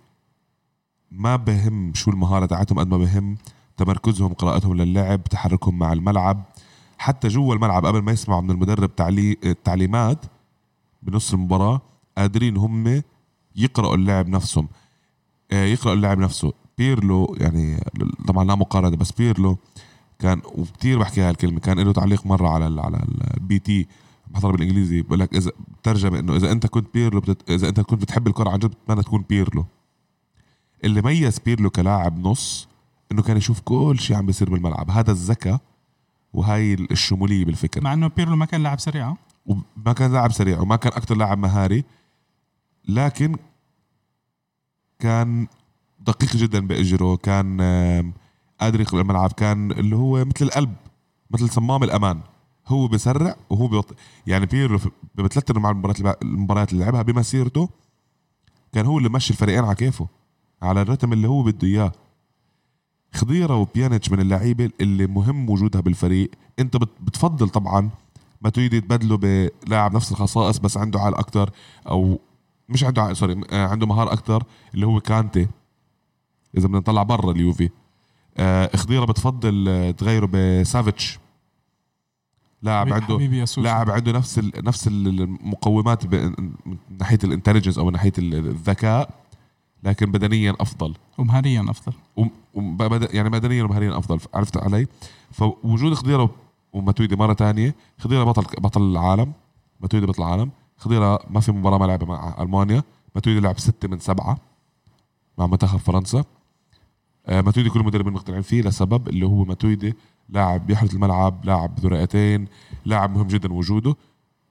ما بهم شو المهارة تاعتهم قد ما بهم تمركزهم قراءتهم للعب تحركهم مع الملعب. حتى جوا الملعب قبل ما يسمعوا من المدرب تعلي... التعليمات بنص المباراة قادرين هم يقرأوا اللعب نفسهم. آه، يقرأوا اللعب نفسه. بيرلو يعني طبعا لا مقارنة بس بيرلو كان وكتير بحكي هاي الكلمة كان له تعليق مرة على ال على ال BT بحضر بالإنجليزي بقول لك إذا ترجمة إنه إذا أنت كنت بيرلو بتت... إذا أنت كنت بتحب الكرة عن جد بتتمنى تكون بيرلو اللي ميز بيرلو كلاعب نص إنه كان يشوف كل شيء عم بيصير بالملعب. هذا الذكاء وهاي الشمولية بالفكر. مع إنه بيرلو ما كان لاعب سريع؟ وما كان لاعب سريع وما كان أكثر لاعب مهاري لكن كان دقيق جدا بإجره كان قادر يقلب الملعب كان اللي هو مثل القلب مثل صمام الأمان. هو بسرع وهو بيط... يعني بيرلو في- بثلاث ارباع المباريات المباريات اللي لعبها بمسيرته. كان هو اللي مشي الفريقين على كيفه على الرتم اللي هو بده إياه. خضيرة وبيانيتش من اللعيبة اللي مهم وجودها بالفريق. أنت بت- بتفضل طبعا ما تريد تبدله بلاعب نفس الخصائص بس عنده عقل أكتر أو مش عنده عقل sorry آه، عنده مهارة أكتر اللي هو كانتي. إذا بدنا نطلع برا اليوفي. خضيره بتفضل آه، تغيره بسافيتش. لاعب عنده لاعب عنده نفس. نفس المقومات. من ناحية ال intelligence أو من ناحية الذكاء لكن بدنيا أفضل. ومهاريا أفضل. يعني بدنيا ومهاريا أفضل. عرفت علي؟ فوجود خضيره وماتويدي مرة تانية خضيره بطل بطل العالم. ماتويدي بطل العالم. خضيره ما في مباراة ما لعبها مع ألمانيا. ماتويدي لعب ستة من سبعة مع منتخب فرنسا. آه، ماتويدي كل المدربين مقتنعين فيه لسبب اللي هو ماتويدي لاعب بيحرث الملعب لاعب ذو رئتين لاعب مهم جدا وجوده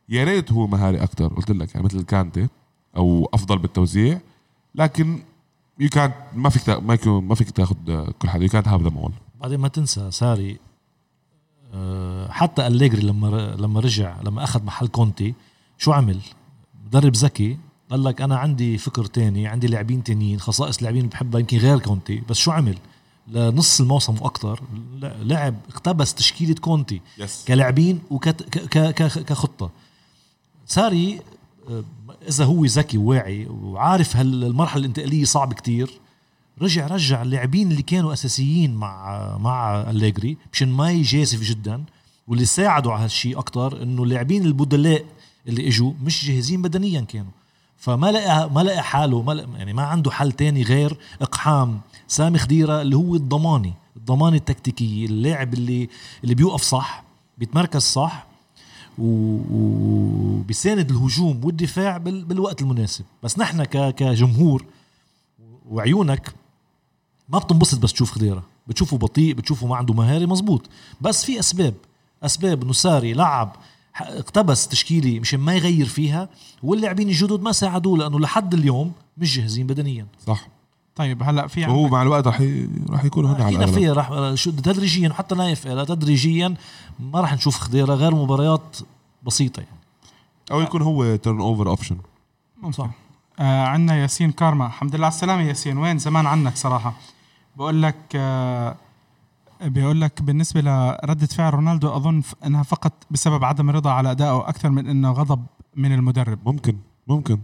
يا ريت هو مهاري أكثر قلت لك يعني مثل كانتي أو أفضل بالتوزيع. لكن يو كانت ما فيك ما ما فيك تأخذ كل حدا يو كانت هاف ذا مول بعدين ما تنسى ساري آه، حتى أليجري لما لما رجع لما أخذ محل كونتي شو عمل؟ مدرب ذكي قال لك أنا عندي فكر تاني عندي لاعبين تانيين خصائص لاعبين بحبها يمكن غير كونتي بس شو عمل؟ لنص الموسم وأكثر لعب اقتبس تشكيلة كونتي yes كلاعبين وكخطه ساري آه، إذا هو ذكي وواعي وعارف هالمرحله الانتقالية صعب كتير رجع رجع اللاعبين اللي كانوا أساسيين مع مع أليجري مشان ما يجازف جدا واللي ساعدوا على هالشيء أكثر إنه اللاعبين البدلاء اللي إجوا مش جاهزين بدنيا كانوا. فما لقى ما لقى حاله ما لقى يعني ما عنده حل تاني غير إقحام سامي خديرة اللي هو الضماني الضمانه التكتيكيه اللاعب اللي اللي بيوقف صح بيتمركز صح وبيساند الهجوم والدفاع بال- بالوقت المناسب. بس نحن كجمهور وعيونك ما بتنبسط بس تشوف خضيره بتشوفه بطيء بتشوفه ما عنده مهاري مزبوط. بس في أسباب. أسباب إنه ساري لعب اقتبس تشكيلي مشان ما يغير فيها واللاعبين الجدد ما ساعدوه لأنه لحد اليوم مش جاهزين بدنيا. صح. طيب هلأ في وهو مع الوقت رح ي... رح يكونوا هن على فيها راح شو تدريجيا وحتى نايف تدريجيا ما راح نشوف خضيرة غير مباريات بسيطة يعني. أو يكون هو turnover option صح آه عندنا ياسين كارما. الحمد لله على السلامة ياسين. وين؟ زمان عنك صراحة. بقول لك آه بيقول لك بالنسبة لردة فعل رونالدو أظن ف- أنها فقط بسبب عدم الرضا على أدائه أكثر من أنه غضب من المدرب. ممكن ممكن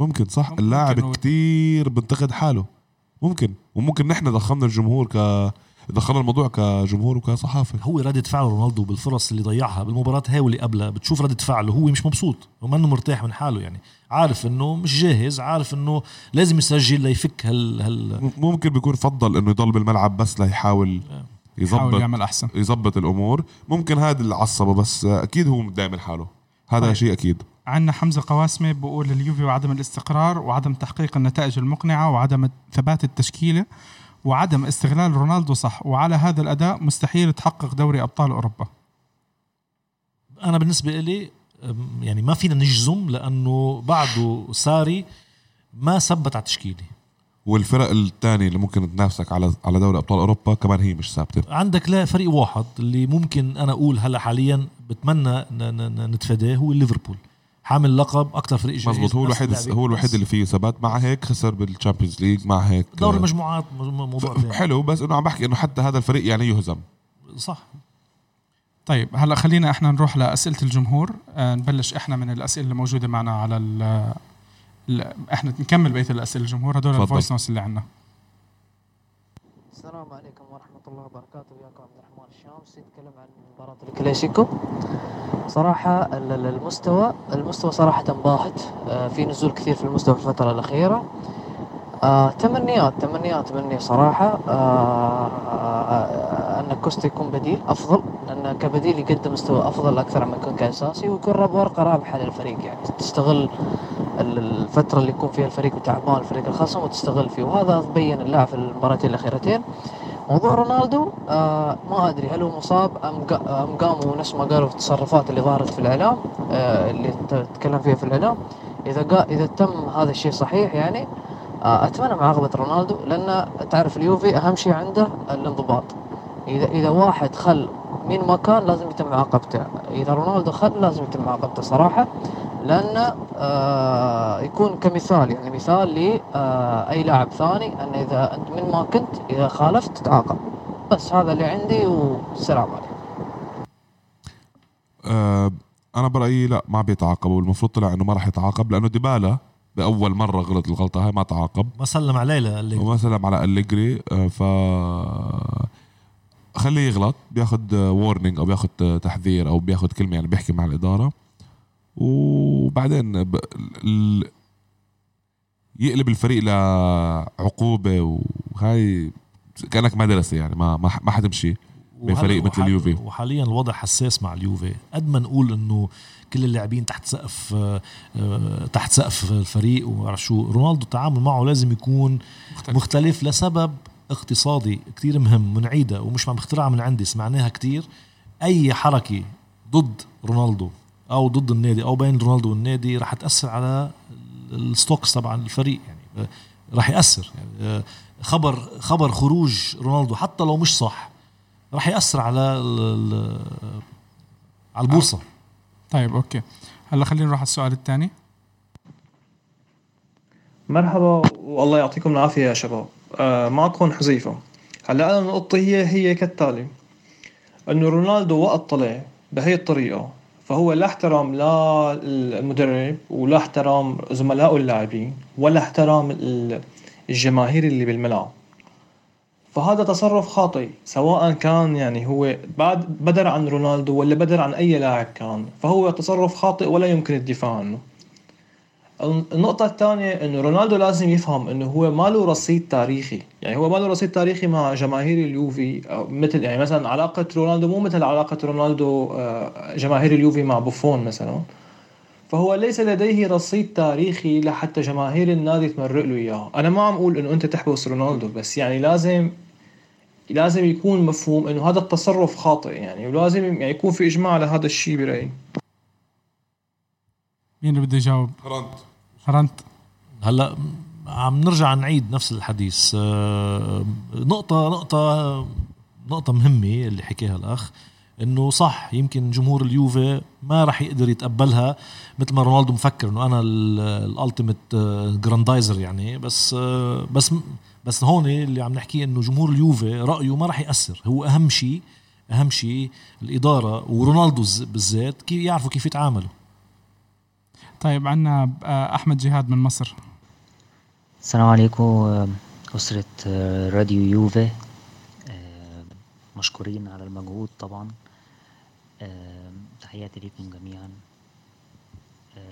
ممكن صح؟ ممكن اللاعب و- كتير بنتقد حاله. ممكن وممكن نحن ضخمنا الجمهور ك دخلنا الموضوع كجمهور وكصحافة. هو ردة فعل رونالدو بالفرص اللي ضيعها بالمباراة هاي واللي قبلها بتشوف ردة فعله هو مش مبسوط وما انه مرتاح من حاله يعني. عارف إنه مش جاهز عارف إنه لازم يسجل ليفك هال هال ممكن بيكون فضل إنه يضل بالملعب بس ليحاول حاول يظبط يعمل أحسن. يظبط الأمور. ممكن هذا اللي عصبه بس أكيد هو من حاله هذا طيب. شيء أكيد. عندنا حمزة قواسمة بقول اليوفي وعدم الاستقرار وعدم تحقيق النتائج المقنعة وعدم ثبات التشكيلة وعدم استغلال رونالدو صح. وعلى هذا الأداء مستحيل تحقق دوري أبطال أوروبا. أنا بالنسبة لي يعني ما فينا نجزم لأنه بعده ساري ما ثبت على تشكيلي والفرق الثانية اللي ممكن تنافسك على على دوري أبطال أوروبا كمان هي مش ثابتة. عندك لا فريق واحد اللي ممكن أنا أقول هلأ حاليا بتمنى نتفاداه هو ليفربول. حامل لقب أكثر فريق جاهز مزبوط هو الوحيد. هو الوحيد اللي فيه ثبات مع هيك خسر بال Champions League مع هيك دوري المجموعات موضوع ثاني. حلو بس إنه عم بحكي إنه حتى هذا الفريق يعني يهزم. صح. طيب هلأ خلينا إحنا نروح لأسئلة الجمهور. آه نبلش إحنا من الأسئلة اللي موجودة معنا على ال- إحنا نكمل بقية الأسئلة. الجمهور هدول. ال voice notes اللي عندنا. السلام عليكم ورحمة الله وبركاته. وياكم عبد الرحمن الشامسي يتكلم عن مباراة الكلاسيكو. ال- المستوى المستوى صراحة باهت آه، في نزول كثير في المستوى في الفترة الأخيرة. آه، تمنيات تمنيات مني صراحة. آه، آه، أن كوستا يكون بديل أفضل لأن كبديل يقدم مستوى أفضل أكثر من يكون كأساسي ويكون رب ورقة رابحة للفريق. يعني تستغل ال- الفترة اللي يكون فيها الفريق تعبان الفريق الخصم وتستغل فيه. وهذا بين اللاعب في المباراتين الأخيرتين موضوع رونالدو آه ما أدري هل هو مصاب أم أم قاموا نفس ما قالوا في التصرفات اللي ظهرت في الإعلام آه اللي تكلم فيها في الإعلام. إذا قا إذا تم هذا الشيء صحيح يعني آه، أتمنى معاقبه رونالدو لأن تعرف اليوفي أهم شيء عنده الانضباط. اذا إذا واحد خل من مكان لازم يتم معاقبته إذا رونالدو خل لازم يتم معاقبته صراحة لأن آه يكون كمثال يعني مثال لاي آه لاعب ثاني أن إذا أنت من ما كنت إذا خالفت تتعاقب. بس هذا اللي عندي والسلام عليكم. آه أنا برأيي لا ما بيتعاقب والمفروض طلع إنه ما راح يتعاقب لأنه ديبالا بأول مرة غلط الغلطة هاي ما تعاقب. ما سلم عليه لأليجري. وما سلم على أليجري آه، ف خليه يغلط بياخد warning أو بياخد تحذير أو بياخد كلمة يعني بيحكي مع الإدارة. وبعدين ب... ال... يقلب الفريق لعقوبة وهاي كأنك مدرسه يعني ما ما ما حتمشي بفريق مثل اليوفي. وحاليا الوضع حساس مع اليوفي. قد ما نقول إنه كل اللاعبين تحت سقف آه، تحت سقف الفريق وعرف شو. رونالدو التعامل معه لازم يكون مختلف, مختلف لسبب اقتصادي كتير مهم ونعيدها ومش عم بخترعها من عندي سمعناها كتير. أي حركة ضد رونالدو أو ضد النادي أو بين رونالدو والنادي راح تأثر على ال stocks تبع الفريق يعني راح يأثر يعني خبر خبر خروج رونالدو حتى لو مش صح راح يأثر على على البورصة. طيب okay. هلا خلينا نروح على السؤال الثاني. مرحبا والله يعطيكم العافية يا شباب. آه معكم حذيفة. هلا أنا نقطتي هي هي كالتالي. انه رونالدو وقت طلع بهي الطريقة فهو لا احترام لا المدرب ولا احترام زملائه اللاعبين ولا احترام الجماهير اللي بالملعب. فهذا تصرف خاطئ سواء كان يعني هو بعد بدر عن رونالدو ولا بدر عن أي لاعب كان فهو تصرف خاطئ ولا يمكن الدفاع عنه. النقطة الثانية إنه رونالدو لازم يفهم إنه هو ما له رصيد تاريخي، يعني هو ما له رصيد تاريخي مع جماهير اليوفي مثل يعني مثلا علاقة رونالدو مو مثل علاقة رونالدو آه، جماهير اليوفي مع بوفون مثلا. فهو ليس لديه رصيد تاريخي لحتى جماهير النادي تمرق له إياه، أنا ما عم أقول إنه أنت تحبس رونالدو بس يعني لازم لازم يكون مفهوم إنه هذا التصرف خاطئ يعني ولازم يعني يكون في إجماع على هذا الشيء برأيي. مين اللي بده يجاوب؟ هرنت هرنت هلأ عم نرجع نعيد نفس الحديث آه، نقطة نقطة نقطة مهمة اللي حكيها الأخ إنه صح يمكن جمهور اليوفي ما راح يقدر يتقبلها مثل ما رونالدو مفكر إنه أنا ال ultimate جراندايزر يعني بس آه، بس بس هون اللي عم نحكيه إنه جمهور اليوفي رأيه ما راح يأثر. هو أهم شيء أهم شيء الإدارة ورونالدو بالذات كيف يعرفوا كيف يتعاملوا. طيب عندنا آه، أحمد جهاد من مصر. السلام عليكم آه، أسرة آه، راديو يوفي. مشكورين على المجهود طبعا. تحياتي ليكم جميعا.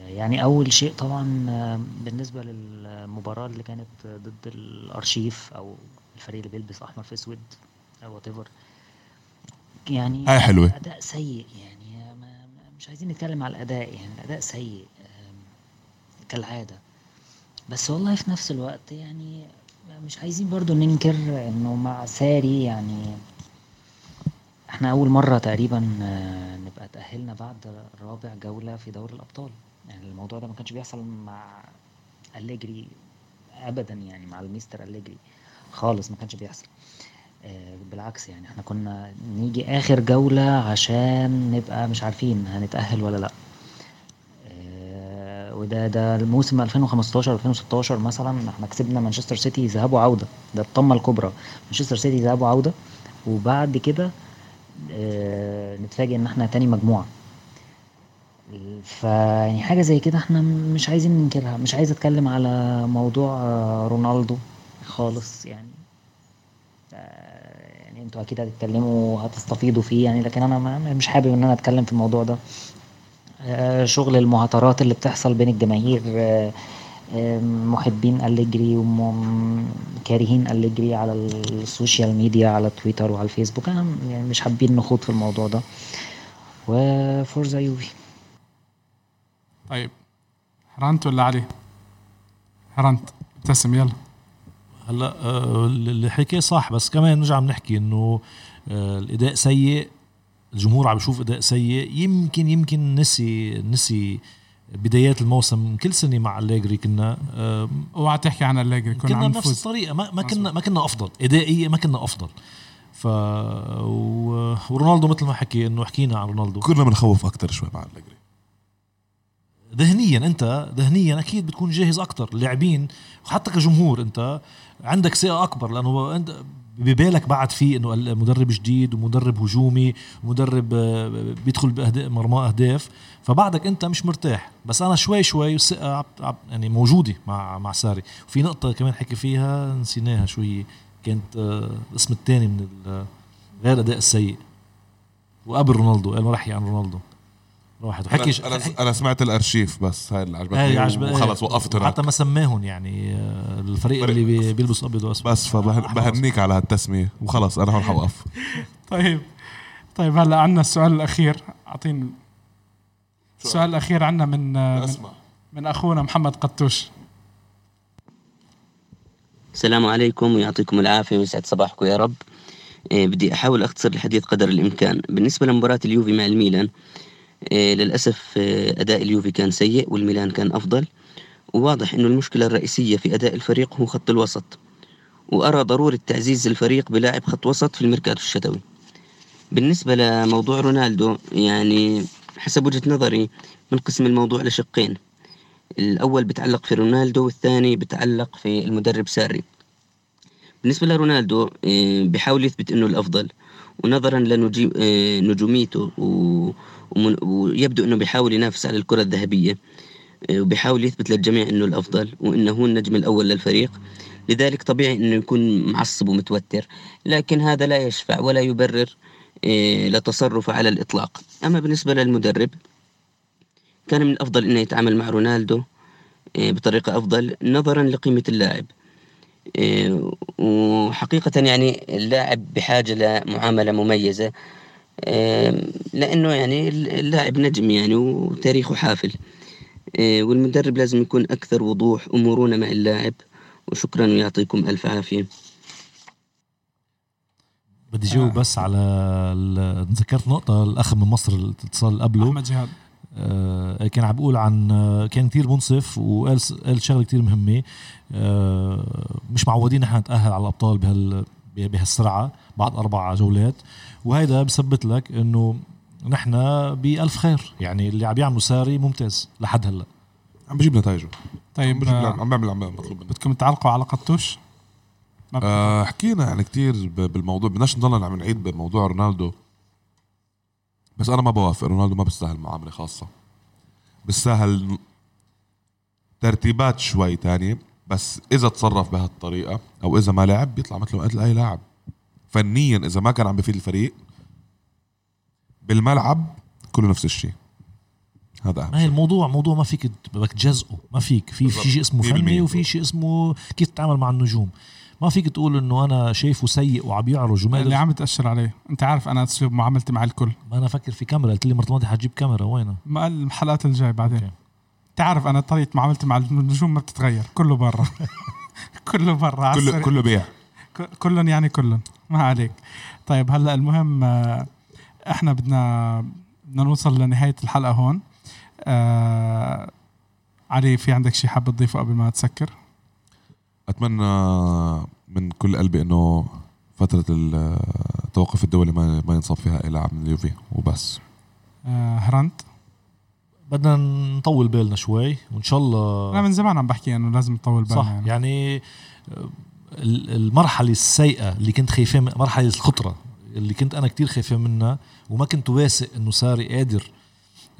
يعني أول شيء طبعا بالنسبة للمباراة اللي كانت ضد الأرشيف أو الفريق اللي بيلبس أحمر في أسود أو whatever يعني هاي حلوة. أداء سيء يعني مش عايزين نتكلم على الأداء يعني الأداء سيء كالعادة. بس والله في نفس الوقت يعني مش عايزين برضو ننكر إنه مع ساري يعني إحنا أول مرة تقريبا آه، نبقى تأهلنا بعد رابع جولة في دوري الأبطال. يعني الموضوع ده ما كانش بيحصل مع أليجري ابدا يعني مع الميستر أليجري خالص ما كانش بيحصل. آه، بالعكس يعني إحنا كنا نيجي آخر جولة عشان نبقى مش عارفين هنتأهل ولا لأ. وده ده الموسم 2015 2016 مثلا إحنا كسبنا مانشستر سيتي ذهاب وعودة. ده الطمة الكبرى. مانشستر سيتي ذهاب وعودة وبعد كده آه نتفاجئ إن إحنا تاني مجموعة. فيعني حاجة زي كده إحنا مش عايزين ننكرها مش عايز اتكلم على موضوع رونالدو خالص يعني. يعني أنتوا أكيد هتتكلموا وهتستفيضوا فيه يعني لكن أنا مش حابب ان أنا اتكلم في الموضوع ده. آه، شغل المهاترات اللي بتحصل بين الجماهير آه، آه، محبين أليجري وكارهين أليجري على ال social media على تويتر وعلى الفيسبوك. أنا يعني مش حابين نخوض في الموضوع ده. و Forza Juve. طيب. هرنت ولا علي؟ هرنت. ابتسم يلا. هلا اللي حكي صح بس كمان نرجع بنحكي إنه الإداء سيء الجمهور عم يشوف إداء سيء. يمكن يمكن نسي نسي بدايات الموسم. كل سنة مع أليجري كنا آه، اوعى تحكي عن أليجري كنا كنا بنفس نفوز. الطريقة. ما, ما كنا. ما كنا أفضل. ادائيا ما كنا أفضل. ف و... ورونالدو مثل ما حكي إنه حكينا عن رونالدو. كنا بنخوف أكثر شوي مع أليجري. ذهنيا أنت ذهنيا أكيد بتكون جاهز أكتر اللاعبين وحتى كجمهور أنت. عندك ثقة أكبر لأنه أنت ببالك بعد في إنه المدرب جديد ومدرب هجومي ومدرب آه، بيدخل مرمى أهداف. فبعدك أنت مش مرتاح. بس أنا شوي شوي الثقة يعني موجودة مع مع ساري. وفي نقطة كمان حكي فيها نسيناها شو هي كانت آه، الاسم الثاني من غير أداء السيء. وقبل رونالدو قال ما راح عن رونالدو. واحد. وحكي أنا أنا, أنا سمعت الأرشيف بس هاي اللي عجبتني عجبتني وخلص وقفت هناك. حتى ما سماهم يعني آه، الفريق اللي بي- بيلبس أبيض وأسود. بس فبهنيك على هالتسمية. وخلص أنا هون حوقف. طيب. طيب هلا عندنا السؤال الأخير. أعطيني السؤال الأخير عندنا من من, اسمع. من أخونا محمد قطوش. السلام عليكم ويعطيكم العافية ويسعد صباحكم يا رب. إيه بدي أحاول أختصر الحديث قدر الإمكان. بالنسبة لمباراة اليوفي مع الميلان للأسف إيه أداء اليوفي كان سيء والميلان كان أفضل. وواضح أنه المشكلة الرئيسية في أداء الفريق هو خط الوسط. وأرى ضرورة تعزيز الفريق بلاعب خط وسط في الميركاتو الشتوي. بالنسبة لموضوع رونالدو يعني حسب وجهة نظري بنقسم الموضوع لشقين. الأول بتعلق في رونالدو والثاني بتعلق في المدرب ساري. بالنسبة لرونالدو آه، بيحاول يثبت إنه الأفضل. ونظرا لنجوميته ويبدو إنه بيحاول ينافس على الكرة الذهبية آه، وبيحاول يثبت للجميع إنه الأفضل وإنه هو النجم الأول للفريق. لذلك طبيعي إنه يكون معصب ومتوتر لكن هذا لا يشفع ولا يبرر آه، لتصرفه على الإطلاق. أما بالنسبة للمدرب كان من الأفضل إنه يتعامل مع رونالدو آه، بطريقة أفضل نظرا لقيمة اللاعب. وحقيقة يعني اللاعب بحاجة لمعاملة مميزة. لأنه يعني اللاعب نجم يعني وتاريخه حافل. إيه، والمدرب لازم يكون أكثر وضوح ومرونة مع اللاعب. وشكرا ويعطيكم ألف عافية. بدي جاوب بس على تذكرت نقطة الأخ من مصر الاتصال قبله. أحمد جهاد. آه، كان عم بيقول عن آه، كان كتير منصف وقال قال شغلة كتير مهمة. آه، مش معودين نحن نتأهل على الأبطال بهال بهالسرعة بعد أربع جولات. وهيدا بثبت لك إنه نحن بألف خير. يعني اللي عم يعملوا ساري ممتاز لحد هلأ. عم بجيب نتائجه. عم طيب بجيب آه، عم بعمل عم مطلوب منه بدكم تعلقوا على قطوش؟ آه حكينا يعني كتير ب- بالموضوع. بدناش نضلنا عم نعيد بموضوع رونالدو. بس أنا ما بوافق. رونالدو ما بيستاهل معاملة خاصة. بيستاهل ترتيبات شوي تانية. بس إذا تصرف بهالطريقة أو إذا ما لعب بيطلع مثله مثل أي لاعب. فنيا إذا ما كان عم بفيد الفريق بالملعب كله نفس الشيء. هذا ما هي الموضوع موضوع ما فيك بدك تجزئه ما فيك. في شيء اسمه 100% فني وفي شيء اسمه كيف تتعامل مع النجوم. ما فيك تقول إنه أنا شايفه سيء وعم يعرج وما اللي عم تأشر عليه. أنت عارف أنا اسلوب معاملتي مع الكل. ما أنا فكر في كاميرا. قلت لي مرة الماضية حتجيب كاميرا. وينها ما الحلقات الجاي بعدين. أوكي. انت عارف أنا طريقة معاملتي مع النجوم ما بتتغير. كله برا. كله برا. كله. كله بيع. ك- كلن يعني كلن ما عليك. طيب هلأ المهم آه، إحنا بدنا بدنا نوصل لنهاية الحلقة هون. آه علي في عندك شيء حاب تضيفه قبل ما تسكر؟ أتمنى من كل قلبي إنه فترة التوقف الدولي ما ما ينصاب فيها اي لاعب من اليوفي وبس. آه هرنت؟ بدنا نطول بالنا شوي وإن شاء الله أنا من زمان عم بحكي إنه لازم نطول بالنا صح يعني. يعني ال- المرحلة السيئة اللي كنت خايفة من- مرحلة الخطرة اللي كنت أنا كتير خايفة منها وما كنت واثق إنه ساري قادر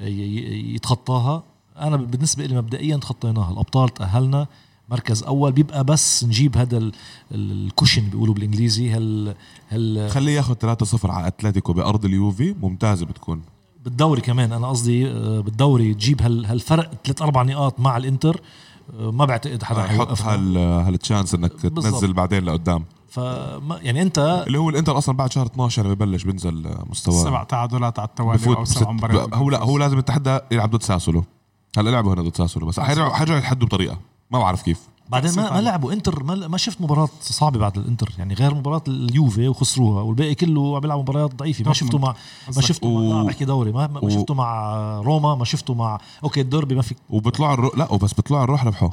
ي- ي- يتخطاها أنا بالنسبة لي مبدئيا تخطيناها. الأبطال تأهلنا مركز أول بيبقى بس نجيب هذا ال- ال- الكوشن بيقولوا بالإنجليزي هال هال خليه ياخذ 3-0 على أتلتيكو بأرض اليوفي. ممتازة بتكون. بالدوري كمان أنا قصدي آه، بالدوري تجيب هال هالفرق ثلاث أربع نقاط مع الإنتر آه، ما بعتقد حدا حط حيوقفنا. هال هالتشانس إنك بالضبط. تنزل بعدين لقدام. فما يعني أنت اللي هو الإنتر أصلا بعد شهر 12 ببلش بينزل مستواه سبع تعادلات على التوالي أو سبع مباريات. هو لا هو لازم التحدى يلعب ضد ساسولو. هلا لعبوا هنا ضد ساسولو بس حيرجعوا حيرجعوا يتحدوا بطريقة. ما بعرف كيف. بعدين ما, ما. لعبوا إنتر ما, ما شفت مباراة صعبة بعد الإنتر يعني غير مباراة اليوفي وخسروها والباقي كله عم بيلعبوا مباريات ضعيفة ما شفته مع ما. شفته و- مع بحكي دوري ما, ما و- شفته مع روما ما شفته مع okay الدوربي ما في وبيطلعوا الرو... لا وبس بيطلعوا الروح ربحوا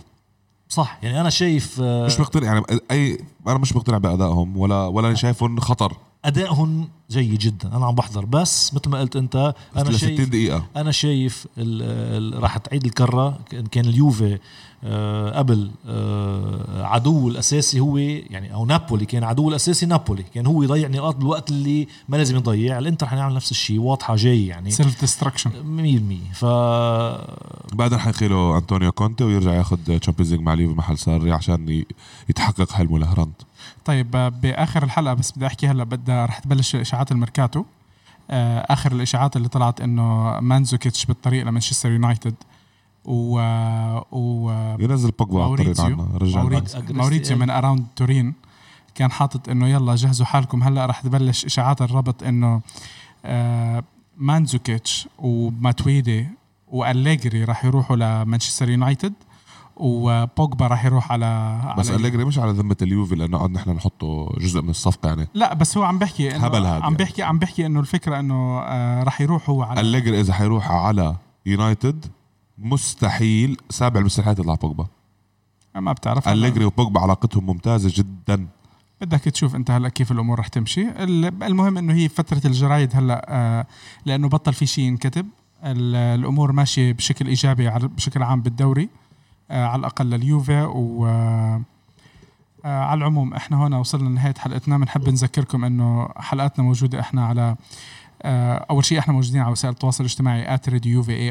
صح يعني أنا شايف آه، مش مقتنع يعني اي أنا مش مقتنع بأدائهم ولا ولا شايفهم خطر أدائهم جيد جدا أنا عم بحضر بس مثل ما قلت أنت أنا ل 60 شايف دقيقة أنا شايف راح تعيد الكرة كان كان اليوفي قبل آه، عدوه الأساسي هو يعني أو نابولي كان عدوه الأساسي نابولي كان هو يضيع نقاط بالوقت اللي ما لازم يضيع الإنتر حنعمل نفس الشيء واضحة جاي يعني. 100% self destruction ف بعدين حيحكي له أنطونيو كونتي ويرجع ياخذ Champions League مع اليوفي محل ساري عشان يتحقق حلمه لهرند طيب آه، بآخر الحلقة بس بدي أحكي هلأ بدها رح تبلش إشاعات الميركاتو. آه، آخر الإشاعات اللي طلعت إنه مانزوكيتش بالطريق لمانشستر يونايتد. و و ينزل بوجبا على الطريق عنا رجع قال. من Around Turin كان حاطط إنه يلا جهزوا حالكم هلأ رح تبلش إشاعات الربط إنه آه مانزوكيتش وماتويدي وأليجري رح يروحوا لمانشستر يونايتد وبوجبا رح يروح على بس على أليجري مش على ذمة اليوفي لأنه قعد نحن نحطه جزء من الصفقة يعني لا بس هو عم بحكي إنه هبل هاد عم يعني. بحكي عم بحكي إنه الفكرة إنه آه رح يروح هو على أليجري إذا حيروح على يونايتد مستحيل. سابع المستحيلات يطلع بوجبا. ما بتعرف. أليجري وبوجبا علاقتهم ممتازة جدا. بدك تشوف أنت هلأ كيف الأمور رح تمشي. ال- المهم إنه هي فترة الجرايد هلأ آه لأنه بطل في شيء ينكتب. ال- الأمور ماشية بشكل إيجابي بشكل عام بالدوري آه على الأقل لليوفي و آه على العموم إحنا هنا وصلنا لنهاية حلقتنا. بنحب نذكركم إنه حلقاتنا موجودة إحنا على أول شيء إحنا موجودين على وسائل التواصل الاجتماعي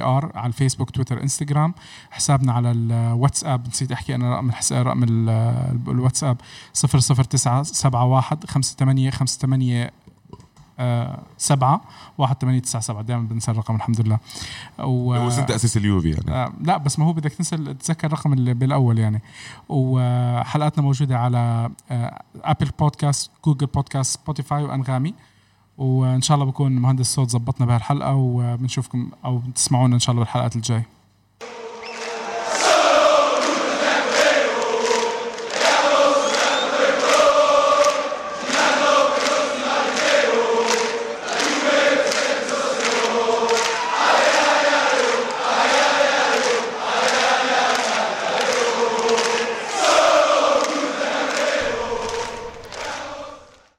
ار على الفيسبوك تويتر انستغرام حسابنا على الواتساب نسيت أحكي أنا رقم الحساب رقم ال- الواتساب. 00971 58 58 7 1897 دائما بنسى الرقم الحمد لله. و هو سنه تاسيس اليوفي يعني. آه لا بس ما هو بدك تنسى تتذكر الرقم اللي بالأول يعني. وحلقاتنا موجودة على آه Apple Podcast Google Podcast Spotify وأنغامي. وإن شاء الله بكون مهندس صوت زبطنا بهالحلقة وبنشوفكم أو بتسمعونا إن شاء الله بالحلقات الجاي.